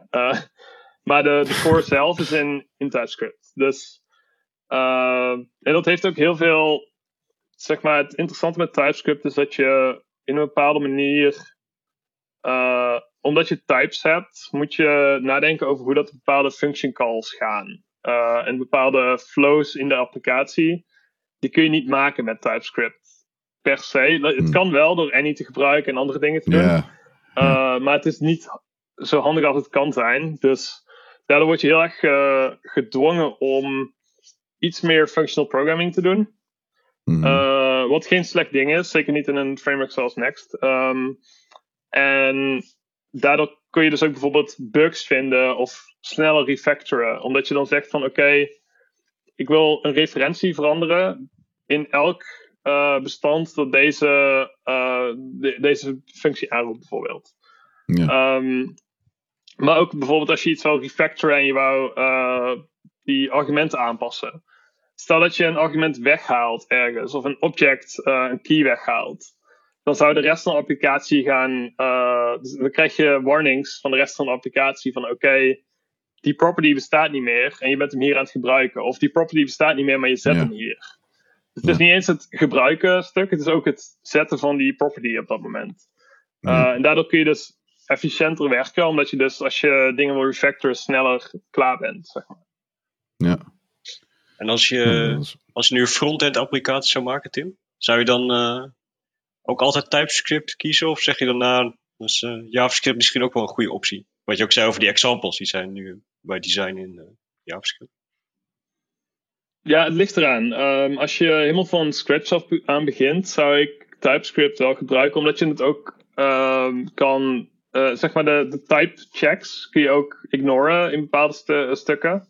maar de, de core zelf is in, in TypeScript. Dus, en dat heeft ook heel veel, zeg maar, het interessante met TypeScript is dat je in een bepaalde manier omdat je types hebt, moet je nadenken over hoe dat bepaalde function calls gaan. Uh, en bepaalde flows in de applicatie, die kun je niet maken met TypeScript per se. Het hmm. kan wel door Any te gebruiken en andere dingen te doen. Yeah. Uh, maar het is niet zo handig als het kan zijn. Dus daardoor word je heel erg uh, gedwongen om iets meer functional programming te doen. Mm. wat geen slecht ding is, zeker niet in een framework zoals Next. Um, en daardoor kun je dus ook bijvoorbeeld bugs vinden of sneller refactoren. Omdat je dan zegt van oké, ik wil een referentie veranderen in elk uh, bestand dat deze, uh, de, deze functie aanroept bijvoorbeeld. Ja. Um, maar ook bijvoorbeeld als je iets wil refactoren en je wou uh, die argumenten aanpassen. Stel dat je een argument weghaalt ergens of een object een key weghaalt dan zou de rest van de applicatie gaan. Uh, dan krijg je warnings van de rest van de applicatie van oké, die property bestaat niet meer en je bent hem hier aan het gebruiken. Of die property bestaat niet meer, maar je zet hem hier. Dus het is niet eens het gebruiken stuk, het is ook het zetten van die property op dat moment. Uh, en daardoor kun je dus efficiënter werken, omdat je dus als je dingen wil refactoren sneller klaar bent, zeg maar. Ja. En als je, als je nu een front-end applicatie zou maken, Tim, zou je dan uh, ook altijd TypeScript kiezen? Of zeg je dan nou, dus, uh, JavaScript misschien ook wel een goede optie? Wat je ook zei over die examples, die zijn nu bij design in uh, JavaScript. Ja, het ligt eraan. Um, als je helemaal van scratch af aan begint, zou ik TypeScript wel gebruiken, omdat je het ook ehm, kan, uh, zeg maar de, de type checks kun je ook ignoren in bepaalde stukken.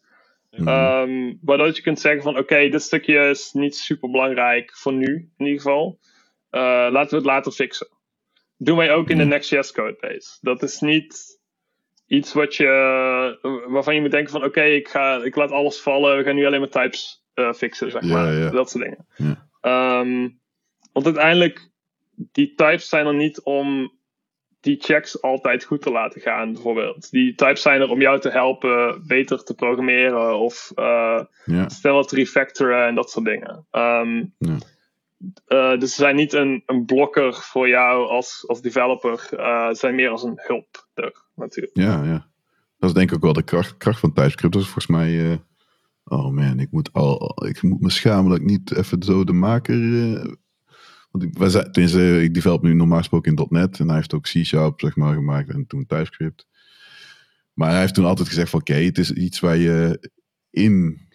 Um, waardoor je kunt zeggen van oké, dit stukje is niet super belangrijk voor nu in ieder geval. Uh, laten we het later fixen. Doen wij ook in de Next.js codebase. Dat is niet iets wat je, waarvan je moet denken van oké, ik ik, ik laat alles vallen. We gaan nu alleen maar types uh, fixen, zeg maar. Dat soort dingen. Ja. Um, want uiteindelijk, die types zijn er niet om die checks altijd goed te laten gaan, bijvoorbeeld. Die types zijn er om jou te helpen beter te programmeren of uh, ja. sneller te refactoren en dat soort dingen. Um, ja. Uh, dus ze zijn niet een, een blokker voor jou als, als developer. Uh, ze zijn meer als een hulp er, natuurlijk. Ja, ja. Dat is denk ik ook wel de kracht, kracht van TypeScript. Dat is volgens mij... oh man, ik moet, al, ik moet me schamen dat ik niet even zo de maker want ik, wij tenminste, ik develop nu normaal gesproken in .NET. En hij heeft ook C-Sharp zeg maar, gemaakt en toen TypeScript. Maar hij heeft toen altijd gezegd van oké, het is iets waar je in,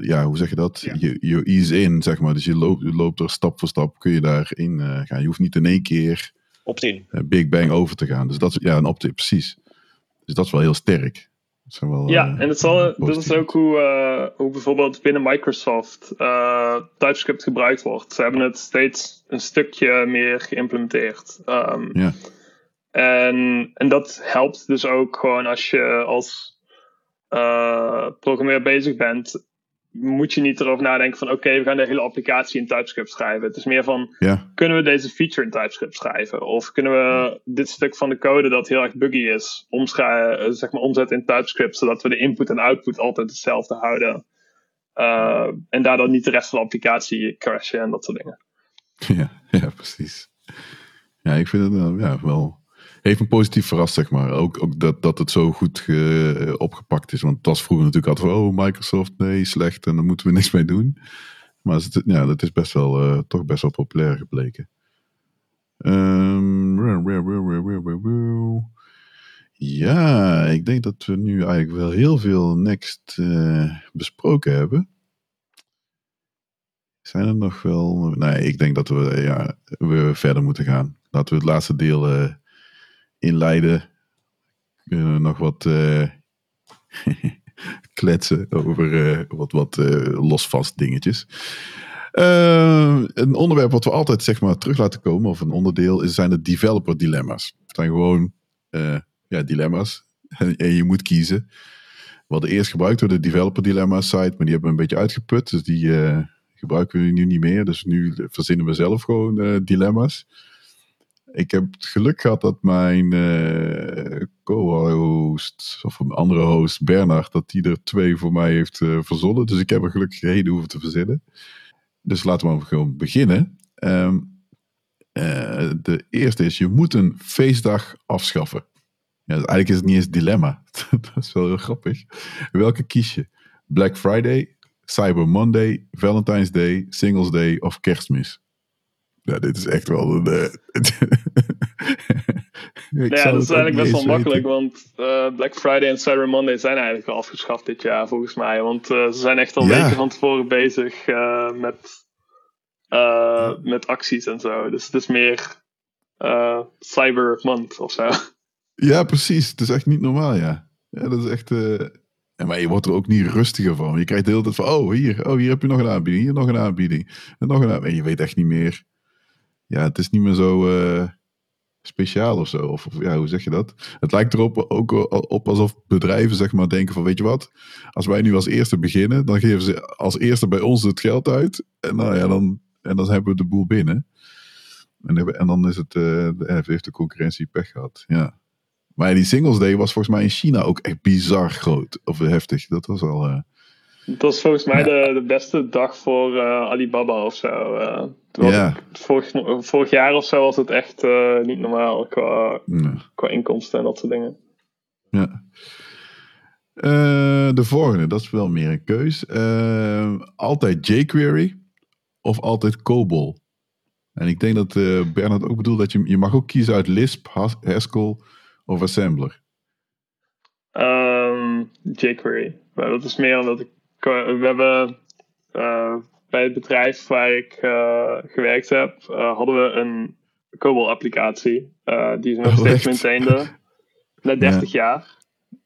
ja, hoe zeg je dat? Je, je ease in, zeg maar. Dus je loopt, je loopt er stap voor stap, kun je daarin uh, gaan. Je hoeft niet in één keer opt-in. Big Bang over te gaan. Dus dat is, ja, een opt-in, precies. Dus dat is wel heel sterk ja, eh, en het zal, dat is ook hoe, uh, hoe bijvoorbeeld binnen Microsoft uh, TypeScript gebruikt wordt. Ze hebben het steeds een stukje meer geïmplementeerd. Um, ja. en, en dat helpt dus ook gewoon als je als uh, programmeur bezig bent moet je niet erover nadenken van oké, we gaan de hele applicatie in TypeScript schrijven. Het is meer van, kunnen we deze feature in TypeScript schrijven? Of kunnen we dit stuk van de code dat heel erg buggy is, omschrijven, zeg maar omzetten in TypeScript, zodat we de input en output altijd hetzelfde houden. Uh, en daardoor niet de rest van de applicatie crashen en dat soort dingen. Ja, ja precies. Ja, ik vind het ja, wel heeft me positief verrast, zeg maar. Ook, ook dat, dat het zo goed opgepakt is. Want het was vroeger natuurlijk altijd van, oh, Microsoft, nee, slecht en daar moeten we niks mee doen. Maar het, ja, dat is best wel, uh, toch best wel populair gebleken. Um, ja, ik denk dat we nu eigenlijk wel heel veel Next uh, besproken hebben. Zijn er nog wel... Nee, ik denk dat we, ja, we verder moeten gaan. Laten we het laatste deel inleiden. Kunnen we nog wat uh, kletsen over uh, wat, wat uh, losvast dingetjes. een onderwerp wat we altijd zeg maar, terug laten komen, of een onderdeel, is, zijn de developer dilemma's. Het zijn gewoon ja, dilemma's. en je moet kiezen. We hadden eerst gebruikt door de developer dilemma site, maar die hebben we een beetje uitgeput. Dus die gebruiken we nu niet meer. Dus nu verzinnen we zelf gewoon dilemma's. Ik heb het geluk gehad dat mijn uh, co-host, of een andere host, Bernard, dat die er twee voor mij heeft uh, verzonnen. Dus ik heb er gelukkig reden hoeven te verzinnen. Dus laten we gewoon beginnen. Um, uh, de eerste is, je moet een feestdag afschaffen. Ja, eigenlijk is het niet eens dilemma. dat is wel heel grappig. Welke kies je? Black Friday, Cyber Monday, Valentine's Day, Singles Day of Kerstmis? Ja, dit is echt wel een. Uh, ja, dat is eigenlijk best wel makkelijk, want uh, Black Friday en Cyber Monday zijn eigenlijk al afgeschaft dit jaar, volgens mij. Want uh, ze zijn echt al weken van tevoren bezig met, met acties en zo. Dus het is meer Cyber Month of zo. Ja, precies. Het is echt niet normaal, ja. Ja, dat is echt. Ja, maar je wordt er ook niet rustiger van. Je krijgt de hele tijd van, oh hier, oh hier heb je nog een aanbieding, hier nog een aanbieding. En nog een aanbieding. En je weet echt niet meer ja, het is niet meer zo uh, speciaal of zo. Of, ja, hoe zeg je dat? Het lijkt erop ook op alsof bedrijven zeg maar denken van, weet je wat? Als wij nu als eerste beginnen, dan geven ze als eerste bij ons het geld uit. En, nou ja, dan, en dan hebben we de boel binnen. En, en dan is het, uh, heeft de concurrentie pech gehad. Ja. Maar die Singles Day was volgens mij in China ook echt bizar groot. Of heftig. Dat was al... dat was volgens mij de, de beste dag voor uh, Alibaba of zo. Uh, ja. vorig, vorig, jaar of zo was het echt uh, niet normaal qua, qua inkomsten en dat soort dingen. Ja. de volgende, dat is wel meer een keus. altijd jQuery of altijd COBOL? En ik denk dat Bernard ook bedoelt dat je, je mag ook kiezen uit Lisp, Haskell of Assembler. Um, jQuery. Maar dat is meer omdat ik we hebben uh, bij het bedrijf waar ik uh, gewerkt heb, uh, hadden we een COBOL-applicatie. die is nog oh, steeds maintainde. Na 30 jaar.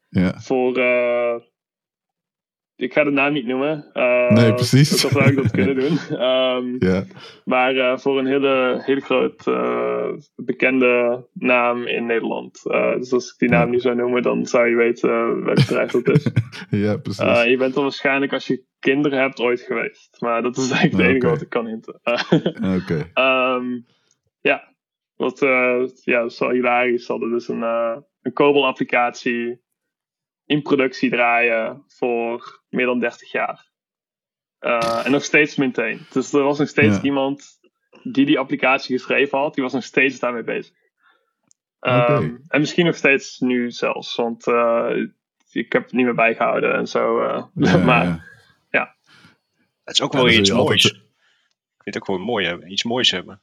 Ja. Voor ik ga de naam niet noemen. Uh, nee, precies. Dat zou ik dat kunnen doen. Um, ja. Maar uh, voor een hele, hele groot uh, bekende naam in Nederland. dus als ik die naam niet zou noemen, dan zou je weten welk bedrijf dat is. ja, precies. je bent er waarschijnlijk als je kinderen hebt ooit geweest. Maar dat is eigenlijk het enige wat ik kan hinten. Oké. Um, ja, wat ja, dat is wel hilarisch. Ze hadden dus een, een COBOL-applicatie in productie draaien voor meer dan 30 jaar. Uh, en nog steeds maintain. Dus er was nog steeds iemand die die applicatie geschreven had, die was nog steeds daarmee bezig. Um, En misschien nog steeds nu zelfs, want uh, ik heb het niet meer bijgehouden en zo. Uh, ja, maar ja. ja. Het is ook wel iets moois. Altijd... Ik vind het ook wel mooi hebben, iets moois hebben.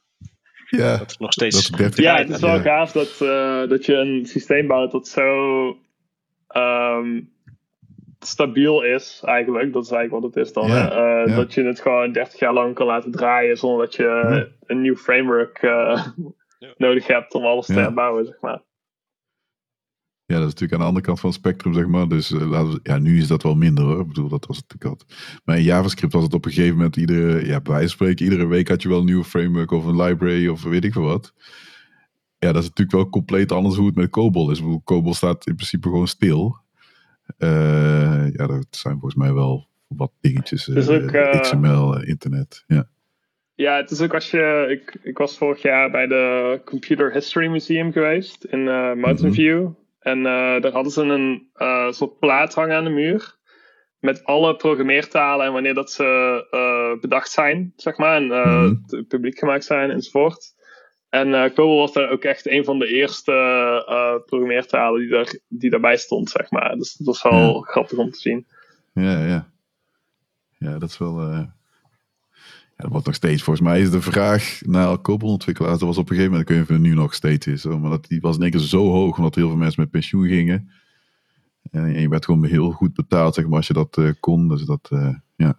Ja, dat het nog steeds. Dat ja, het is wel gaaf dat, dat je een systeem bouwt dat zo um, stabiel is, eigenlijk. Dat is eigenlijk wat het is dan. Uh, Dat je het gewoon 30 jaar lang kan laten draaien zonder dat je een nieuw framework uh, nodig hebt om alles te herbouwen, zeg maar. Ja, dat is natuurlijk aan de andere kant van het spectrum, zeg maar. Dus uh, laten we, ja, nu is dat wel minder hoor. Ik bedoel, dat was het natuurlijk altijd. Maar in JavaScript was het op een gegeven moment, iedere, ja, bij wijze van spreken, iedere week had je wel een nieuwe framework of een library of weet ik veel wat. Ja, dat is natuurlijk wel compleet anders hoe het met COBOL is. Ik bedoel, COBOL staat in principe gewoon stil. Uh, ja, dat zijn volgens mij wel wat dingetjes. Ook, uh, XML, internet. Ja. ja, het is ook als je. Ik, ik was vorig jaar bij de Computer History Museum geweest in Mountain mhm. View. En daar hadden ze een soort plaat hangen aan de muur. Met alle programmeertalen en wanneer dat ze bedacht zijn, zeg maar. En mm publiek gemaakt zijn enzovoort. En uh, COBOL was daar ook echt een van de eerste uh, programmeertalen die, daar, die daarbij stond, zeg maar. Dus dat was wel grappig om te zien. Ja, ja. Ja, dat is wel... Uh... Ja, dat wordt nog steeds, volgens mij is de vraag naar COBOL-ontwikkelaars, dat was op een gegeven moment, ik weet niet of het nu nog steeds is, maar dat, die was in één keer zo hoog, omdat heel veel mensen met pensioen gingen. En je werd gewoon heel goed betaald, zeg maar, als je dat kon. Dus dat, ja,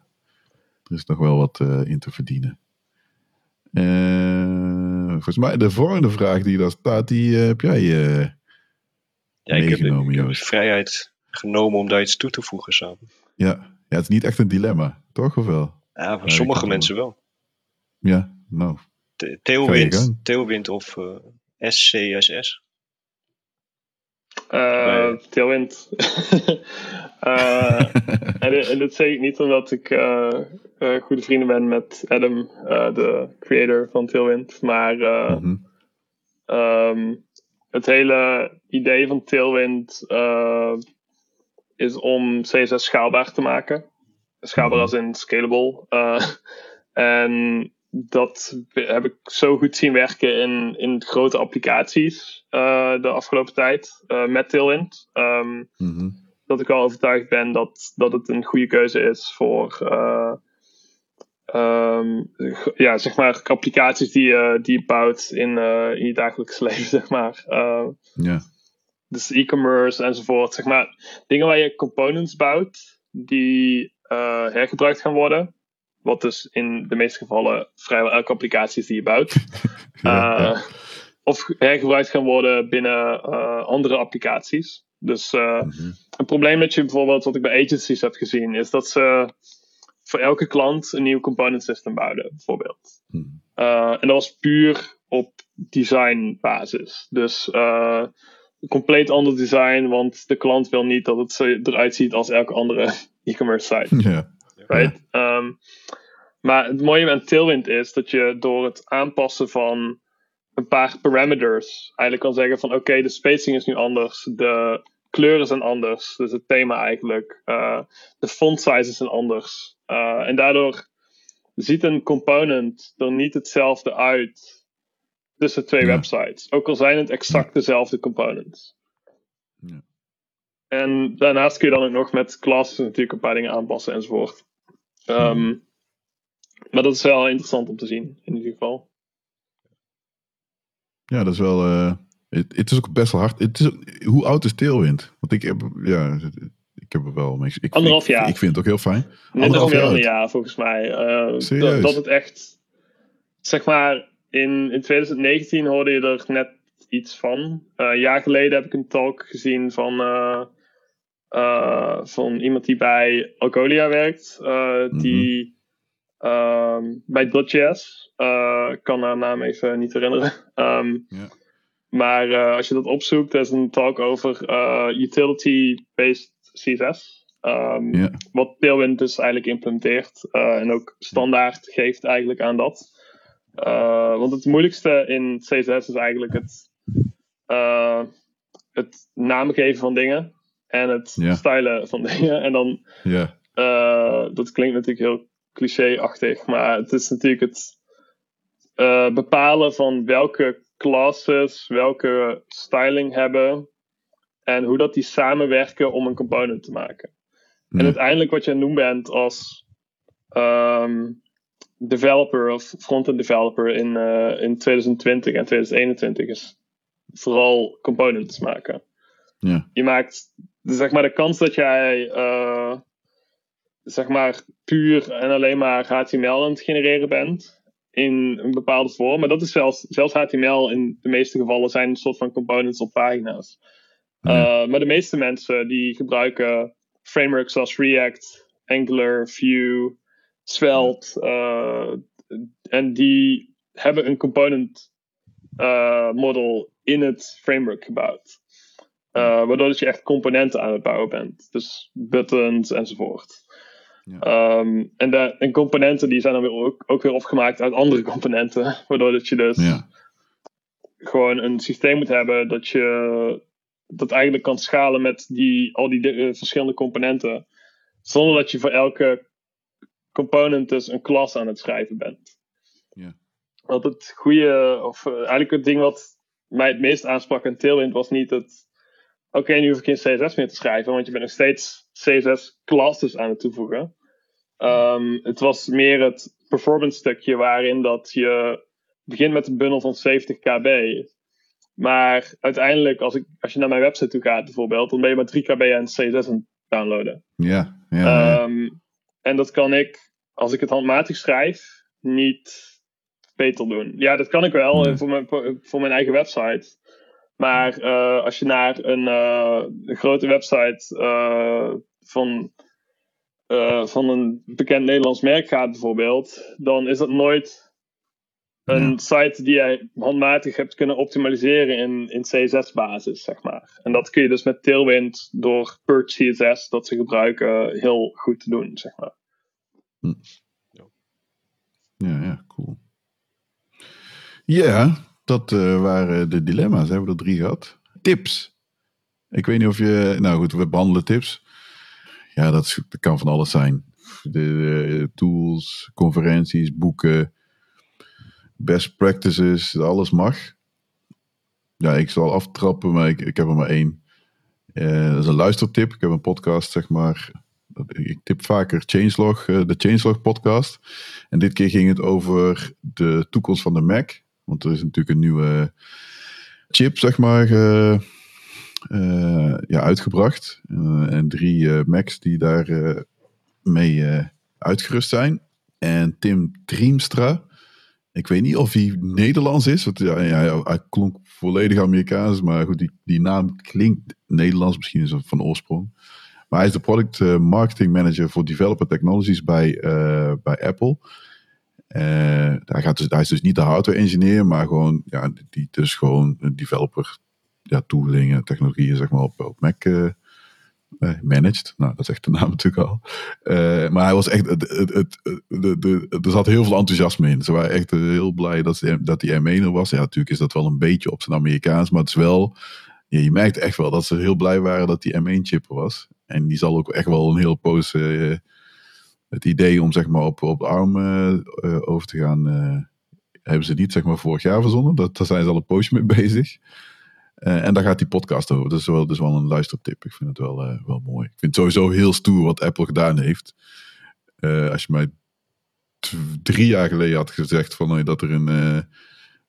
er is nog wel wat in te verdienen. Uh, volgens mij de volgende vraag die daar staat, die uh, heb jij uh, ja, ik heb, de, vrijheid genomen om daar iets toe te voegen samen. Ja. ja, het is niet echt een dilemma, toch of wel? Ja, voor sommige mensen wel. Ja, nou. Tailwind of SCSS? Uh, Tailwind. uh, en, en dat zeg ik niet omdat ik uh, goede vrienden ben met Adam, de creator van Tailwind. Maar mm um, het hele idee van Tailwind is om CSS schaalbaar te maken. Schaalbaar mhm. als in scalable. en dat heb ik zo goed zien werken in, in grote applicaties uh, de afgelopen tijd uh, met Tailwind. Um, Dat ik wel overtuigd ben dat, dat het een goede keuze is voor uh, um, ja, zeg maar applicaties die, die je bouwt in, in je dagelijks leven, zeg maar. Ja. Dus e-commerce enzovoort. Zeg maar dingen waar je components bouwt die hergebruikt gaan worden. Wat dus in de meeste gevallen vrijwel elke applicatie is die je bouwt. uh, Of hergebruikt gaan worden binnen uh, andere applicaties. Dus uh, mm-hmm. een probleem dat je bijvoorbeeld, wat ik bij agencies heb gezien, is dat ze voor elke klant een nieuw component system bouwden, bijvoorbeeld. Mm. Uh, en dat was puur op design basis. Dus compleet ander design, want de klant wil niet dat het eruit ziet als elke andere e-commerce site. Yeah. Right? Um, maar het mooie met Tailwind is dat je door het aanpassen van een paar parameters eigenlijk kan zeggen van oké, de spacing is nu anders, de kleuren zijn anders, dus het thema eigenlijk, uh, de font size zijn anders. Uh, en daardoor ziet een component er niet hetzelfde uit tussen twee websites, ook al zijn het exact dezelfde components. Ja. En daarnaast kun je dan ook nog met classes natuurlijk een paar dingen aanpassen enzovoort. Um, maar dat is wel interessant om te zien, in ieder geval. Ja, dat is wel. Uh, het, is ook best wel hard. Het is, hoe oud is Tailwind? Want ik heb, ja, ik heb er wel mee. Ik, Anderhalf jaar. Ik, vind het ook heel fijn. Anderhalf jaar, jaar volgens mij. Uh, dat, dat, het echt, zeg maar, in, in 2019 hoorde je er net iets van. een jaar geleden heb ik een talk gezien van, van iemand die bij Algolia werkt. Die mhm. bij Dot.js. Ik kan haar naam even niet herinneren. Um, ja. Maar als je dat opzoekt, er is een talk over utility-based CSS. Um, yeah. Wat Tailwind dus eigenlijk implementeert en ook standaard geeft eigenlijk aan dat. want het moeilijkste in CSS is eigenlijk het, het namen geven van dingen en het yeah. stylen van dingen. En dan, yeah. dat klinkt natuurlijk heel cliché-achtig, maar het is natuurlijk het bepalen van welke classes, welke styling hebben en hoe dat die samenwerken om een component te maken. En uiteindelijk wat je aan doen bent als um, developer of front-end developer in, uh, in 2020 en 2021 is vooral components maken. Ja. Je maakt, zeg maar, de kans dat jij uh, zeg maar puur en alleen maar HTML aan het genereren bent, in een bepaalde vorm. Maar dat is zelfs, zelfs HTML in de meeste gevallen zijn een soort van components op pagina's. Uh, maar de meeste mensen die gebruiken frameworks zoals React, Angular, Vue, Svelte. Uh, en die hebben een component uh, model in het framework gebouwd. Waardoor dat je echt componenten aan het bouwen bent. Dus buttons enzovoort. Ehm, en, de, en componenten die zijn dan weer ook, ook weer opgemaakt uit andere componenten. Waardoor dat je dus ja. gewoon een systeem moet hebben dat je dat eigenlijk kan schalen met die, al die uh, verschillende componenten. Zonder dat je voor elke component dus een klas aan het schrijven bent. Ja. Want het goede, of uh, eigenlijk het ding wat mij het meest aansprak in Tailwind was niet het. Oké, nu hoef ik geen CSS meer te schrijven, want je bent nog steeds CSS classes aan het toevoegen. Um, het was meer het performance stukje waarin dat je begint met een bundel van 70 kb. Maar uiteindelijk, als, ik, als je naar mijn website toe gaat bijvoorbeeld, dan ben je maar 3 kb en CSS aan het downloaden. Ja, ja, um, En dat kan ik, als ik het handmatig schrijf, niet beter doen. Ja, dat kan ik wel voor, mijn, voor mijn eigen website. Maar uh, als je naar een, uh, een grote website uh, van uh, van een bekend Nederlands merk gaat bijvoorbeeld, dan is dat nooit een site die jij handmatig hebt kunnen optimaliseren in, in CSS-basis, zeg maar. En dat kun je dus met Tailwind door Purge CSS, dat ze gebruiken, heel goed te doen, zeg maar. Hm. Ja, ja, cool. Ja, dat uh, waren de dilemma's. Hebben we er drie gehad. Tips. Ik weet niet of je. Nou goed, we behandelen tips ja, dat, kan van alles zijn. De, tools, conferenties, boeken, best practices, alles mag. Ja, ik zal aftrappen, maar ik, ik heb er maar één. Uh, dat is een luistertip. Ik heb een podcast, zeg maar. Ik tip vaker Changelog, de Changelog podcast. En dit keer ging het over de toekomst van de Mac. Want er is natuurlijk een nieuwe chip, zeg maar, uh, ja, uitgebracht. Uh, en drie uh, Macs die daar mee uitgerust zijn. En Tim Triemstra. Ik weet niet of hij Nederlands is. Want ja, ja, hij klonk volledig Amerikaans. Maar goed, die, die naam klinkt Nederlands. Misschien is het van oorsprong. Maar hij is de product marketing manager voor developer technologies bij, bij Apple. Hij, gaat dus, is dus niet de hardware engineer, maar gewoon, ja, die dus gewoon een developer ja, toolingen, technologieën zeg maar, op, Mac uh, managed. Nou, dat zegt de naam natuurlijk al. Maar hij was echt, het, het, er zat heel veel enthousiasme in. Ze waren echt heel blij dat, ze, dat die M1 er was. Ja, natuurlijk is dat wel een beetje op zijn Amerikaans, maar het is wel, je merkt echt wel dat ze heel blij waren dat die M1-chip er was. En die zal ook echt wel een heel poos het idee om zeg maar op, op ARM over te gaan, hebben ze niet zeg maar vorig jaar verzonnen. Dat, daar zijn ze al een poosje mee bezig. En daar gaat die podcast over. Dat is wel, dus wel een luistertip. Ik vind het wel, wel mooi. Ik vind het sowieso heel stoer wat Apple gedaan heeft. Als je mij drie jaar geleden had gezegd van, dat er een,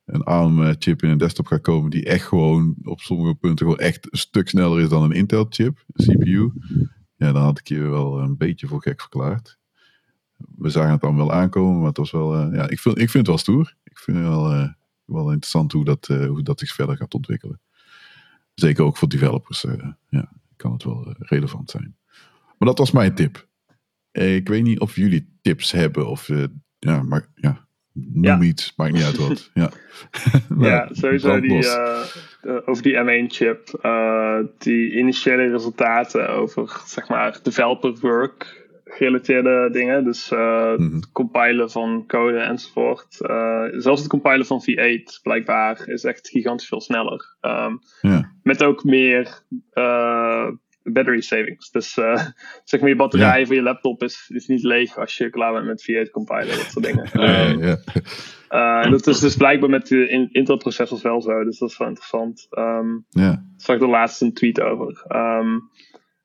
een ARM-chip in een desktop gaat komen die echt gewoon op sommige punten gewoon echt een stuk sneller is dan een Intel-chip, CPU. Ja, dan had ik je wel een beetje voor gek verklaard. We zagen het dan wel aankomen, maar het was wel, ja, ik vind, ik vind het wel stoer. ik vind het wel, eh, wel interessant hoe dat, eh, hoe dat zich verder gaat ontwikkelen. Zeker ook voor developers ja, kan het wel relevant zijn. Maar dat was mijn tip. ik weet niet of jullie tips hebben of ja, maar ja, noem iets, maakt niet uit wat. Ja, ja sowieso die, over die M1-chip, die initiële resultaten over zeg maar developer work gerelateerde dingen. Dus uh, compilen van code enzovoort. Uh, zelfs het compilen van V8 blijkbaar is echt gigantisch veel sneller. Um, ja. Met ook meer uh, battery savings. Dus zeg maar je batterij ja. van je laptop is, is niet leeg als je klaar bent met V8 compilen. Dat soort dingen. Um, ja, dat is dus blijkbaar met de in Intel processors wel zo. Dus dat is wel interessant. Um, ja. Daar zag ik de laatste een tweet over. Um,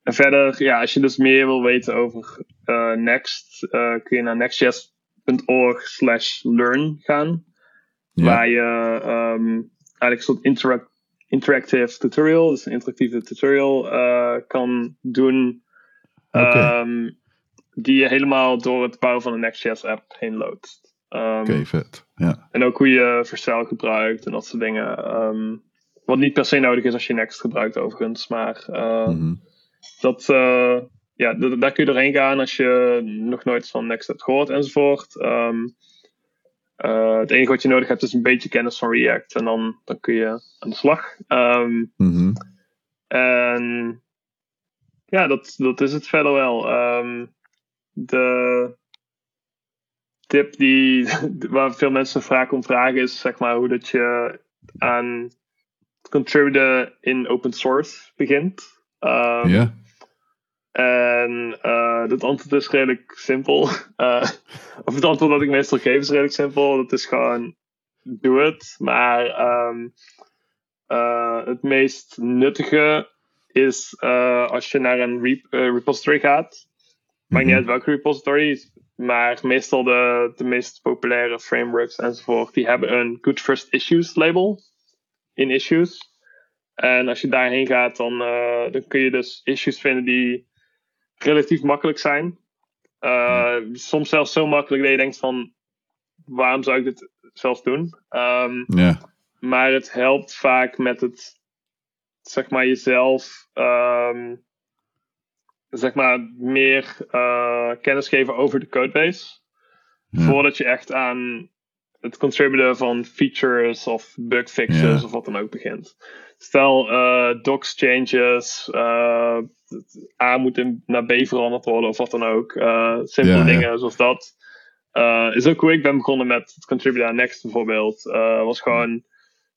en verder, ja, als je dus meer wil weten over uh, Next, uh, kun je naar nextjs.org slash learn gaan. Waar je um, eigenlijk een soort interact interactive tutorial, dus een interactieve tutorial uh, kan doen. Okay. Um, die je helemaal door het bouwen van een Next.js app heen loopt. Um, Oké, vet. Ja. En ook hoe je verstel gebruikt en dat soort dingen. Wat niet per se nodig is als je Next gebruikt overigens, maar mm -hmm dat, uh, ja, daar kun je doorheen gaan als je nog nooit van Next hebt gehoord enzovoort. Um, uh, het enige wat je nodig hebt is een beetje kennis van React en dan, dan kun je aan de slag. Um, mm-hmm. En ja, dat, dat is het verder wel. Um, de tip die, waar veel mensen vaak om vragen is zeg maar hoe dat je aan contributen in open source begint. Um, ja. En uh, het antwoord is redelijk simpel. Uh, of het antwoord dat ik meestal geef is redelijk simpel. Dat is gewoon, doe het. Maar um, uh, het meest nuttige is als je naar een rep repository gaat. Maakt niet mhm. uit welke repository. Maar meestal de, de meest populaire frameworks enzovoort. Die hebben een Good First Issues label. In issues. En als je daarheen gaat, dan, dan kun je dus issues vinden die relatief makkelijk zijn. Uh, soms zelfs zo makkelijk dat je denkt van waarom zou ik dit zelfs doen? Um, Maar het helpt vaak met het zeg maar jezelf um, zeg maar meer uh, kennis geven over de codebase. Voordat je echt aan het contributen van features of bugfixes of wat dan ook begint. Stel, uh, docs changes, uh, A moet in, naar B veranderd worden of wat dan ook. Uh, simpele dingen zoals dat. is ook hoe ik ben begonnen met het contributen aan Next bijvoorbeeld. was gewoon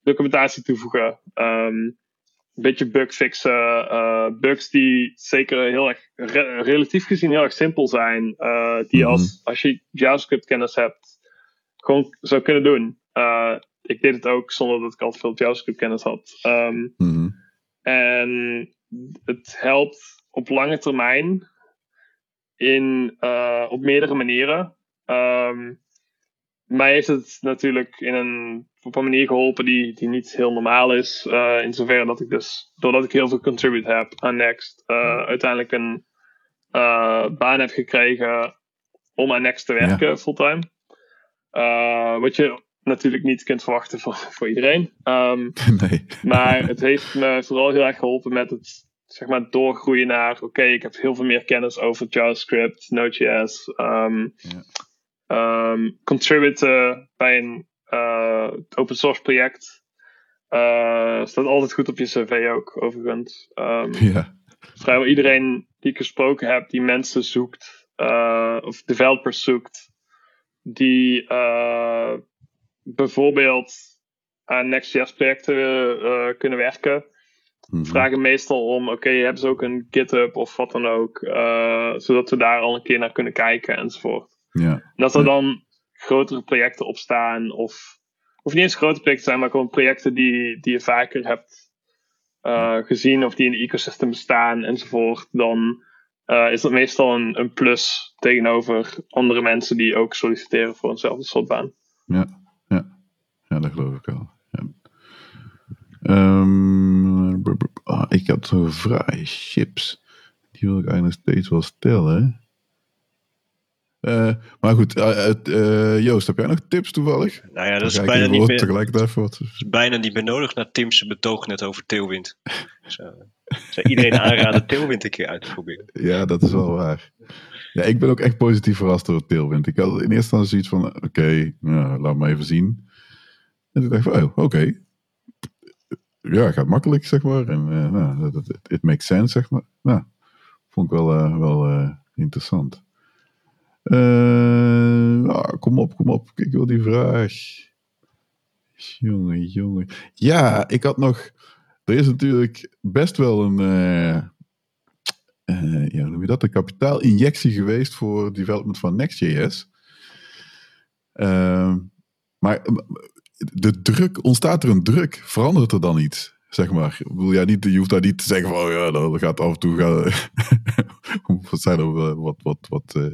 documentatie toevoegen. Um, een beetje bugfixen. bugs die zeker heel erg, relatief gezien heel erg simpel zijn. die mhm. als, als je JavaScript kennis hebt, gewoon zou kunnen doen ik deed het ook zonder dat ik al veel JavaScript kennis had. Ehm, mhm. En het helpt op lange termijn in, uh, op meerdere manieren. Um, mij heeft het natuurlijk in een, op een manier geholpen die, die niet heel normaal is. Uh, in zoverre dat ik dus, doordat ik heel veel contribute heb aan Next, uh, uiteindelijk een baan heb gekregen om aan Next te werken fulltime. Wat je natuurlijk niet kunt verwachten voor, voor iedereen. Um, nee. maar het heeft me vooral heel erg geholpen met het zeg maar, doorgroeien naar: oké, ik heb heel veel meer kennis over JavaScript, Node.js. Um, ja. um, contributen bij een uh, open source project. Uh, staat altijd goed op je cv ook, overigens. Ja. Vrijwel iedereen die ik gesproken heb, die mensen zoekt, uh, of developers zoekt, die uh, bijvoorbeeld aan Next.js projecten uh, kunnen werken, mm vragen meestal om, oké, okay, hebben ze ook een GitHub of wat dan ook, uh, zodat we daar al een keer naar kunnen kijken enzovoort. Ja. dat er dan grotere projecten op staan, of, of niet eens grote projecten zijn, maar gewoon projecten die, die je vaker hebt gezien of die in het ecosystem bestaan enzovoort, dan is dat meestal een, plus tegenover andere mensen die ook solliciteren voor eenzelfde soort baan. Ja. Ja, dat geloof ik wel. Ja. Um, oh, ik had zo'n vraag, chips. Die wil ik eigenlijk steeds wel stellen. Uh, maar goed, uh, Joost, heb jij nog tips toevallig? Nou ja, dat is bijna niet, meer, tegelijkertijd dat is bijna niet meer nodig naar Tim's betoog net over Tailwind. dus, zou iedereen aanraden Tailwind een keer uit te proberen. Ja, dat is wel waar. Ja, ik ben ook echt positief verrast door Tailwind. Ik had in eerste instantie zoiets van, oké, okay, nou, laat maar even zien. En toen dacht ik van, oh, oké. Ja, gaat makkelijk, zeg maar. En nou, it makes sense, zeg maar. Nou, vond ik wel, wel interessant. Nou, kom op, kom op. Ik wil die vraag. Jongen, jongen. Ja, ik had nog... Er is natuurlijk best wel een... ja, hoe noem je dat? Een kapitaalinjectie geweest voor development van Next.js. maar de druk, ontstaat er een druk? Verandert er dan iets? Zeg maar. Ik bedoel, ja, niet, je hoeft daar niet te zeggen van, oh ja, dan gaat af en toe gaan, wat zijn er wat, wat, wat uh,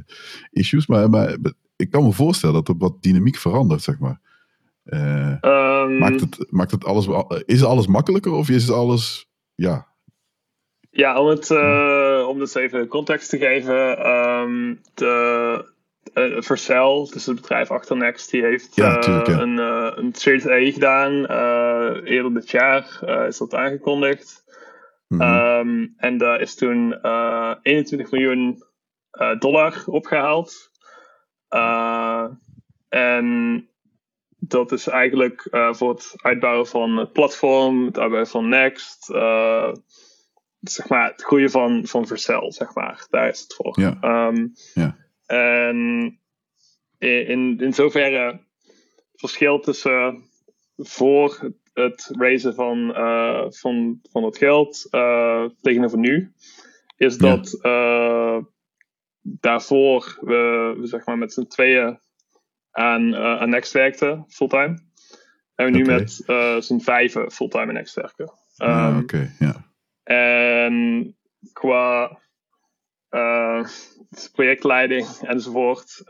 issues. Maar, maar ik kan me voorstellen dat er wat dynamiek verandert, zeg maar. Uh, um, maakt, het, maakt het alles, is alles makkelijker of is het alles, ja? Ja, om het, uh, om dus even context te geven. Um, de, uh, Vercel, dus het bedrijf achter Next, die heeft een, uh, een Series A gedaan. Eerder dit jaar is dat aangekondigd. Mm -hmm. um, en daar is toen 21 miljoen dollar opgehaald. en dat is eigenlijk voor het uitbouwen van het platform, het uitbouwen van Next, zeg maar het groeien van, van Vercel, zeg maar. Daar is het voor. Ja. Um, ja. En in, in zoverre verschil tussen voor het raisen van, uh, van, van het geld uh, tegenover nu, is dat uh, daarvoor we, we, zeg maar met z'n tweeën aan, aan Next werkten, fulltime. En we nu met z'n vijven fulltime aan Next werken. Um, Oké, ja. En qua projectleiding enzovoort,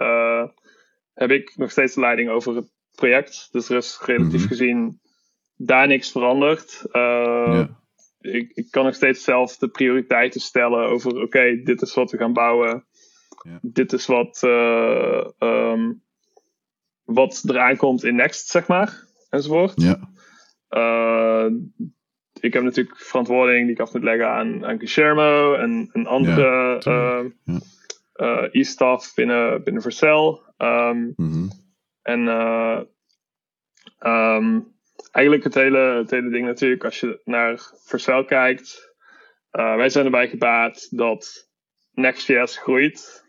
heb ik nog steeds de leiding over het project. Dus er is relatief mhm. gezien daar niks veranderd. Uh, ik, ik, kan nog steeds zelf de prioriteiten stellen over: oké, dit is wat we gaan bouwen. Ja. Dit is wat, uh, um, wat eraan komt in Next, zeg maar. Enzovoort. Ja. ik heb natuurlijk verantwoording die ik af moet leggen aan, aan Guillermo en, en andere ja, uh, e-staff binnen, binnen Vercel. Um, mm-hmm. En um, eigenlijk het hele, het hele ding natuurlijk, als je naar Vercel kijkt, uh, wij zijn erbij gebaat dat Next.js groeit.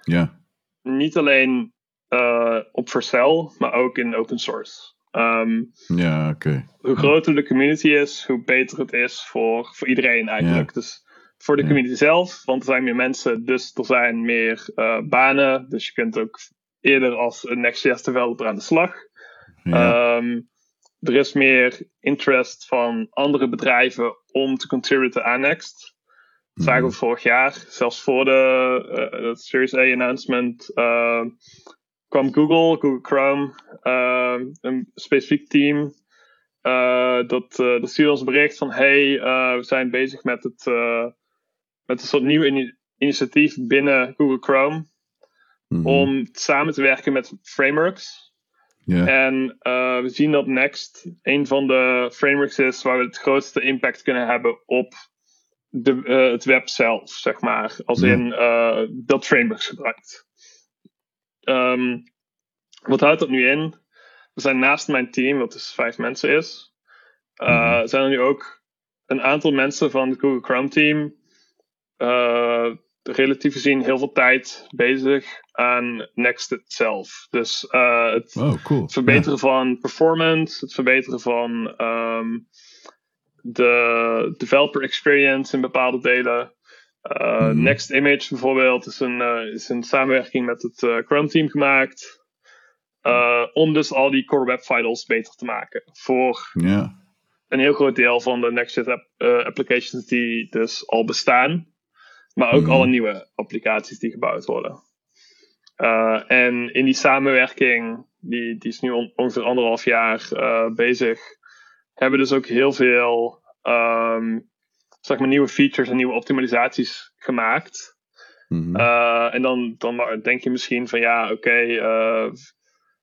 Ja. Niet alleen uh, op Vercel, maar ook in open source. Um, ja, oké. Hoe groter de community is, hoe beter het is voor, voor iedereen eigenlijk. Ja. Dus voor de community zelf, want er zijn meer mensen, dus er zijn meer uh, banen. Dus je kunt ook eerder als een Next.js developer aan de slag. Ja. Um, er is meer interest van andere bedrijven om te contributen aan Next. Dat zagen we mhm. vorig jaar, zelfs voor de uh, Series A announcement, uh, kwam Google, Google Chrome, uh, een specifiek team. dat, dat stuurde ons bericht van: hey, we zijn bezig met het met een soort nieuw initiatief binnen Google Chrome. Mhm. Om samen te werken met frameworks. En uh, we zien dat Next een van de frameworks is waar we het grootste impact kunnen hebben op de, uh, het web zelf, zeg maar. Als in uh, dat frameworks gebruikt. Um, wat houdt dat nu in? We zijn naast mijn team, wat dus vijf mensen is, mm zijn er nu ook een aantal mensen van het Google Chrome team relatief gezien heel veel tijd bezig aan Next itself. Dus uh, het, oh, cool. verbeteren van performance, het verbeteren van um, de developer experience in bepaalde delen. Uh, mm. Next Image bijvoorbeeld is een, uh, is een samenwerking met het Chrome team gemaakt. om dus al die core web vitals beter te maken. Voor yeah. een heel groot deel van de Next.js app, applications die dus al bestaan. Maar ook alle mhm. nieuwe applicaties die gebouwd worden. Uh, en in die samenwerking, die, die is nu on, ongeveer anderhalf jaar uh, bezig, hebben we dus ook heel veel um, zeg maar nieuwe features en nieuwe optimalisaties gemaakt. Mhm. en dan, dan denk je misschien van ja, oké,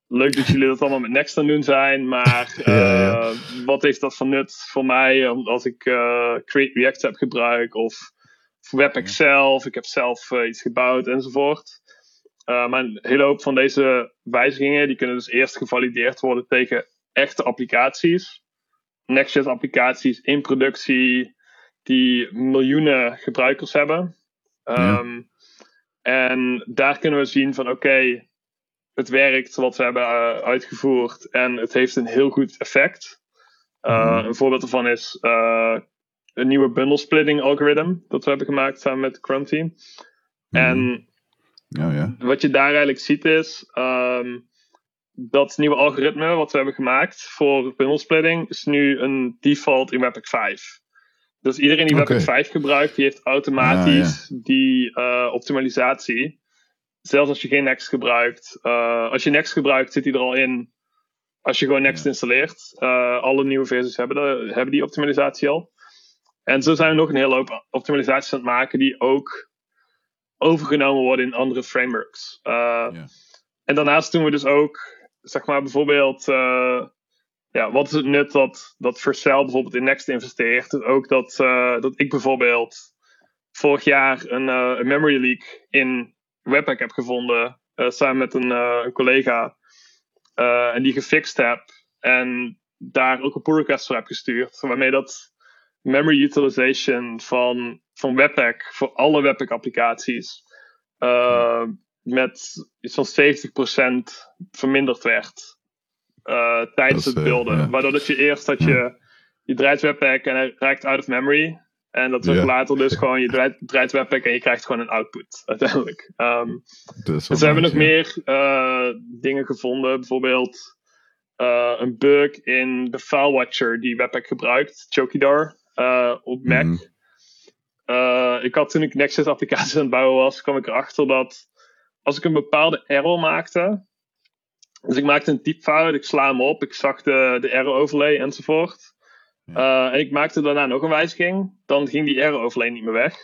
leuk dat jullie dat allemaal met Next aan doen zijn, maar wat heeft dat van nut voor mij als ik Create React heb gebruikt of WebEx zelf, ik heb zelf iets gebouwd enzovoort. maar een hele hoop van deze wijzigingen die kunnen dus eerst gevalideerd worden tegen echte applicaties. Next.js applicaties in productie die miljoenen gebruikers hebben. Ehm, en daar kunnen we zien van oké, het werkt wat we hebben uh, uitgevoerd en het heeft een heel goed effect. Uh, Een voorbeeld ervan is uh, een nieuwe bundle splitting algoritme dat we hebben gemaakt samen met team. Mhm. En ja. wat je daar eigenlijk ziet is, um, dat nieuwe algoritme wat we hebben gemaakt voor bundle is nu een default in Webpack 5. Dus iedereen die Webpack 5 gebruikt, die heeft automatisch ah, die uh, optimalisatie. Zelfs als je geen Next gebruikt. Uh, als je Next gebruikt, zit die er al in. Als je gewoon Next installeert. Uh, alle nieuwe versies hebben, de, hebben die optimalisatie al. En zo zijn we nog een hele hoop optimalisaties aan het maken die ook overgenomen worden in andere frameworks. En daarnaast doen we dus ook zeg maar bijvoorbeeld, uh, ja, wat is het nut dat, dat Vercel bijvoorbeeld in Next investeert? Dus ook dat, uh, dat ik bijvoorbeeld vorig jaar een, een memory leak in Webpack heb gevonden, samen met een, een collega, en die gefixt heb. En daar ook een pull request voor heb gestuurd, waarmee dat memory utilization van, van Webpack voor alle Webpack applicaties met iets van 70% verminderd werd uh, tijdens het beelden. Uh, Waardoor dat je eerst dat je, je draait webpack en hij raakt out of memory. En dat wordt later dus gewoon, je draait, draait webpack en je krijgt gewoon een output uiteindelijk. Um, dus we hebben nog meer uh, dingen gevonden. Bijvoorbeeld een bug in de file watcher die webpack gebruikt, Chokidar, op Mac. Mm. ik had toen ik Nexus applicaties aan het bouwen was, kwam ik erachter dat als ik een bepaalde error maakte. Dus ik maakte een typfout, ik sla hem op, ik zag de, de error overlay enzovoort. Uh, en ik maakte daarna nog een wijziging, dan ging die error overlay niet meer weg.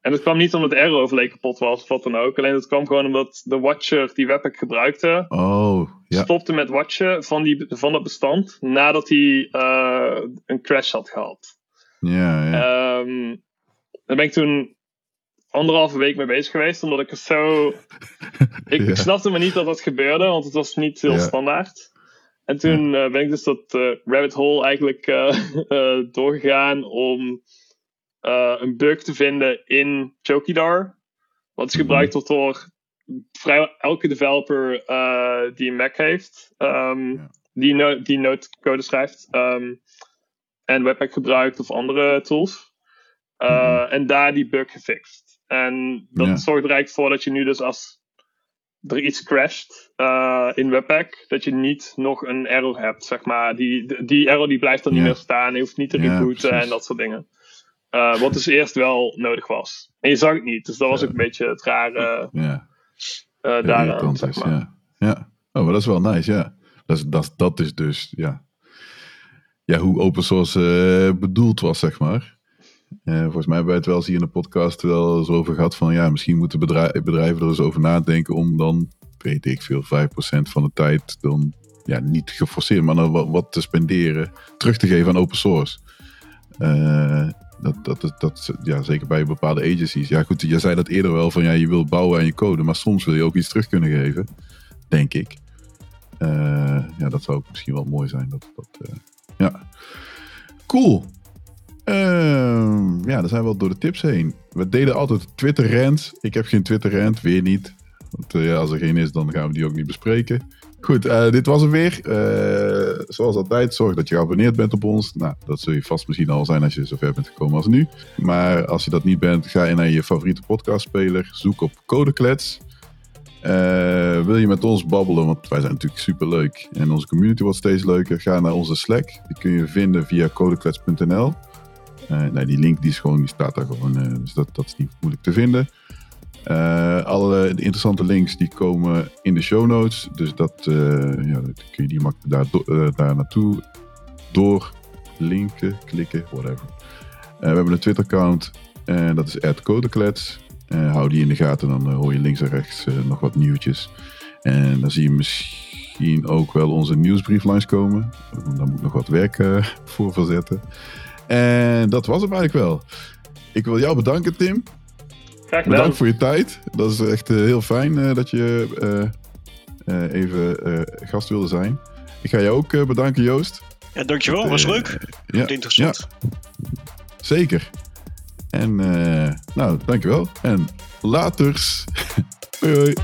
En dat kwam niet omdat de error overlay kapot was of wat dan ook. Alleen dat kwam gewoon omdat de watcher die Webpack gebruikte, oh, ja. stopte met watchen van, die, van dat bestand nadat hij uh, een crash had gehad. Ja, ja. Um, dan ben ik toen anderhalve week mee bezig geweest, omdat ik het zo. Ik, snapte me niet dat dat gebeurde, want het was niet heel standaard. En toen uh, ben ik dus dat uh, rabbit hole eigenlijk uh, doorgegaan om een bug te vinden in Chokidar. Wat is gebruikt wordt door vrijwel elke developer die een Mac heeft, um, die, no die schrijft. Um, en Webpack gebruikt of andere tools. Mhm. En daar die bug gefixt. En dat zorgt er eigenlijk voor dat je nu dus als er iets crasht uh, in Webpack, dat je niet nog een error hebt, zeg maar. Die, die error die blijft dan niet meer staan, je hoeft niet te rebooten en dat soort dingen. Uh, wat dus eerst wel nodig was. En je zag het niet, dus dat was ook een beetje het rare ja. Daaraan, zeg maar. Ja. ja, oh, maar dat is wel nice, ja. Dat is, dat, dat is dus, ja, ja hoe open source bedoeld was, zeg maar. Uh, volgens mij hebben wij het wel eens hier in de podcast wel eens over gehad van ja, misschien moeten bedrijven er eens over nadenken om dan, weet ik veel, 5% van de tijd dan ja, niet geforceerd, maar dan wat, te spenderen, terug te geven aan open source. Uh, dat, dat, dat, ja, zeker bij bepaalde agencies. Ja, goed, je zei dat eerder wel van ja, je wilt bouwen aan je code, maar soms wil je ook iets terug kunnen geven, denk ik. Ja, dat zou ook misschien wel mooi zijn. Dat, dat, ja. Cool. Uh, ja, dan zijn we wel door de tips heen. We deden altijd Twitter rant. Ik heb geen Twitter rant, weer niet. Want uh, ja, als er geen is, dan gaan we die ook niet bespreken. Goed, uh, dit was hem weer. Uh, zoals altijd, zorg dat je geabonneerd bent op ons. Nou, dat zul je vast misschien al zijn als je zover bent gekomen als nu. Maar als je dat niet bent, ga je naar je favoriete podcastspeler. Zoek op Codeklets. Wil je met ons babbelen, want wij zijn natuurlijk super leuk. En onze community wordt steeds leuker. Ga naar onze Slack. Die kun je vinden via codeklets.nl. Uh, nou, die link die, is gewoon, die staat daar gewoon, uh, dus dat, dat is niet moeilijk te vinden. Alle interessante links die komen in de show notes. Dus dat ja, kun je die daar, daar naartoe door linken, klikken, whatever. we hebben een Twitter-account en dat is @codeklets. Hou die in de gaten, dan hoor je links en rechts nog wat nieuwtjes. En dan zie je misschien ook wel onze nieuwsbrief langskomen. Daar moet ik nog wat werk voor verzetten. En dat was hem eigenlijk wel. Ik wil jou bedanken, Tim. Graag Bedankt voor je tijd. Dat is echt heel fijn dat je even gast wilde zijn. Ik ga je ook bedanken, Joost. Ja, dankjewel. Was leuk. Ja, interessant. Ja. Zeker. En uh, nou, dankjewel. En laters. hoi.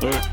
Hoi.